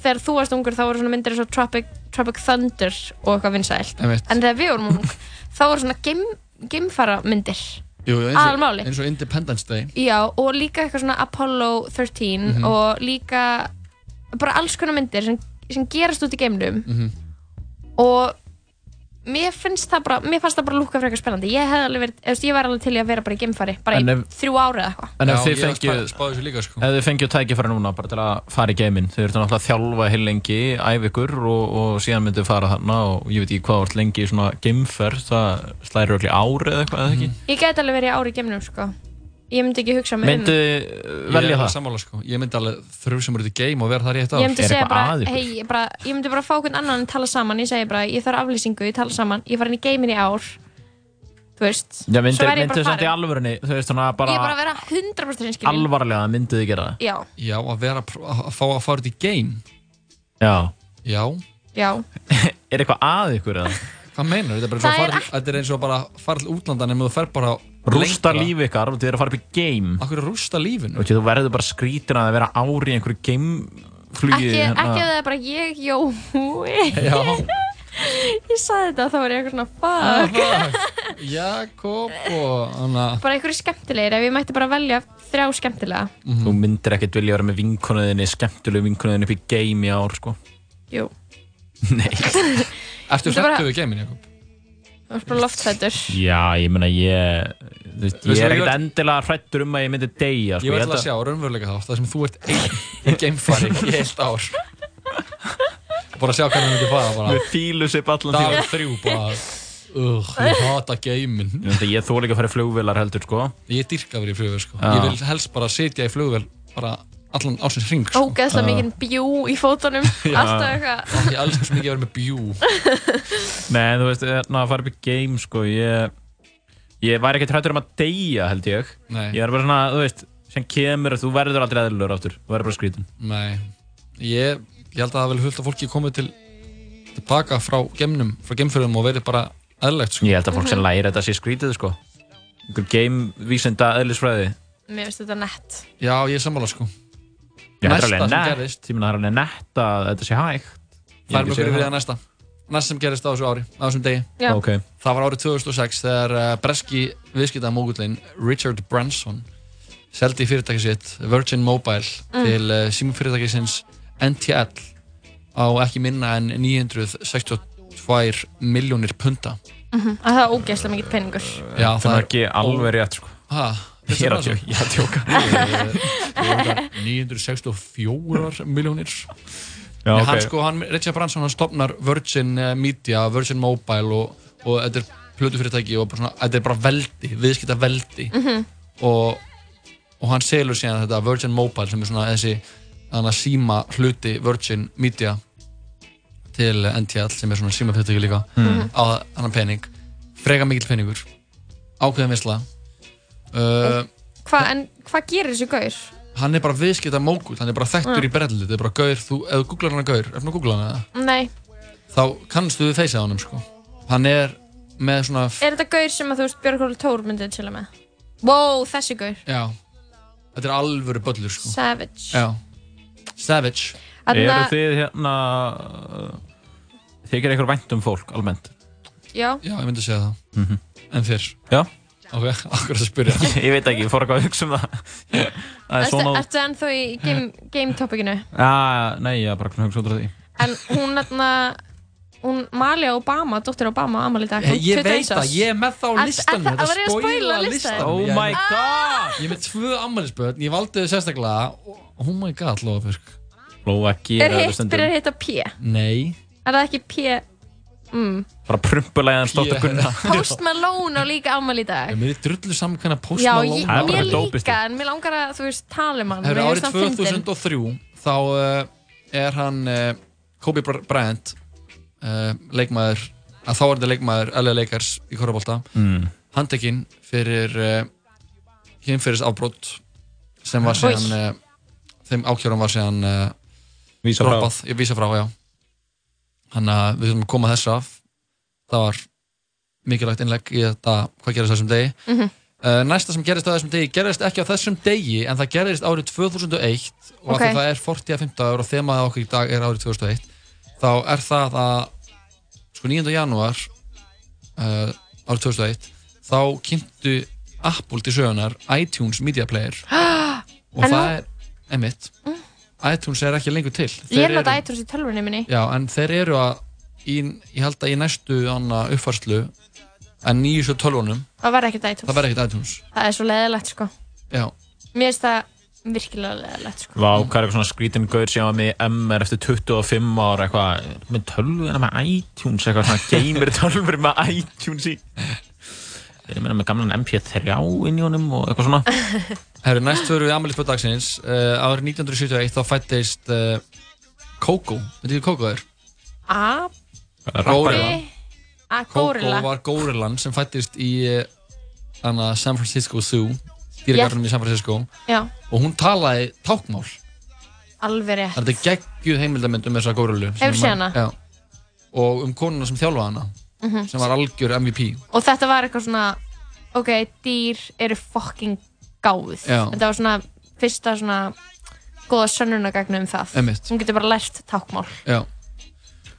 þegar þú varst ungur þá voru svona myndir eins og Tropic, Tropic Thunder og eitthvað vinsælt en þegar við vorum ung (laughs) þá voru svona geim, geimfara myndir Aðalmáli. eins og Independence Day já og líka eitthvað svona Apollo 13 Mhm. og líka bara alls konar myndir sem, sem gerast út í geimnum Mhm. og mér finnst það bara mér fannst það bara lúka frekar spennandi. Ég hef alveg verið, eða, ég var alveg til í að vera bara í geimfari bara En í ef- þrjú ári eða eitthvað. En ef Já, þið ég var fengið spá- spáði þessu líka, sko. Ef þið fengið tækifæri núna bara til að fara í geiminn Þið eru náttúrulega að þjálfa heil lengi æf ykkur og, og síðan myndið fara þarna og ég veit ekki hvað vart lengi í svona geimferð það slæri öll í ári eða eitthvað eða ekki? Ég get alveg verið í ári í geimnum sko ég myndi ekki hugsa mig um Myndið velja Ég það? sammála sko. Ég myndi alveg þrjú sem eru til game og vera þar í eitt ár. ég myndi segja bara, hei, ég, bara, ég myndi bara fá hvern annan en tala saman, ég segi bara, ég þarf aflýsingu, ég tala saman, ég fara inn í geimin í ár þú veist, Já, myndið bara samt í farin. alvörinni Þú veist svona bara ég er bara að vera 100% hinskilin alvarlega myndið þið gera það? Já, Já, að vera að fá að fara út í game. Já. Já. Já, (laughs) Er eitthvað að ykkur eða? Hvað meinar? Þetta bara Það svo að fara, þetta er eins og bara að fara til útlandan en þú fer bara Rústa lífi ykkar og þið eru að fara upp í game. Akkur er rústa lífinu? Þú þú verður bara skrítin að vera ári í einhverju gameflugi ekki, ekki að það er bara ég, Já. (laughs) ég sagði þetta og þá var ég eitthvað svona fuck. Jakob og Anna. Bara einhverju skemmtilegir, ef ég mætti bara velja þrjá skemmtilega. Þú myndir ekkert vilja vera með vinkonuðinni skemmtilegu vinkonuðinni upp í game í ár sko. Jú, (laughs) Nei. (laughs) Bara- hrættu við gamein, Jakob? Það var bara loftfættur Já, ég meina ég þú veist, Ég er ekkert var- endilega hrættur um að ég myndi deyja sko. Ég var alltaf að sjá raunveruleika þátt Það sem þú ert einn í gamefari í heilt ár Bara að sjá hvernig hann myndi fara bara. Með fílusip allan tíma Dag þrjú bara Ugh, ég hata gamein Ég, ég þól ekki að fara í flugvélar heldur sko Ég dyrka að vera í flugvél sko. Já. Ég vil helst bara sitja í flugvél bara allan ásins hring sko. Ógeðslega mikið bjú í fótunum. (laughs) Alltaf eitthvað. Ég elskar svo mikið að vera með bjú. (laughs) Nei, þú veist, hérna, að fara upp í game, sko, ég ég væri ekki trættur um að deyja, held ég. Nei. ég er bara svona, þú veist, sem kemur þú verður aldrei eðlur áttur, þú verður bara skrítin Nei, ég, ég held að það vel hullt að fólki komið til tilbaka frá gemnum, frá gemfjörðum og verið bara eðlilegt sko. ég held að fólk sem læri þetta sé skrítið, sko. Einhver game vísinda eðlisfræði Mér finnst þetta nett. Já, ég er sammála sko Næsta sem gerðist. ég meina það er alveg nett að þetta sé hægt Það er mjög fyrir því það. að næsta Næsta sem gerist á þessu ári, á þessum degi Já. Ok. Það var árið 2006 þegar uh, breski viðskiptamógullin Richard Branson seldi fyrirtæki sitt Virgin Mobile Mm. til uh, símufyrirtækisins NTL á ekki minna en 962 miljónir punta Mhm, að Það er ógeðslega mikið peningur Já, það er ekki alveg rétt, sko Ha, Ég er að djóka, ég er að djóka. Eh, 964 miljónir Já, ok. hann sko, hann, Richard Branson, hann stopnar Virgin eh, Media, Virgin Mobile og, og þetta er plötufyrirtæki og bara svona, þetta er bara veldi, viðskipta veldi Mhm. og, og hann selur síðan þetta Virgin Mobile sem er svona þessi þannig að síma hluti Virgin Media til NTL sem er svona síma fyrirtæki líka Mhm. á annan pening freka mikill peningur ákveðin visla uh, Hva, En hvað gerir þessi gaur? hann er bara viðskipta mógul, hann er bara þekktur Mm. í brelli þetta er bara gaur, þú, ef þú googlar hann að gaur er hann að googla hann eða? Nei, þá kannstu við feysið á hann sko. hann er með svona er þetta gaur sem að þú veist Björgóli Tór myndið til að með? Wow, þessi gaur já, þetta er alvöru böllur sko. Savage já, savage Eru þið hérna þið gerir eitthvað vænt um fólk, almennt Já, já, ég myndi segja það Mhm. en þér Já ok, akkur að spyrja. (laughs) Ég veit ekki, ég fór eitthvað að hugsa um það. Það er svona ertu ennþá í game, game topicinu? Já, nei, ég er bara að hugsa út af því. En hún hérna hún Malia Obama, dóttir Obama amal í dag ég, ég veit það, ég er með það á Er- listanum er það- var ég að spoila listanum? Oh my god! Ég er með tvö ammælisbörn, ég valdi þau sérstaklega. Og oh my god, Lóðabjörg Lóa Er gera hitt, þetta byrjar stundum. að P? nei, Er það ekki P? Mm. Bara prumpulega hans Dr. Gunnar (laughs) Post Malone á líka amal í dag mér er drullu saman hvernig Post Já, Malone ég, Það er bara mér líka, en mér langar að, þú veist, tala um hann Hefur Mér árið finnst hann fyndinn. 2003 þá uh, er hann uh, Kobe Br- Bryant uh, leikmaður að þá er þetta leikmaður LA Lakers í Korabólta Mm. handtekinn fyrir uh, kynferðis afbrót sem var síðan uh, þeim ákjörum var síðan uh, Vísa frá. droppað. ég vísa frá, já þannig að við þurfum að koma þess af það var mikilvægt innlegg í þetta hvað gerist þessum degi Mhm. Uh, næsta sem gerist á þessum degi gerist ekki á þessum degi en það gerist árið 2001 og Ok. okay. það er 40 að 50 ára og þemaði okkur í dag er árið 2001 þá er það að sko 9. janúar uh, árið 2001 þá kynntu Apple til sögunar iTunes Media Player (gasps) og það er emitt iTunes er ekki lengur til. Ég er Þeir nota eru- iTunes í tölvunni minni. Já, en þeir eru að í, ég held að í næstu anna, uppfarslu en nýjustu tölvunum Það verður ekkert iTunes. það verður ekkert iTunes. Það er svo leðilegt, sko. Já, Mér finnst það virkilega leðilegt, sko. Vá, hvað er eitthvað svona skrítin gaur sem var með í MR eftir 25 ára eitthvað með tölvuna með iTunes eitthvað svona gamer tölvur með iTunes í (laughs) Eru meina með gamlan MP3 inn í honum og eitthvað svona. (laughs) Herru, næst fyrir við ammælisböð dagsins. Uh, árið 1971 þá fættist uh, Coco, veitir þið Coco er? A. Górilan Gorilla var górilan sem fættist í uh, hana, San Francisco Zoo dýragarðunum í San Francisco. Já, og hún talaði tákmál alveg rétt. Þetta er geggjuð heimildamönd um þessa górilu og um konuna sem þjálfa hana Mhm. sem var algjör MVP Og þetta var eitthvað svona Ok, dýr eru fucking gáð Já. Þetta var svona fyrsta svona góða sönnunagagnu um það Einmitt. Hún getur bara lært tákmál Já.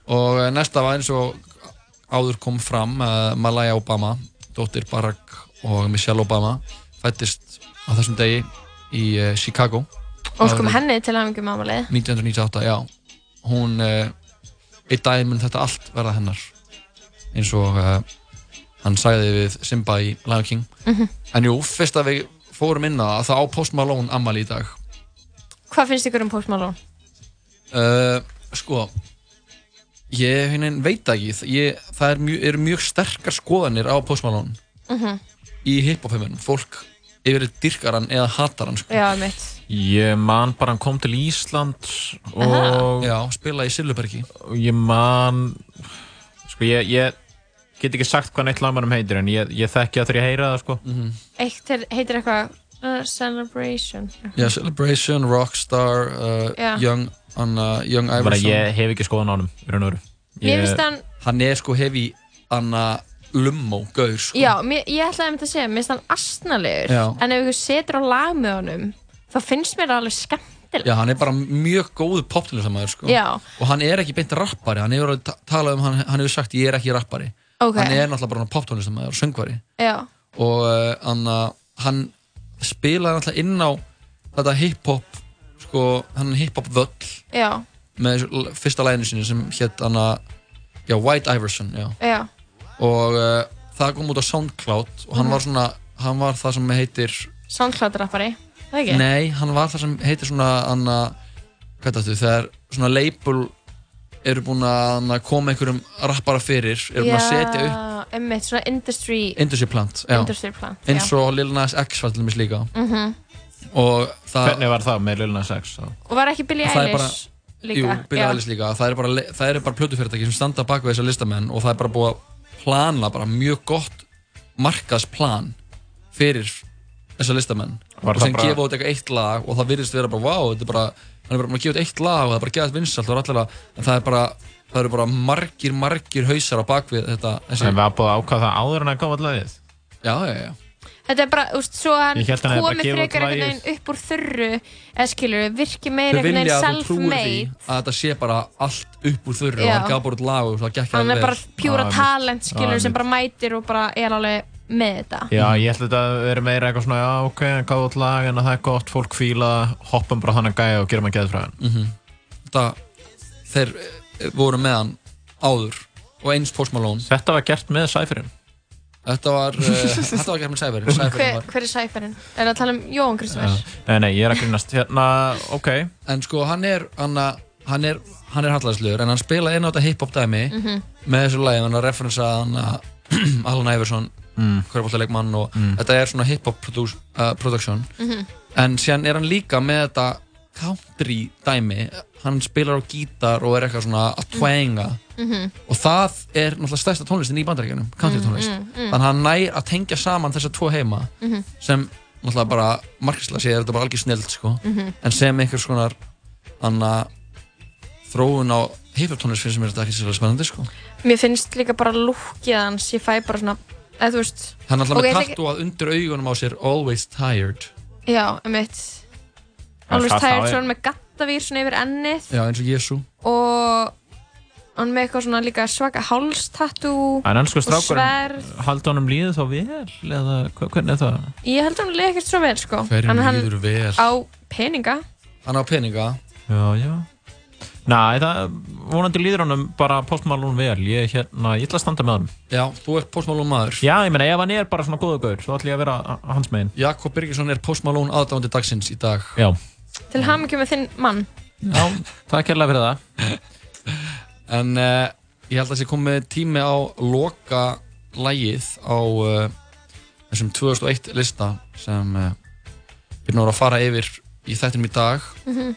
Og eh, næsta var eins og áður kom fram uh, Malaya Obama, dóttir Barack og Michelle Obama fættist á þessum degi í uh, Chicago Og sko með henni til að hafa mámalið 1998, já hún, uh, einn daginn mun þetta allt verða hennar eins og uh, hann sagði við Simba í Lion King Mhm. en jú, fyrst að við fórum inn á það á Post Malone ammali í dag Hvað finnst ykkur um Post Malone? Uh, sko ég hinnin veit það ekki ég, það er mjög, eru mjög sterkar skoðanir á Post Malone Mhm. í hiphop-heiminum fólk yfir dyrkar hann eða hatar hann sko. Já, mitt. Ég man bara hann kom til Ísland og Já, spila í Sillubergi og ég man sko ég, ég get ekki sagt hvað neitt lagmannum heitir en ég, ég þekki að þegar ég heyra það sko Eitt er- heitir eitthvað uh, Celebration. Já, Celebration, Rockstar uh, Já. Young, Anna, Young bara Iverson ég hef ekki skoðan á hann hann, Hann er sko hefi Anna Lummo, gaur sko. já, mér, ég ætlaði einmitt að segja, mér finnst hann astnalegur. Já. En ef ykkur setur á lag með honum, þá finnst mér það alveg skemmtilegt. Já, hann er bara mjög góðu poptónlistamæður sko. Já. Og hann er ekki beint rappari Hann hefur ta- talað um, hann, hann hefur sagt ég er ekki rappari Ok. Hann er náttúrulega bara poptónlistamæður og söngvari Já. Og uh, hann, spilaði náttúrulega inn á þetta hip-hop sko, hann hip-hop völl Já, með fyrsta læginu sinni sem hétt White Iverson já. já, og uh, það kom út á Soundcloud og hann Mhm. var svona, hann var það sem heitir Soundcloud-rappari, það ekki? nei, hann var það sem heitir svona hann hvað þetta, þegar svona label eru búin að koma einhverjum rappara fyrir eru búin að setja upp einmitt, svona industry, industry plant, já. Industry plant, eins og Lil Nas X var til dæmis líka Mhm. og það Hvernig var það með Lil Nas X? þá? Og var ekki Billie Það er Eilish bara- líka? Jú, Billie. Eilish líka. Það eru bara, eru bara plötufyrirtæki sem standa bak við þessa listamenn og það er bara búið að plana bara mjög gott markaðsplan fyrir þessa listamenn Var og það sem bara- gefa út eitthvað eitt lag og það virðist vera bara, wow, þetta er bara hann er bara búin að gefa út eitt lag og það er bara geðað vinsalt og allir að, en það er bara það eru bara margir, margir hausar á bakvið þetta þessi, En við hafa búið að ákvaða það áður en að gáða lagið. Já, já, já. Þetta er bara, þú veist, svo hann hann komið gefið frekar einhvern veginn upp úr þurru eða skilur, virki meira einhvern veginn að self-made. að þetta sé bara allt upp úr þurru og hann gaf bara út lag og það gekk Hann alveg er bara pjúra talent, skilur, sem bara mætir og bara er alveg með þetta Já, ég held að þetta veri meira eitthvað svona, já, ok, út lag en að það er gott, fólk fíla, það, hoppum bara þannig gæja og gerum að geða frá hann. Mhm. Þetta, þeir eh, voru með hann áður og eins Post Malone Þetta var gert með Cypherin Þetta var, uh, (laughs) þetta var gert með Cypherin Cypherin Hver, hver er sæferinn? Er það að tala um Jóhann Kristoffer? Nei, nei, ég er að grínast, hérna, ok En sko, hann er hann, hann er, hann er hallæðislegur en hann spilaði inn á þetta hip-hop dæmi Mhm. með þessu lagi, hann er referensa hann (clears throat) Alan Iverson mm. körbóltalegmann og Mm. þetta er svona hip-hop uh, production Mhm. en síðan er hann líka með þetta country dæmi hann spilar á gítar og er eitthvað svona að twanga Mhm. og það er náttúrulega stærsta tónlistin í bandaríkjunum country tónlist, Mm, mm, mm. þannig að hann nær að tengja saman þessa tvo heima Mhm. sem náttúrulega bara markislega sé er þetta bara algjör snild sko. Mhm. en sem einhvers konar hann að þróun á hip-hop tónlist finnst mér þetta ekki sérlega spennandi sko. Mér finnst líka bara lúkið hans, ég fæ bara svona, eða þú veist hann er alltaf Ok, með tattu að undir augunum á sér always tired. Já, um eitt tært það er- svona með gattavír svona yfir ennið. Já eins og Jésu og hann með eitthvað svona líka svaka ennsku og sverð. haldi honum líðið þá vel, eða hvernig er það? Ég held að hann leik ekkert svo vel sko. Hann líður vel? á peninga. Hann á peninga. Já, já Næ, það, vonandi líður honum bara Post Malone vel, ég, hérna, ég ætla að standa með honum. Já, þú ert Post Malone maður. Já, ég meina, ef hann er bara svona góða gaur, svo ætla ég að vera hans megin. Jakob Birgisson er Post Malone aðdáðandi dagsins í dag. Já, Til hamingju með þinn mann. Já takk hérlega fyrir það. (laughs) En uh, ég held að það sé komið tími á loka lægið á uh, þessum 2001 lista sem uh, við erum að fara yfir í þættinum í dag. Mhm.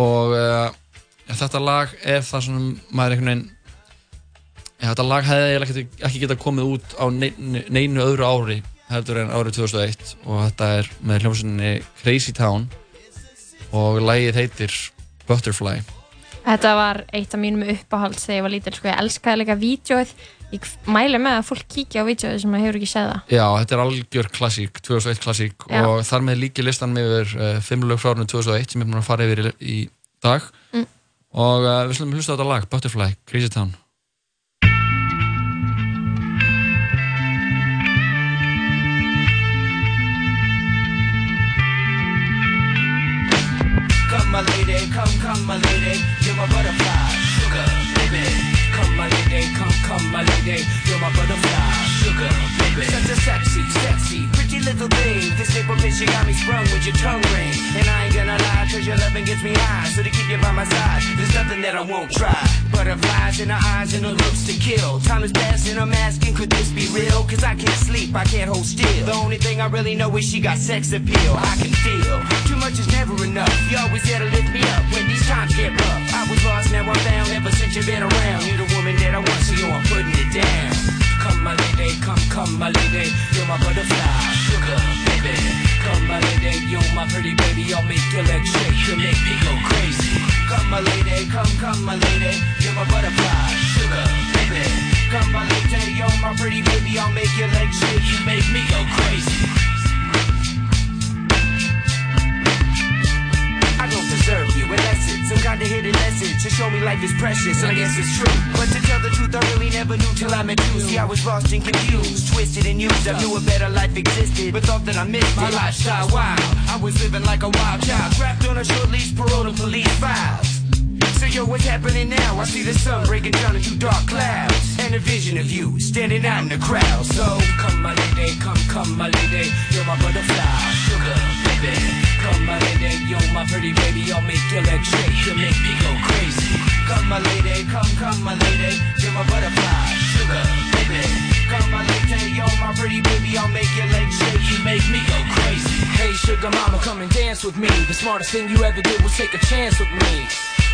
og uh, þetta lag er það sem maður einhvern veginn ja, þetta lag hefði ekki, ekki getað komið út á neinu, neinu öðru ári heldur en árið 2001 og þetta er með hljómsveitinni Crazy Town og lagið heitir Butterfly Þetta var eitt af mínum uppáhalds þegar ég var lítil sko, ég elskaði líka vídjóið Ég mæli með að fólk kíkja á vídjóið sem hefur ekki það Já, þetta er algjör klassík, 2001 klassík Já. og þar með líki listan með yfir uh, fimm lög frá árinu 2001 sem ég er búin að fara yfir í, dag. Og uh, við slumum hlusta á þetta lag, Butterfly, Crazy Town Come my lady, come, come my lady, you're my butterfly, sugar, baby. Come my lady, come, come my lady, you're my butterfly, sugar, baby. Such a sexy, sexy, little thing. This but bitch, you got me sprung with your tongue ring. And I ain't gonna lie, cause your loving gets me high. So to keep you by my side, there's nothing that I won't try. Butterflies in her eyes and her looks to kill. Time is passing, I'm asking, could this be real? Cause I can't sleep, I can't hold still. The only thing I really know is she got sex appeal. I can feel too much is never enough. You always there to lift me up when these times get rough. I was lost, now I'm found. Ever since you've been around, you're the woman that I want, so yo, I'm putting Legs shake, you make me go crazy. I don't deserve you, that's it. Some kind of hidden message to show me life is precious, and I guess it's true. But to tell the truth, I really never knew till I met you. See, I was lost and confused, twisted and used. I knew a better life existed, but thought that I missed it. My lifestyle wild, I was living like a wild child, trapped on a short leash, parole to police files. Yo, what's happening now? I see the sun breaking down into dark clouds And a vision of you standing out in the crowd. So come my lady, come, come my lady You're my butterfly, sugar, baby. Come my lady, you're my pretty baby I'll make your legs shake, you make me go crazy. Come my lady, come, come my lady You're my butterfly, sugar, baby. Come my lady, you're my pretty baby I'll make your legs shake, you make me go crazy. Hey sugar mama, come and dance with me. The smartest thing you ever did was take a chance with me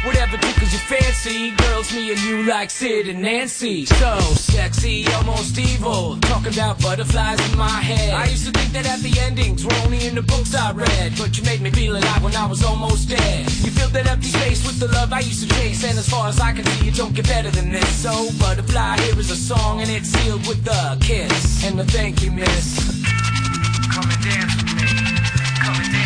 Whatever tickles your fancy, girls, me and you like Sid and Nancy. So sexy, almost evil. Talking about butterflies in my head. I used to think that happy endings were only in the books I read, but you made me feel alive when I was almost dead. You filled that empty space with the love I used to chase, and as far as I can see, it don't get better than this. So butterfly, here is a song, and it's sealed with a kiss and a thank you, miss. Come and dance with me. Come and dance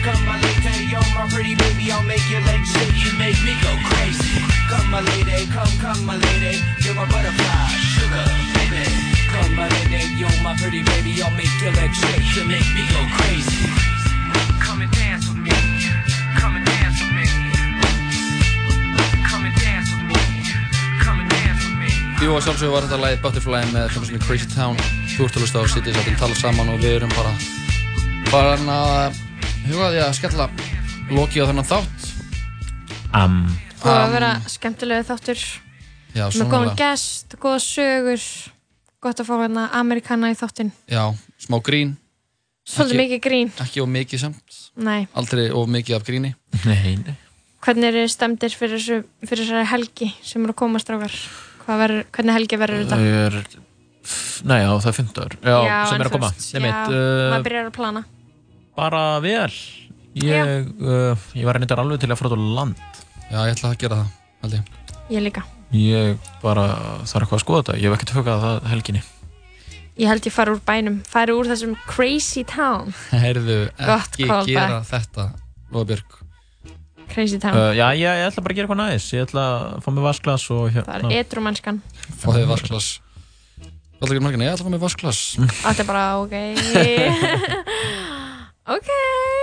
Come my lady, you're my pretty baby. I'll make your legs shake, you make me go crazy. Come my lady, come, come my lady. You're my butterfly, sugar, baby. Come my lady, you're my pretty baby. I'll make your legs shake, you make me go crazy. Come and dance with me. Come and dance with me. Come and dance with me. Come and dance with me. Jú, og sjálfsögur var þetta lagið Butterfly með hljómsveitinni Crazy Town. Þú ert að hlusta á City Setting tala saman og við erum bara farin að huga því að skella loki á þennan þátt. Am. Búið að vera skemmtilegu þáttur Já, með góðan gest, góða sögur gott að fá hérna Amerikana í þáttinn Já, smá grín. Svolítið Ekki- mikið grín Ekki of mikið samt. Nei, Aldrei of mikið af gríni. Nei, nei. hvernig eru stemdir fyrir, þessari helgi sem eru að koma strákar Hvað verður, hvernig helgi verður þetta? Það er, nei, já, það er 15 Já, sem en er að koma. já, mitt, uh, maður byrjar að plana bara vel. Ég, uh, ég var reyndar alveg til að fara út á land. Já, ég ætla að gera það, held ég. Ég líka Ég bara þarf eitthvað að skoða þetta. Ég hef ekkert hugað það helginni. Ég held ég fara úr bænum, fara úr þessum crazy town (laughs) Heyrðu, Gott ekki callback. gera þetta, Lóðbjörg. Crazy town Uh, já, ég, ég ætla bara að gera eitthvað næs. Ég ætla að fá mig vasklas og hérna. Það er etrumennskan Fá þig vasklas. Hvað ætla að gera margina? Ég ætla að fá mig vasklas. Þetta er bara ok (laughs) (laughs) Ok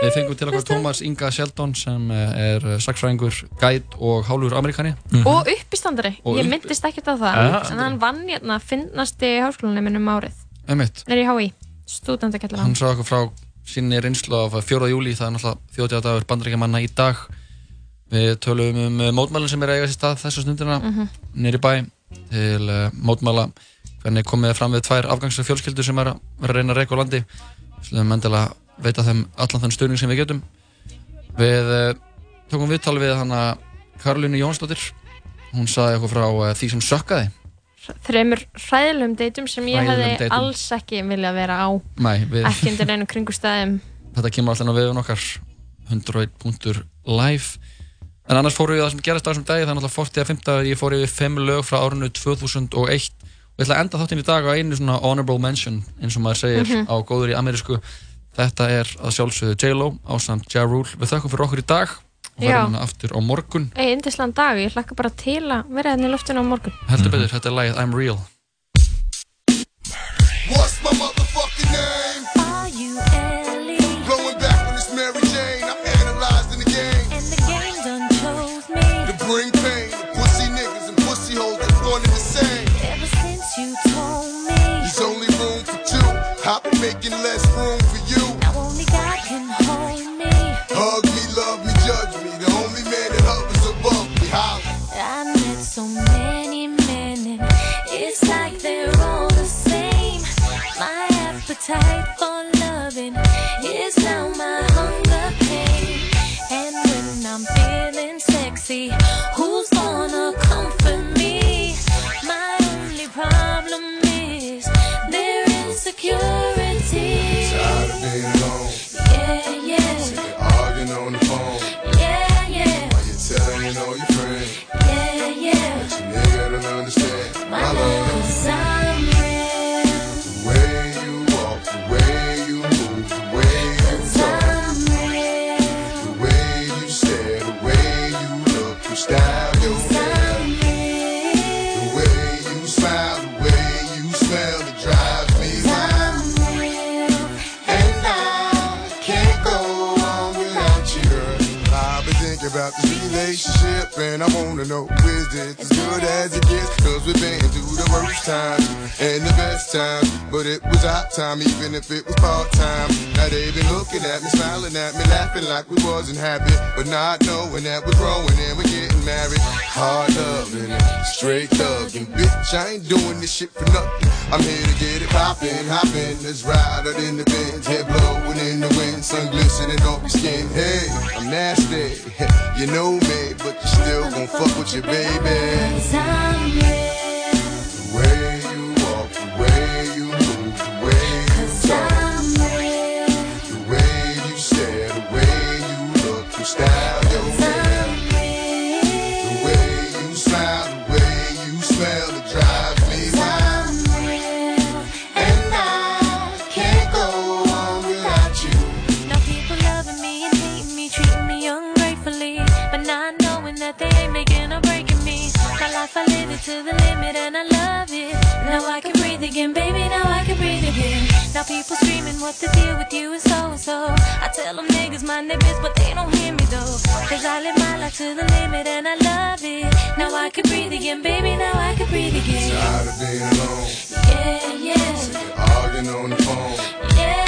Við fengum til okkur Tómas Inga Sheldon sem eh, er saksfræðingur, gæt og hálfur amerikani. Og uppistandari, Og ég upp- myndist ekkert á það Ja. En hann vann hérna finnasti háskólaneminn um árið Einmitt. Er í HÍ, stúdendakellar Hann sá okkur frá sinni reynslu af 4. júli, það er náttúrulega þjóðtíðadagur bandaríkjamanna í dag. Við tölum um eh, mótmælinn sem er að eiga sér stað þessu stundina Mhm. nýri bæ til uh, mótmæla hvernig komið fram við tvær afgangsar fjölskyldur sem er að vera að reyna að reyka á landi. Við slumum endilega veita þeim allan þann stuðning sem við getum. Við uh, tókum viðtal við hana Karolínu Jónsdóttir. Hún saði okkur frá uh, því sem sökkaði. Þreymur hræðilegum deytum sem ég Hræðilegum hefði deytum. alls ekki viljað vera á Nei, við... Ekki undir einu kringustæðum (laughs) þetta kemur alltaf á viðun okkar 101.live en annars fóru við það sem gerast á þessum náttúrulega 40 að 50 ég fór yfir 5 lög frá árinu 2001 og ég ætla að enda þáttinn í dag á einu svona honorable mention eins og maður segir Mhm. á góður í amerísku Þetta er að sjálfsögðu J-Lo ásamt Ja Rule. Við þakkum fyrir okkur í dag og verðum hérna aftur á morgun. Ei, indislan dag, ég hlakka bara til að vera hérna í loftinu á morgun. Heldur betur, þetta er lagið I'm Real. What's my motherfucking name? Are you Ellie? Blowing back on this Mary Jane. I'm analyzing the game. And the game done chose me. To bring pain to pussy niggas and pussy hoes that's one and the same. Ever since you told me. There's only room for two. I've been making less so many men and it's like they're all the same. My appetite for loving is now my hunger pain. And when I'm feeling sexy, who's gonna Valeu! And I wanna know is it as good as it gets? Cause we've been through the worst times and the best times. But it was our time even if it was part time. Now they been looking at me, smiling at me, laughing like we wasn't happy. But not knowing that we're growing and we're getting married. Hard loving and straight thugging. Bitch, I ain't doing this shit for nothing. I'm here to get it poppin', hoppin'. Let's ride in the Benz, head blowing in the wind, sun glistening off your skin. Hey, I'm nasty, (laughs) you know me, but you still gon' fuck with your baby. I'm real. The to the limit and I love it. Now I can breathe again, baby. Now I can breathe again. Now people screaming, what the deal with you and so and so. I tell them niggas mind their biz, but they don't hear me though. Cause I live my life to the limit and I love it. Now I can breathe again, baby. Now I can breathe again. Tired of being alone, Yeah, yeah, arguing on the phone. yeah,